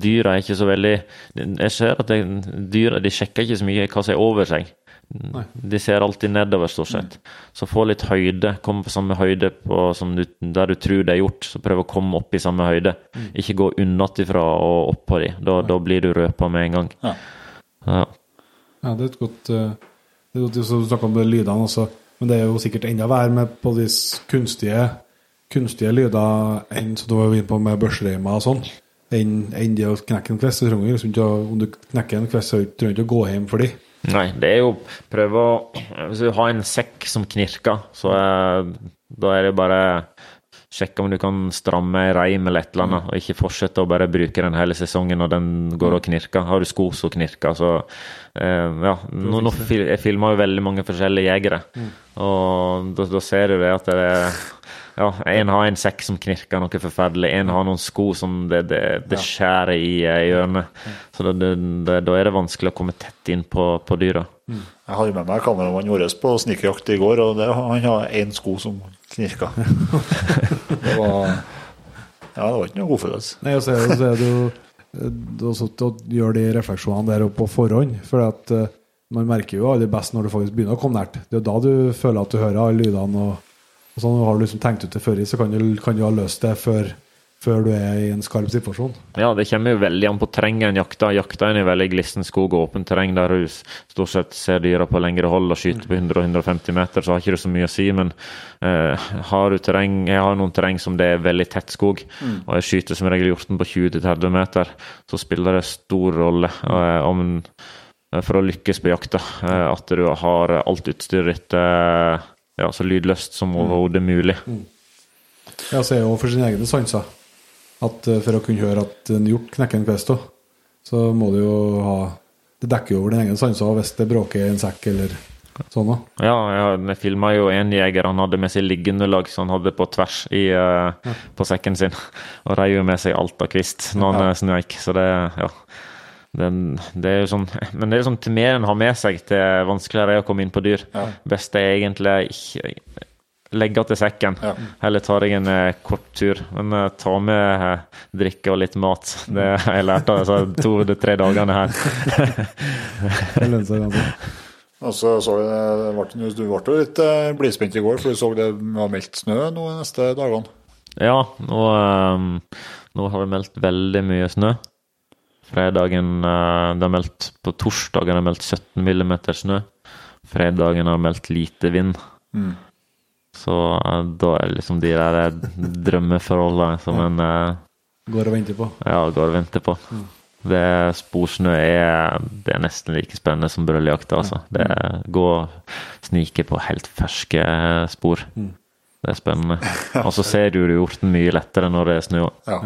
dyra er ikke så veldig Jeg ser at dyra sjekker ikke så mye hva som er over seg. Nei. De ser alltid nedover, stort sett. Så få litt høyde. Kom på samme høyde på, du, der du tror det er gjort. Så prøv å komme opp i samme høyde. Ikke gå unnafra og opp på de. Da, da blir du røpa med en gang. Ja. Ja. Ja, det er et godt eh, Det er godt Du snakka om lydene også, men det er jo sikkert enda verre med på de kunstige kunstige lyder enn som du var inne på med børsreimer og sånn, enn, en det å knekke en kvist. Liksom Om du knekker en kvist, trenger du ikke å gå hjem for de. Nei, det er jo prøve å Hvis du har en sekk som knirker, så er, da er det bare sjekke om du kan stramme ei reim eller et eller annet, og ikke fortsette å bare bruke den hele sesongen når den går og knirker. Har du sko som knirker, så eh, Ja. Nå, nå fil, jeg filmer jo veldig mange forskjellige jegere, og da, da ser du det at det er ja, En har en sekk som knirker noe forferdelig, en har noen sko som det, det, det skjærer i, eh, i ørene. Så da, det, det, da er det vanskelig å komme tett inn på, på dyra. Jeg hadde med meg kameramannen vår på snikerjakt i går, og det, han har én sko som knirka. Det var Ja, det var ikke noe godfølelse. Nei, så er det, så er det jo du har er og gjør de refleksjonene der på forhånd. For at eh, man merker jo aller best når du faktisk begynner å komme nært. Det er jo da du føler at du hører alle lydene. Og, og sånn, har du liksom tenkt ut det før, i, så kan du, kan du ha løst det før, før du er i en skarp situasjon. Ja, det kommer jo veldig an på terrenget en jakter. Jakter en i veldig glissen skog og åpent terreng der du stort sett ser dyra på lengre hold og skyter på 100-150 meter, så har ikke det så mye å si. Men eh, har du terreng Jeg har noen terreng som det er veldig tett skog, og jeg skyter som regel hjorten på 20-30 meter, så spiller det stor rolle eh, om eh, for å lykkes på jakta, eh, at du har alt utstyret ditt eh, ja, så lydløst som overhodet mulig. Ja, så er jo for sine egne sanser. At eh, for å kunne høre at en hjort knekker en kvist, så må du jo ha Det dekker jo over dine egne sanser hvis det bråker i en sekk eller sånn. da. Ja, jeg, filma jo en jeger. Han hadde med seg liggeunderlag som han hadde på tvers i, eh, på sekken sin. Og reiv jo med seg alt av kvist når han ja. sneik. Så det, ja. Den, det er jo sånn, men det er sånn til mer en har med seg, til vanskeligere er å komme inn på dyr. Best er egentlig ikke legge til sekken. Ja. Heller tar jeg en eh, kort tur. Men eh, ta med eh, drikke og litt mat. Det har jeg lært av disse to-tre dagene her. Det lønner seg ganske. Og så så jeg, ble- Du ble jo litt eh, blidspent i går, for du så det var meldt snø nå de neste dagene. Ja, nå, ehm, nå har det meldt veldig mye snø. Fredagen eh, Det er meldt På torsdagen er det meldt 17 millimeter snø. Fredagen har meldt lite vind. Så eh, da er det liksom de der eh, drømmeforholdene som en Går og venter på. ja, går og venter på. Det Sporsnø er, det er nesten like spennende som brølljakt. Altså. Det er gå og snike på helt ferske spor. Det er spennende. Og så ser du hjorten mye lettere når det er snø. Ja.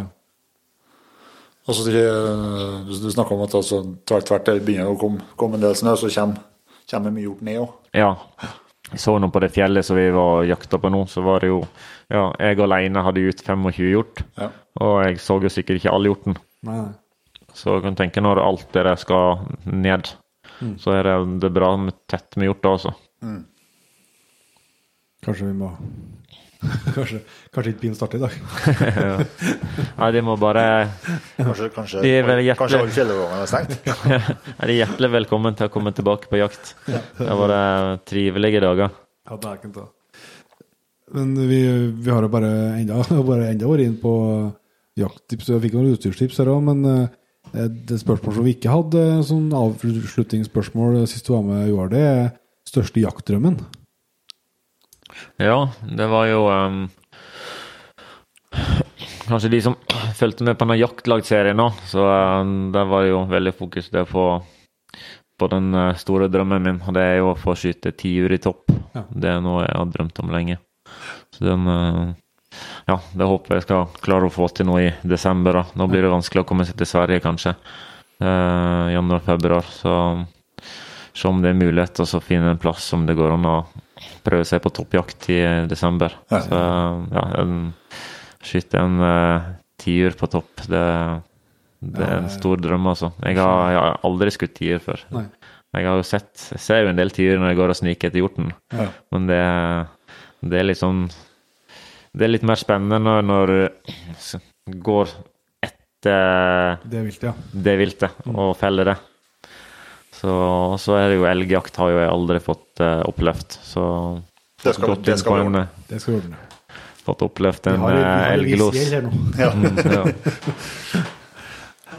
Og så eh, du, snakker om at altså, tvert tvert det begynner å komme, komme en del snø, så kommer, kommer mye hjort ned òg. Ja. Jeg så nå på det fjellet som vi var jakta på nå, så var det jo Ja, jeg alene hadde ut 25 hjort. Ja. Og jeg så jo sikkert ikke all hjorten. Nei. Så jeg kan tenke når alt det der skal ned, så er det, det er bra med tett med hjort da, altså. Kanskje vi må Kanskje, kanskje ikke bilen starter i dag. Nei, de må bare Kanskje, kanskje, De er kanskje hjertelig- alle fjellovergangene er stengt. er de hjertelig velkommen til å komme tilbake på jakt. Det var det trivelige dager. Ja, det er ikke det. Men vi, vi har jo bare enda, bare enda vært inn på jakttips. Jeg fikk noen utstyrstips her òg, men eh, det spørsmålet som vi ikke hadde, sånn avslutningsspørsmål sist du var med, Joar, det er største jaktdrømmen. Ja, det var jo um, Kanskje de som fulgte med på denne jaktlagserien nå, så um, der var jo veldig fokus det på, på den eh, store drømmen min, og det er jo å få skyte tiur i topp. Ja. Det er noe jeg har drømt om lenge. Så den uh, Ja, det håper jeg skal klare å få til nå i desember. da. Nå blir det vanskelig å komme seg til Sverige, kanskje. Uh, Januar-februar. Så se om det er mulighet til å finne en plass som det går an å prøve seg på toppjakt i desember. Ja. Så ja, en, skyte en uh, tiur på topp, det, Det er en stor drøm, altså. Jeg har, jeg har aldri skutt tiur før. Nei. Jeg har jo sett Jeg ser jo en del tiur når jeg går og sniker etter hjorten, Ja. men det, det er litt sånn Det er litt mer spennende når, når går etter Det viltet, ja. det viltet og feller det. Så, så er det jo elgjakt har jo jeg aldri fått uh, opplevd, så Det skal- det vi eh, Det skal vi ordne. Fått opplevd en eh, har elglos. isgjeld. Mm, ja.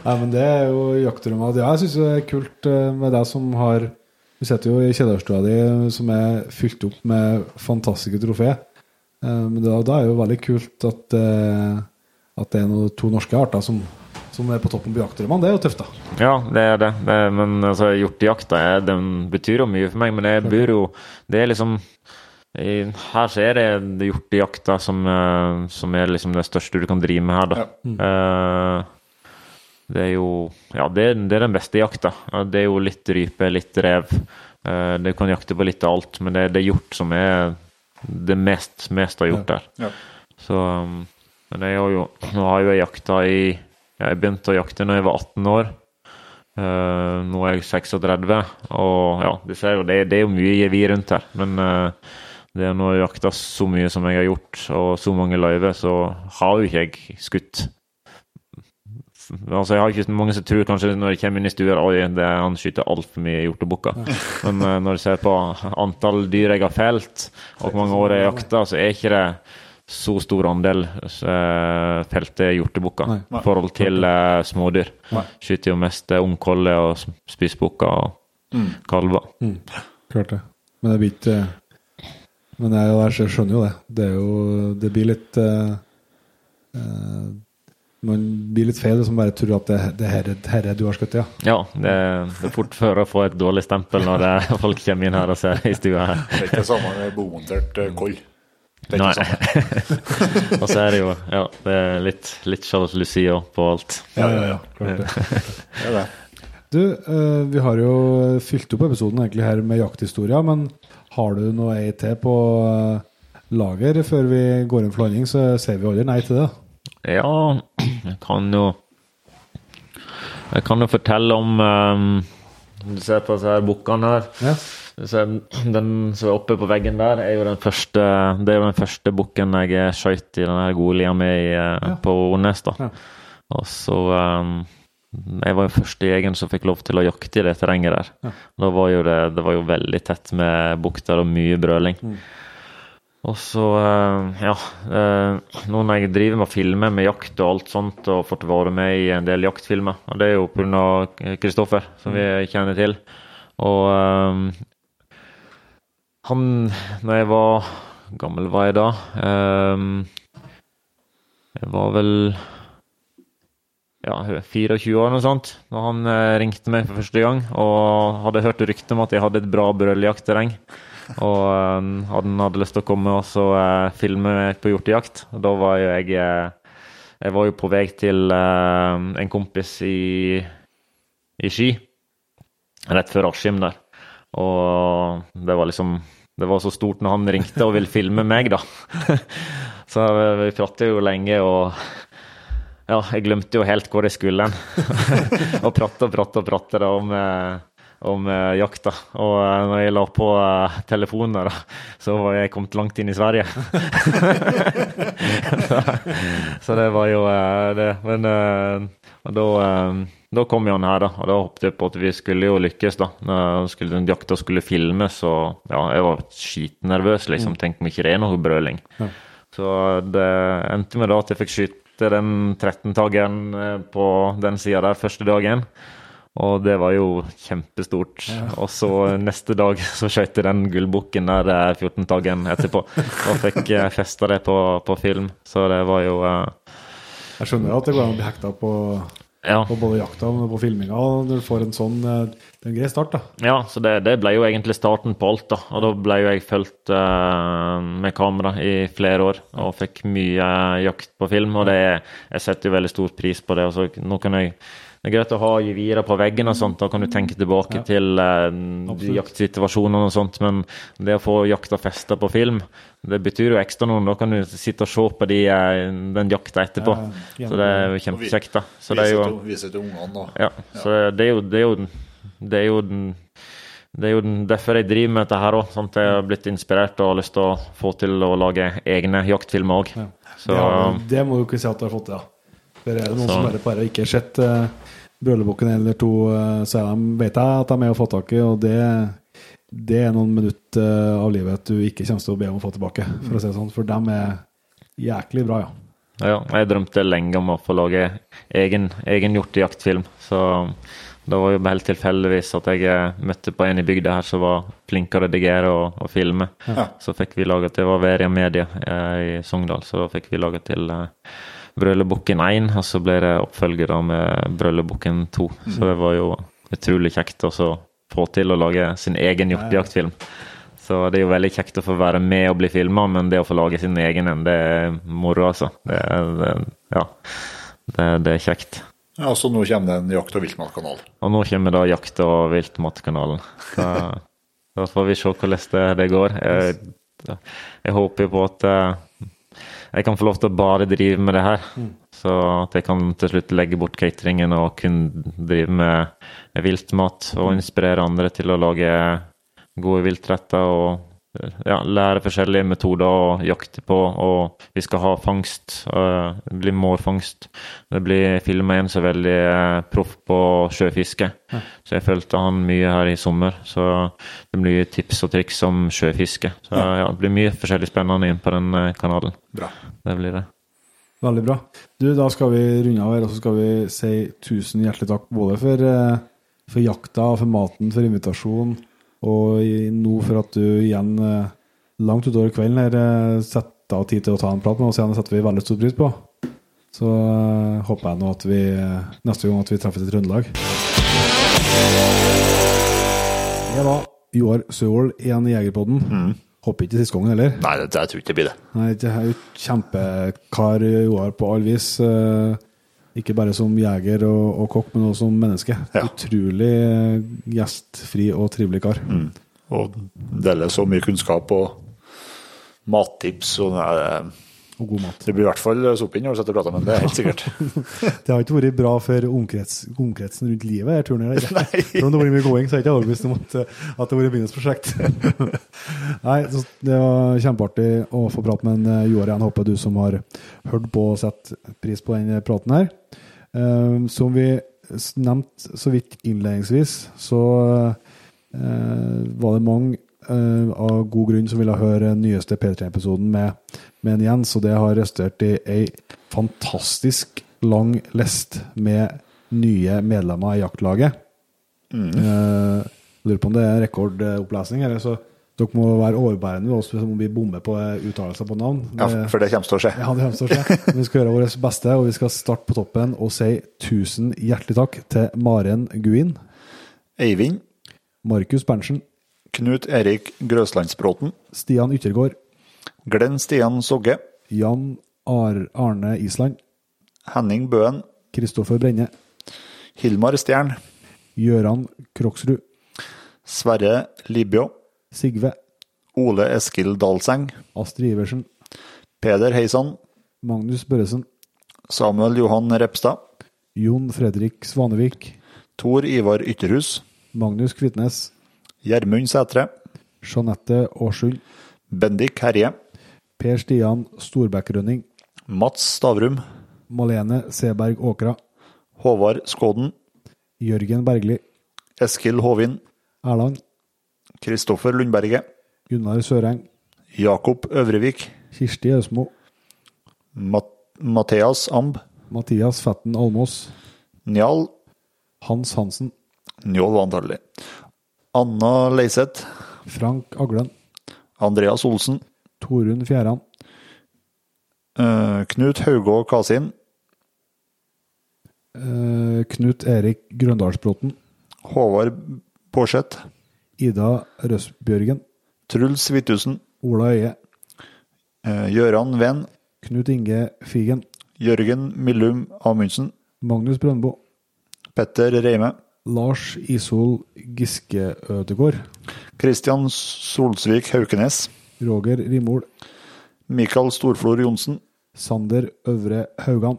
Nei, men det er jo jaktrommet. Ja, jeg syns det er kult med deg som har Vi sitter jo i kjellerstua di som er fylt opp med fantastiske trofé. Eh, Men da, da er det jo veldig kult at, at det er noe, to norske arter som, som er på toppen på jaktdrømmene. Det er jo tøft, da. Ja, det er det. det er, men altså, hjortejakta den betyr jo mye for meg. Men jeg bor jo Det er liksom i, Her så er det hjortejakta som, eh, som er liksom det største du kan drive med her, da. Eh, det er jo Ja, det, er- det er den beste jakta. Det er jo litt rype, litt rev. Eh, du kan jakte på litt av alt, men det, det er hjort som er det mest, mest av gjort der. Ja. Så um, Men jeg har jo Nå har jo jeg jakta i Jeg begynte å jakte når jeg var 18 år. Uh, nå er jeg 36, og ja, du ser jo det, det er jo mye vi rundt her. Men uh, det er når jeg jakte så mye som jeg har gjort, og så mange løyver, så har jo ikke jeg skutt. Altså, jeg har ikke Mange som tror kanskje når de kommer inn i stua det, han skyter altfor mye hjortebukker. Men uh, når du ser på antall dyr jeg har felt, og hvor mange år jeg har jakta, så er ikke det så stor andel uh, felte hjortebukker Nei. i forhold til uh, smådyr. Nei. Skyter jo mest uh, ungkolle og spissbukker og Mm. kalver. Klart det. Men det blir ikke Men jeg, jeg skjønner jo det. Det er jo Det blir litt uh, eh, Man blir litt feil hvis man bare tror at det, det her, er- her er du har skutt, ja. Ja, det, det er fort før å få et dårlig stempel når det, folk kommer inn her og ser i stua her. Det er ikke det samme med bomontert eh, koll. Det er Nei. ikke det Sånn. og så er det jo ja, det er litt, litt Charlotte Lucia på alt. Ja, ja, ja. Klart det. Det det. Du, eh, vi har jo fylt opp episoden egentlig her med jakthistorier, men har du noe ei til på eh, lager før vi går inn for landing, så sier vi aldri nei til det. Ja, jeg kan jo Jeg kan jo fortelle om um, Du ser på disse her bukkene her. Ja. Den som er oppe på veggen der, er jo den første Det er jo den første bukken jeg skøyt i denne gode lia mi eh, på Ornes. da. Ja. Og så um, Jeg var jo første jegeren som fikk lov til å jakte i det terrenget der. Ja. Da var jo det, det var jo veldig tett med bukter og mye brøling. Mm. Og så, eh, ja eh, Nå når jeg driver med å filme med jakt og alt sånt, og fått være med i en del jaktfilmer, og det er jo pga. Kristoffer, som vi kjenner til. Og eh, han Når jeg var Gammel var jeg da? Eh, jeg var vel ja, 24 år eller noe sånt, da han eh, ringte meg for første gang og hadde hørt rykter om at jeg hadde et bra brøljaktterreng. Og eh, han hadde lyst til å komme og så eh, filme meg på hjortejakt. Og da var jo jeg eh, Jeg var jo på vei til eh, en kompis i, i Ski, rett før Askim der. Og det var liksom Det var så stort når han ringte og ville filme meg, da. så vi pratet jo lenge, og ja, jeg glemte jo helt hvor jeg skulle hen. og pratet og pratet og pratet da om, eh, om eh, jakta. Og eh, når jeg la på telefonen, da, så var jeg kommet langt inn i Sverige. så, så det var jo det. Men da, da kom jo han her, da. Og da håpet jeg på at vi skulle jo lykkes, da. Når skulle, den jakta skulle filmes, og ja, jeg var skitnervøs, liksom. Tenk om ikke det er noe brøling. Ja. Så det endte med da at jeg fikk skyte den 13-taggeren eh, på den sida der første dagen. Og det var jo kjempestort. Og så neste dag så skøyt jeg den gullbukken der eh, 14-taggeren etterpå. Og fikk eh, festa det på, på film. Så det var jo uh, Jeg skjønner at det går an å bli hekta på, Ja. på både jakta og på filminga. Når du får en sånn eh, Det er en grei start, da. Ja, så det, det ble jo egentlig starten på alt, da. Og da ble jo jeg fulgt uh, med kamera i flere år og fikk mye jakt på film. Og det, jeg setter jo veldig stor pris på det. Og så nå kan jeg det er greit å ha gevirer på veggen og sånt. Da kan du tenke tilbake til eh, de jaktsituasjonene og sånt. Men det å få jakta festa på film, det betyr jo ekstra noe. Da kan du sitte og se på de, eh, den jakta etterpå. Ja, Så det er jo kjempekjekt, da. Så det er jo, Vise til ungene, da. ja, så det er jo det er jo, det er jo den det er jo derfor jeg driver med dette her òg. Sånn jeg har blitt inspirert og har lyst til å få til å lage egne jaktfilmer òg. Ja. Det, det må du ikke si at du har fått til, da. For er det noen Så- som bare, bare ikke har sett uh, Brølebukken eller to, uh, så de, vet jeg at de er å få tak i, og det, det er noen minutter uh, av livet du ikke kommer til å be om å få tilbake, for å si det sånn. For dem er jæklig bra, ja. Ja, jeg drømte lenge om å få lage egen, egen hjortejaktfilm. Så det var jo helt tilfeldigvis at jeg eh, møtte på en i bygda her som var flink til å redigere og, og filme. Ja. Så fikk vi laga til Det var Veria Media eh, i Sogndal, så fikk vi laga til eh, Brølebukken 1, og så ble det oppfølger med Brølebukken 2. Så det var jo utrolig kjekt å få til å lage sin egen hjortejaktfilm. Så det er jo veldig kjekt å få være med og bli filma, men det å få lage sin egen en, det er moro, altså. Det er, det, ja, det, det er kjekt. Ja, så nå kommer det en jakt- og viltmatkanal. Og nå kommer da Jakt- og viltmatkanalen. Så da får vi se hvordan det, går. Jeg, jeg håper på at eh, jeg kan få lov til å bare drive med det her. Så at jeg kan til slutt legge bort cateringen og kun drive med viltmat. Og inspirere andre til å lage gode viltretter og ja, lære forskjellige metoder å jakte på. Og vi skal ha fangst. eh, Det blir mårfangst. Det blir filma en som er veldig eh, proff på sjøfiske. Så jeg fulgte han mye her i sommer. Så det blir tips og triks om sjøfiske. Så ja, det blir mye forskjellig spennende inn på den eh, kanalen. Bra. Det blir det. Veldig bra. Du, da skal vi runde av her, og så skal vi si tusen hjertelig takk både for, for jakta, for maten, for invitasjon, og nå for at du igjen eh, langt utover kvelden her eh, setter av tid til å ta en prat med oss igjen. Setter vi veldig stor pris på. Så eh, håper jeg nå at vi neste gang at vi treffes i Trøndelag. Det var Joar Søhol igjen i Jegerpodden. Håper ikke siste gangen heller. Nei, det, jeg tror ikke det blir det. Nei, det er jo kjempekar Joar på all vis. eh, Ikke bare som jeger og, og kokk, men også som menneske. Ja. Utrolig eh, gjestfri og trivelig kar. Og deler så mye kunnskap og mattips. og det- Og god mat. Det blir i hvert fall sopp inn når du sitter og prater med ham, det er helt sikkert. Det har ikke vært bra for omkrets, omkretsen rundt livet, denne turen her. Selv om det har vært mye gåing, så er jeg ikke overbevist om at, at det har vært begynnelses prosjekt. Nei, så det var kjempeartig å få prate med en eh, Joar igjen. Håper du som har hørt på og sett pris på den praten her. Eh, Som vi nevnte så vidt innledningsvis, så eh, var det mange eh, av god grunn som ville høre den nyeste P3-episoden med, med en Jens, og det har resultert i ei fantastisk lang list med nye medlemmer i jaktlaget. Eh, lurer på om det er rekordopplesning, eller så dere må være overbærende med oss om vi bommer på eh, uttalelser på navn. Ja, for det kommer til å skje. ja, det til å skje. Vi skal gjøre vårt beste, og vi skal starte på toppen og si tusen hjertelig takk til Maren Guin, Eivind, Markus Berntsen, Knut Erik Grøslandsbråten, Stian Yttergård, Glenn Stian Sogge, Jan Ar Arne Island, Henning Bøen, Kristoffer Brenne, Hilmar Stjern, Gøran Kroksrud, Sverre Libjå, Sigve, Ole Eskil Dalseng, Astrid Iversen, Peder Heisan, Magnus Børresen, Samuel Johan Repstad, Jon Fredrik Svanevik, Tor Ivar Ytterhus, Magnus Kvitnes, Gjermund Sætre, Jeanette Aarsund, Bendik Herje, Per Stian Storbekk-Rønning, Mats Stavrum, Malene Seberg Åkra, Håvard Skåden, Jørgen Bergli, Eskil Håvin, Erland, Kristoffer Lundberget, Gunnar Søreng, Jakob Øvrevik, Kirsti Øsmo, Mat Mathias Amb, Mathias Fetten Almås, Njal, Hans Hansen, Njål var antagelig, Anna Leiseth, Frank Aglen, Andreas Olsen, Torunn Fjæran, eh, Knut Haugå Kasin, eh, Knut Erik Grøndalsbråten, Håvard Påseth, Ida Røsbjørgen, Truls Hvithusen, Ola Øie, eh, Gøran Ven, Knut Inge Figen, Jørgen Millum Amundsen, Magnus Brøndbo, Petter Reime. Lars Isol Giske Ødegård. Kristian Solsvik Haukenes. Roger Rimol. Mikael Storflor Johnsen. Sander Øvre Haugan.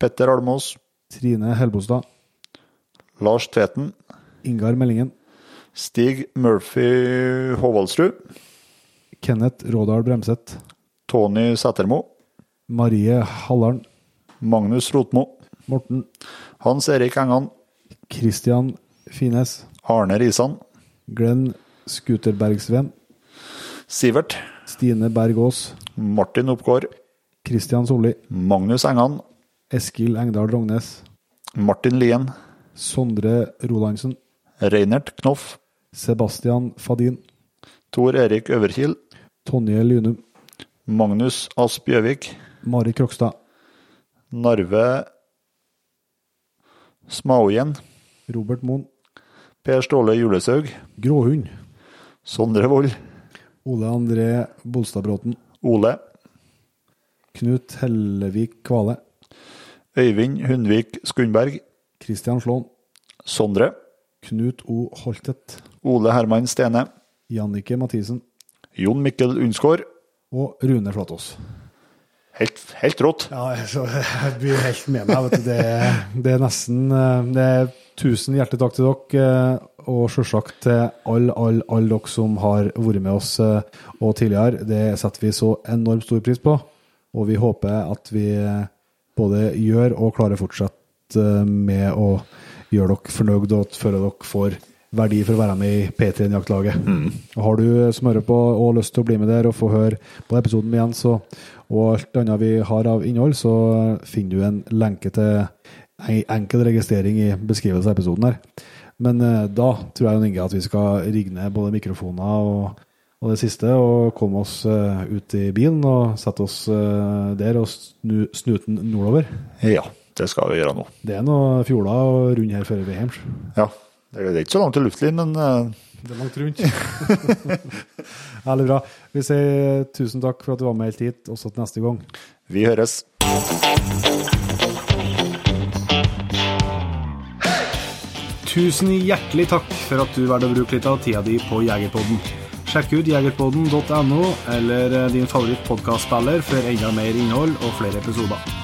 Petter Almås. Trine Helbostad. Lars Tveten. Ingar Meldingen. Stig Murphy Håvaldsrud. Kenneth Rådal Bremseth. Tony Sætermo. Marie Hallarn. Magnus Rotmo. Morten. Hans Erik Engan. Christian Fines. Arne Risan. Glenn Skuterbergsven. Sivert. Stine Berg Aas. Martin Oppgård. Christian Solli. Magnus Engan. Eskil Engdahl Rognes. Martin Lien. Sondre Rolandsen. Reinert Knoff. Sebastian Fadin. Tor Erik Øverkil. Tonje Lynum. Magnus Asp Gjøvik. Mari Krokstad. Narve Smaojen. Robert Moen. Per Ståle Julesaug. Gråhund. Sondre Wold. Ole André Bolstadbråten. Ole. Knut Hellevik Kvale. Øyvind Hundvik Skundberg. Christian Slåen. Sondre. Knut O. Holtet. Ole Herman Stene. Jannike Mathisen. Jon Mikkel Undsgaard. Og Rune Flatås. Helt, helt rått. Ja, jeg blir helt med meg. Vet du. Det, det er nesten eh, det er Tusen hjertelig takk til dere, eh, og selvsagt til alle all, all dere som har vært med oss eh, og tidligere. Det setter vi så enormt stor pris på, og vi håper at vi både gjør og klarer fortsatt med å gjøre dere fornøyd og føle dere får verdi for å være med i P3-jaktlaget. Har du som hører på og lyst til å bli med der og få høre på episoden med Jens og, og alt annet vi har av innhold, så finner du en lenke til en enkel registrering i beskrivelsen av episoden her. Men eh, da tror jeg Inge at vi skal rigge ned både mikrofoner og, og det siste, og komme oss eh, ut i bilen og sette oss eh, der og snu snuten nordover. Ja, det skal vi gjøre nå. Det er noen fjorder og rund her før vi er hjemme. Ja, det er ikke så langt til luftlinjen, men eh, Det er langt rundt. Herlig bra. Vi sier tusen takk for at du var med helt hit, også til neste gang. vi høres. Tusen hjertelig takk for at du valgte å bruke litt av tida di på Jegerpodden. Sjekk ut jegerpodden.no eller eh, din favoritt favorittpodkastspiller for enda mer innhold og flere episoder.